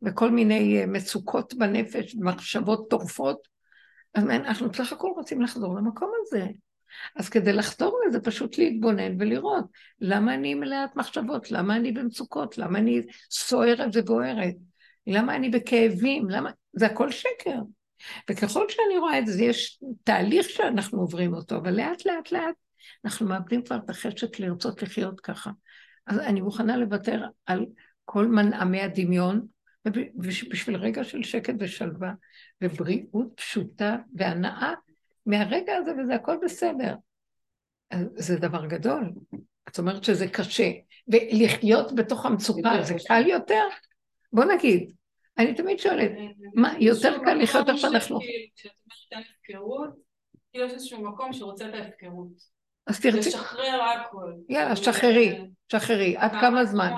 וכל מיני אה, מצוקות בנפש, מחשבות טורפות. אז אנחנו בסך הכל רוצים לחזור למקום הזה. אז כדי לחזור לזה, פשוט להתבונן ולראות למה אני מלאת מחשבות, למה אני במצוקות, למה אני סוערת ובוערת, למה אני בכאבים, למה... זה הכל שקר. וככל שאני רואה את זה, יש תהליך שאנחנו עוברים אותו, אבל לאט לאט לאט אנחנו מאבדים כבר את החשק לרצות לחיות ככה. אז אני מוכנה לוותר על כל מנעמי הדמיון, ובשביל רגע של שקט ושלווה, ובריאות פשוטה והנאה מהרגע הזה, וזה הכל בסדר. זה דבר גדול. את אומרת שזה קשה, ולחיות בתוך המצוקה זה קל יותר? בוא נגיד, אני תמיד שואלת, מה, יותר קל לחיות איך שאנחנו... כשאת אומרת אין הפקרות, כאילו יש איזשהו מקום שרוצה את ההפקרות. אז תרצי, לשחרר הכל. יאללה, שחררי, שחררי, עד כמה זמן?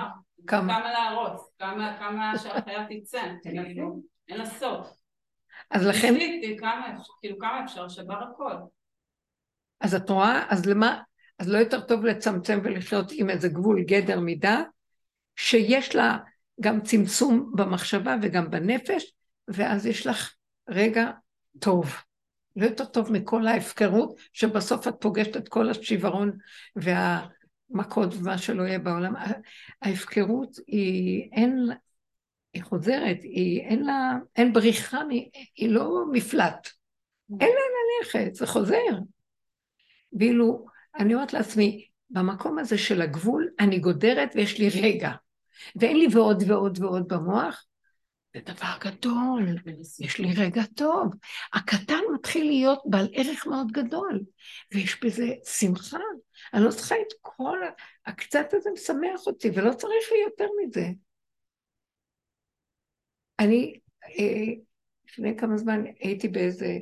כמה? כמה להרוס, כמה כמה שהחיה תצא, כאילו, אין לה סוף. אז לכן, כאילו כמה אפשר, שבר הכל. אז את רואה, אז למה, אז לא יותר טוב לצמצם ולחיות עם איזה גבול גדר מידה, שיש לה גם צמצום במחשבה וגם בנפש, ואז יש לך רגע טוב. לא יותר טוב מכל ההפקרות, שבסוף את פוגשת את כל השיוורון והמכות ומה שלא יהיה בעולם. ההפקרות היא, אין, היא חוזרת, היא, אין לה, אין בריחה, היא לא מפלט. אין לאן ללכת, זה חוזר. ואילו, אני אומרת לעצמי, במקום הזה של הגבול, אני גודרת ויש לי רגע. ואין לי ועוד ועוד ועוד במוח, זה דבר גדול, יש לי רגע טוב. הקטן מתחיל להיות בעל ערך מאוד גדול, ויש בזה שמחה. אני לא צריכה את כל, הקצת הזה משמח אותי, ולא צריך לי יותר מזה. אני, אה, לפני כמה זמן הייתי באיזה,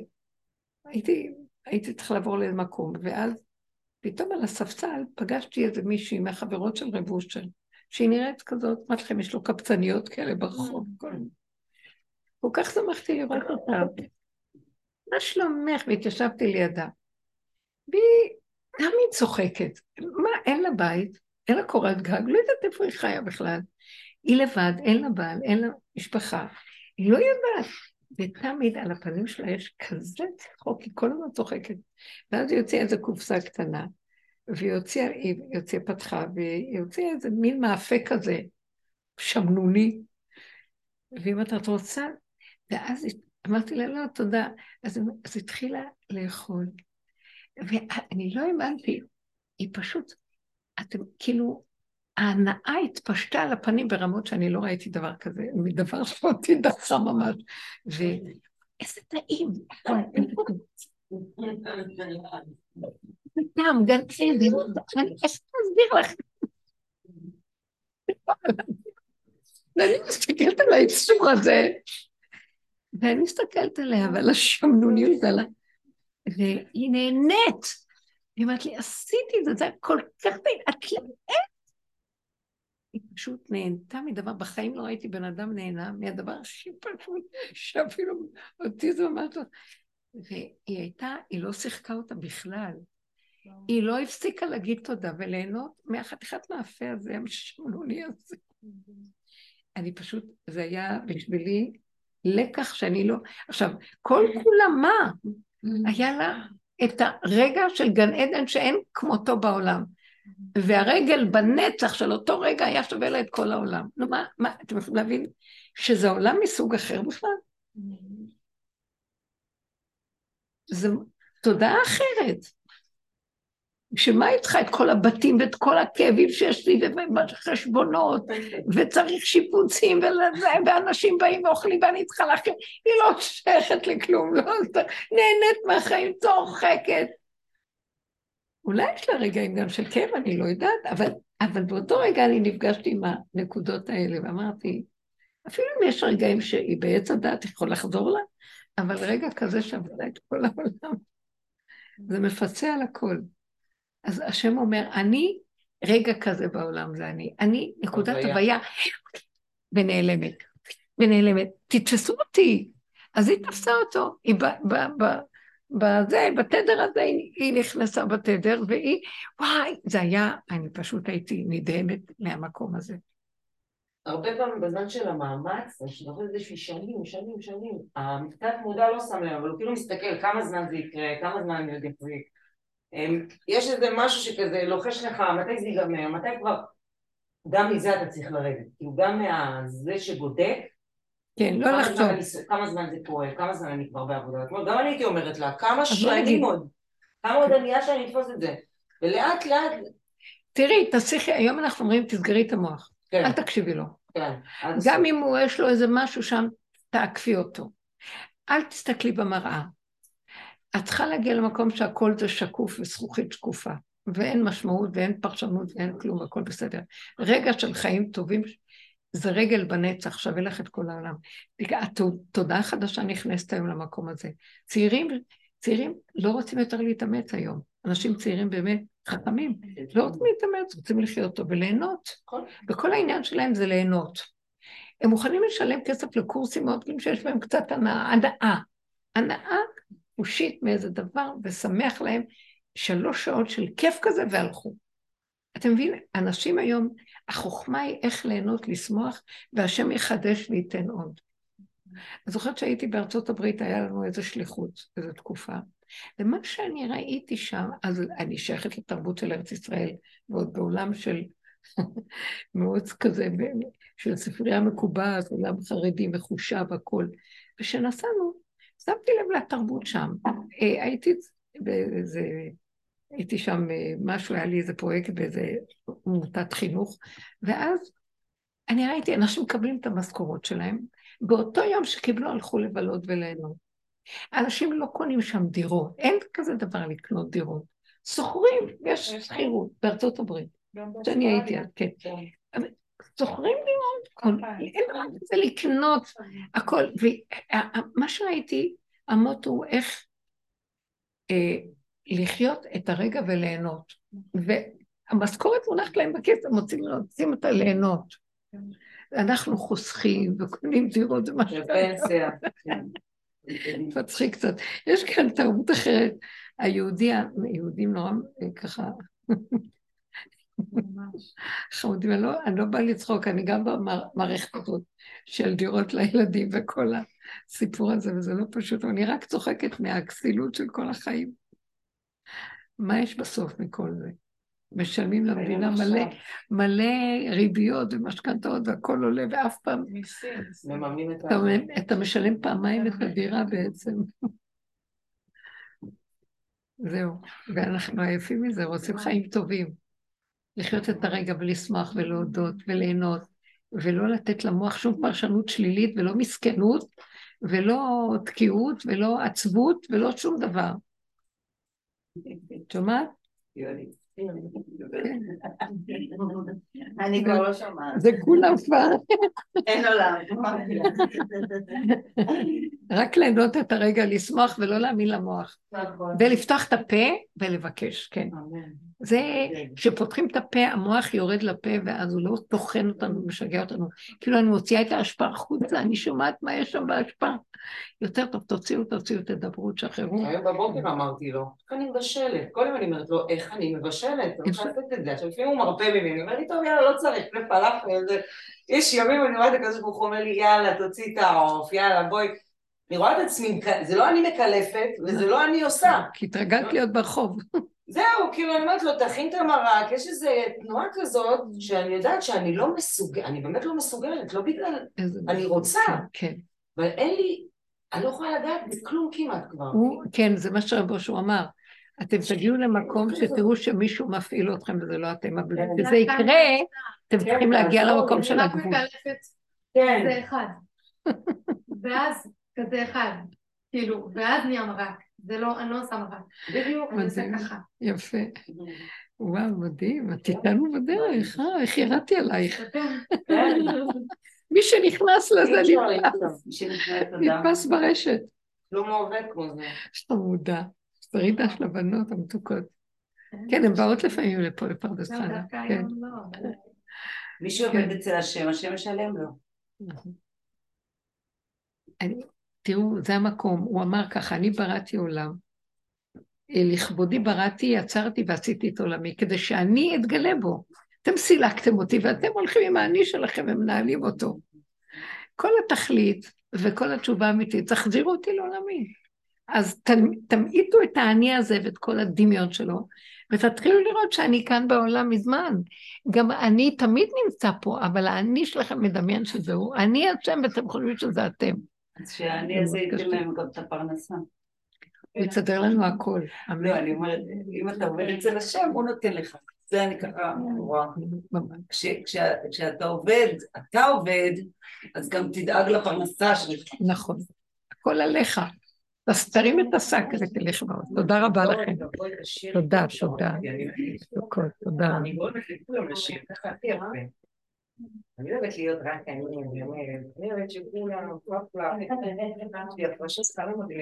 הייתי, הייתי צריכה לעבור לאיזה מקום, ואז פתאום על הספסל פגשתי איזה מישהי מהחברות של רב אושר, שהיא נראית כזאת, אמרתי לכם, יש לו קבצניות כאלה ברחוב. כל... כל כך שמחתי לראות אותה. מה שלומך? והתיישבתי לידה. והיא, גם היא צוחקת. מה, אין לה בית, אין לה קורת גג, לא יודעת איפה היא חיה בכלל. היא לבד, אין לה בעל, אין לה משפחה. היא לא יודעת. ותמיד על הפנים שלה יש כזה צחוק, היא כל הזמן צוחקת. ואז היא הוציאה איזו קופסה קטנה, והיא הוציאה, היא הוציאה, פתחה, והיא הוציאה איזה מין מאפה כזה, שמנוני. ואם את רוצה, ואז אמרתי לה, לא, תודה. אז, אז התחילה לאכול. ואני לא האמנתי, היא פשוט, אתם כאילו, ההנאה התפשטה על הפנים ברמות שאני לא ראיתי דבר כזה, מדבר שאותי דחה ממש. ואיזה טעים. טעם, גן עדן, אני איך להסביר לך? ואני מסתכלת על האיסור הזה, ואני מסתכלת עליה ועל השמנוניות, על ה... והיא נהנית. היא אומרת לי, עשיתי את זה, זה היה כל כך טעים, את לאט. היא פשוט נהנתה מדבר, בחיים לא ראיתי בן אדם נהנה מהדבר הכי פשוט, שאפילו אותי זה ממש לא... והיא הייתה, היא לא שיחקה אותה בכלל. היא לא הפסיקה להגיד תודה וליהנות מהחתיכת מאפה הזה, המשמעוני הזה. אני פשוט, זה היה בשבילי לקח שאני לא... עכשיו, כל כולה מה? היה לה את הרגע של גן עדן שאין כמותו בעולם. והרגל בנצח של אותו רגע היה שווה לה את כל העולם. נו מה, מה, אתם יכולים להבין שזה עולם מסוג אחר בכלל? זו תודעה אחרת. שמה איתך את כל הבתים ואת כל הכאבים שיש לי וחשבונות וצריך שיפוצים ואנשים באים ואוכלים ואני צריכה להכין, היא לא שייכת לכלום, לא נהנית מהחיים, צוחקת. אולי יש לה רגעים גם של כאב, אני לא יודעת, אבל, אבל באותו רגע אני נפגשתי עם הנקודות האלה ואמרתי, אפילו אם יש רגעים שהיא בעץ הדעת יכול לחזור לה, אבל רגע כזה שעברה את כל העולם, זה מפצה על הכל. אז השם אומר, אני רגע כזה בעולם, זה אני. אני נקודת הוויה ונעלמת, ונעלמת. תתפסו אותי. אז היא תפסה אותו, היא בזה, בתדר הזה, היא נכנסה בתדר, והיא, וואי, זה היה, אני פשוט הייתי נדהמת מהמקום הזה. הרבה פעמים בזמן של המאמץ, אני חושבת על זה ששנים, שנים, שנים, המקצת מודע לא שם לב, אבל הוא כאילו מסתכל כמה זמן זה יקרה, כמה זמן אני עוד אחזיק. יש איזה משהו שכזה לוחש לך, מתי זה ייגמר, מתי כבר... גם מזה אתה צריך לרדת, כאילו גם מהזה שבודק, כן, לא לחשוב. כמה זמן זה פועל, כמה זמן אני כבר בעבודה, גם אני הייתי אומרת לה, כמה שנים עוד, כמה עוד אני אהיה שאני אתפוס את זה, ולאט לאט... תראי, תסיכי, היום אנחנו אומרים, תסגרי את המוח, כן. אל תקשיבי לו. כן. גם אם הוא יש לו איזה משהו שם, תעקפי אותו. אל תסתכלי במראה. את צריכה להגיע למקום שהכל זה שקוף וזכוכית שקופה, ואין משמעות ואין פרשנות ואין כלום, הכל בסדר. רגע של חיים טובים, זה רגל בנצח, שווה לך את כל העולם. התודעה החדשה נכנסת היום למקום הזה. צעירים, צעירים לא רוצים יותר להתאמץ היום. אנשים צעירים באמת חכמים, לא רוצים להתאמץ, רוצים לחיות טוב וליהנות. וכל העניין שלהם זה ליהנות. הם מוכנים לשלם כסף לקורסים מאוד גדולים שיש בהם קצת הנאה, הנאה. הנאה חושית מאיזה דבר ושמח להם שלוש שעות של כיף כזה והלכו. אתם מבינים? אנשים היום, החוכמה היא איך ליהנות, לשמוח, והשם יחדש וייתן עוד. אני זוכרת שהייתי בארצות הברית, היה לנו איזו שליחות, איזו תקופה, ומה שאני ראיתי שם, אז אני שייכת לתרבות של ארץ ישראל, ועוד בעולם של מאוד כזה, של ספרייה מקובעת, עולם חרדי מחושב, הכל. וכשנסענו, שמתי לב לתרבות שם. אה, הייתי באיזה... הייתי שם אה, משהו, היה לי איזה פרויקט באיזה עמותת חינוך, ואז אני ראיתי, אנשים מקבלים את המשכורות שלהם, באותו יום שקיבלו הלכו לבלות וליהנות. אנשים לא קונים שם דירות, אין כזה דבר לקנות דירות. שוכרים, יש שכירות בארצות הברית, שאני הייתי אז, כן. כן. שוכרים דירות, אין דבר כזה לקנות הכל. ומה שראיתי, המוטו הוא איך אה, לחיות את הרגע וליהנות. והמשכורת מונחת להם בכיס, הם מוצאים, רוצים אותה ליהנות. אנחנו חוסכים וקונים דירות, זה מה שפנסיה. מצחיק קצת. יש כאן תרבות אחרת. היהודי, היהודים נורא ככה חמודים, אני לא, אני לא באה לצחוק, אני גם במערכת הזאת של דירות לילדים וכל הסיפור הזה, וזה לא פשוט, אני רק צוחקת מהכסילות של כל החיים. מה יש בסוף מכל זה? משלמים למדינה מלא, מלא ריביות ומשכנתאות והכל עולה, ואף פעם... מממנים את ה... אתה, אתה משלם פעמיים את הדירה בעצם. זהו, ואנחנו עייפים מזה, רוצים חיים טובים. לחיות את הרגע ולשמוח ולהודות וליהנות, ולא לתת למוח שום פרשנות שלילית ולא מסכנות, ולא תקיעות ולא עצבות ולא שום דבר. שומעת? אני כבר לא שומעת. זה כולם כבר. אין עולם. רק ליהנות את הרגע, לשמוח ולא להאמין למוח. נכון. ולפתוח את הפה ולבקש, כן. זה, כשפותחים את הפה, המוח יורד לפה, ואז הוא לא טוחן אותנו ומשגע אותנו. כאילו אני מוציאה את ההשפעה החוצה, אני שומעת מה יש שם בהשפעה. יותר טוב, תוציאו, תוציאו, תדברו, תשחררו. היום בבוקר אמרתי לו, איך אני מבשלת? כל יום אני אומרת לו, איך אני מבשלת? אני רוצה לעשות את זה. עכשיו לפעמים הוא מרפה ממני, אומר לי, טוב, יאללה, לא צריך, לפלאפל, זה... יש ימים, אני רואה את הקדוש ברוך הוא אומר לי, יאללה, תוציא את העוף, יאללה, בואי. אני רואה את עצמי, זה לא אני מקלפת, וזה לא אני עושה. כי התרגלת להיות ברחוב. זהו, כאילו אני אומרת לו, תכין את המרק, יש איזו תנועה כזאת, שאני יודעת שאני לא מסוגלת, אני באמת לא מסוגלת, לא בגלל, אני רוצה, כן. אבל אין לי, אני לא יכולה לדעת בכלום כמעט כבר. הוא, כן, זה מה שרבו שהוא אמר. אתם תגיעו למקום שתראו שמישהו מפעיל אתכם וזה לא אתם, אבל כשזה יקרה, אתם צריכים להגיע למקום של הגבול. כן, כזה אחד. ואז כזה אחד. כאילו, ואז נהיה מרק. זה לא, אני לא עושה מרק. בדיוק. אני עושה. ככה. יפה. וואו, מדהים, את איתנו בדרך, אה? איך ירדתי עלייך. כן. מי שנכנס לזה אפשר נתפס, ברשת. לא עובד כמו זה. שאתה שרידה של הבנות המתוקות. כן, הן באות לפעמים לפה לפרדס לא, חנה. דווקא כן. היום לא. מי שעובד אצל השם, השם משלם לו. נכון. אני, תראו, זה המקום, הוא אמר ככה, אני בראתי עולם, אה, לכבודי בראתי, יצרתי ועשיתי את עולמי, כדי שאני אתגלה בו. אתם סילקתם אותי ואתם הולכים עם האני שלכם ומנהלים אותו. כל התכלית וכל התשובה האמיתית, תחזירו אותי לעולמי. אז תמ- תמעיטו את האני הזה ואת כל הדמיון שלו, ותתחילו לראות שאני כאן בעולם מזמן. גם אני תמיד נמצא פה, אבל האני שלכם מדמיין שזהו. אני השם ואתם חושבים שזה אתם. אז שהאני הזה ייתן להם גם את הפרנסה. הוא יסדר לנו הכל. לא, אני אומרת, אם אתה עובד אצל השם, הוא נותן לך. זה אני ככה רואה. כשאתה עובד, אתה עובד, אז גם תדאג לפרנסה שלך. נכון. הכל עליך. אז תרים את השק ותלך מאוד. תודה רבה לכם. תודה, תודה. הכל, תודה. אני יפה. אני לא אוהבת להיות רק אני, אני אומרת, שכולם, פלאפ, שיפה ששכר מדהים.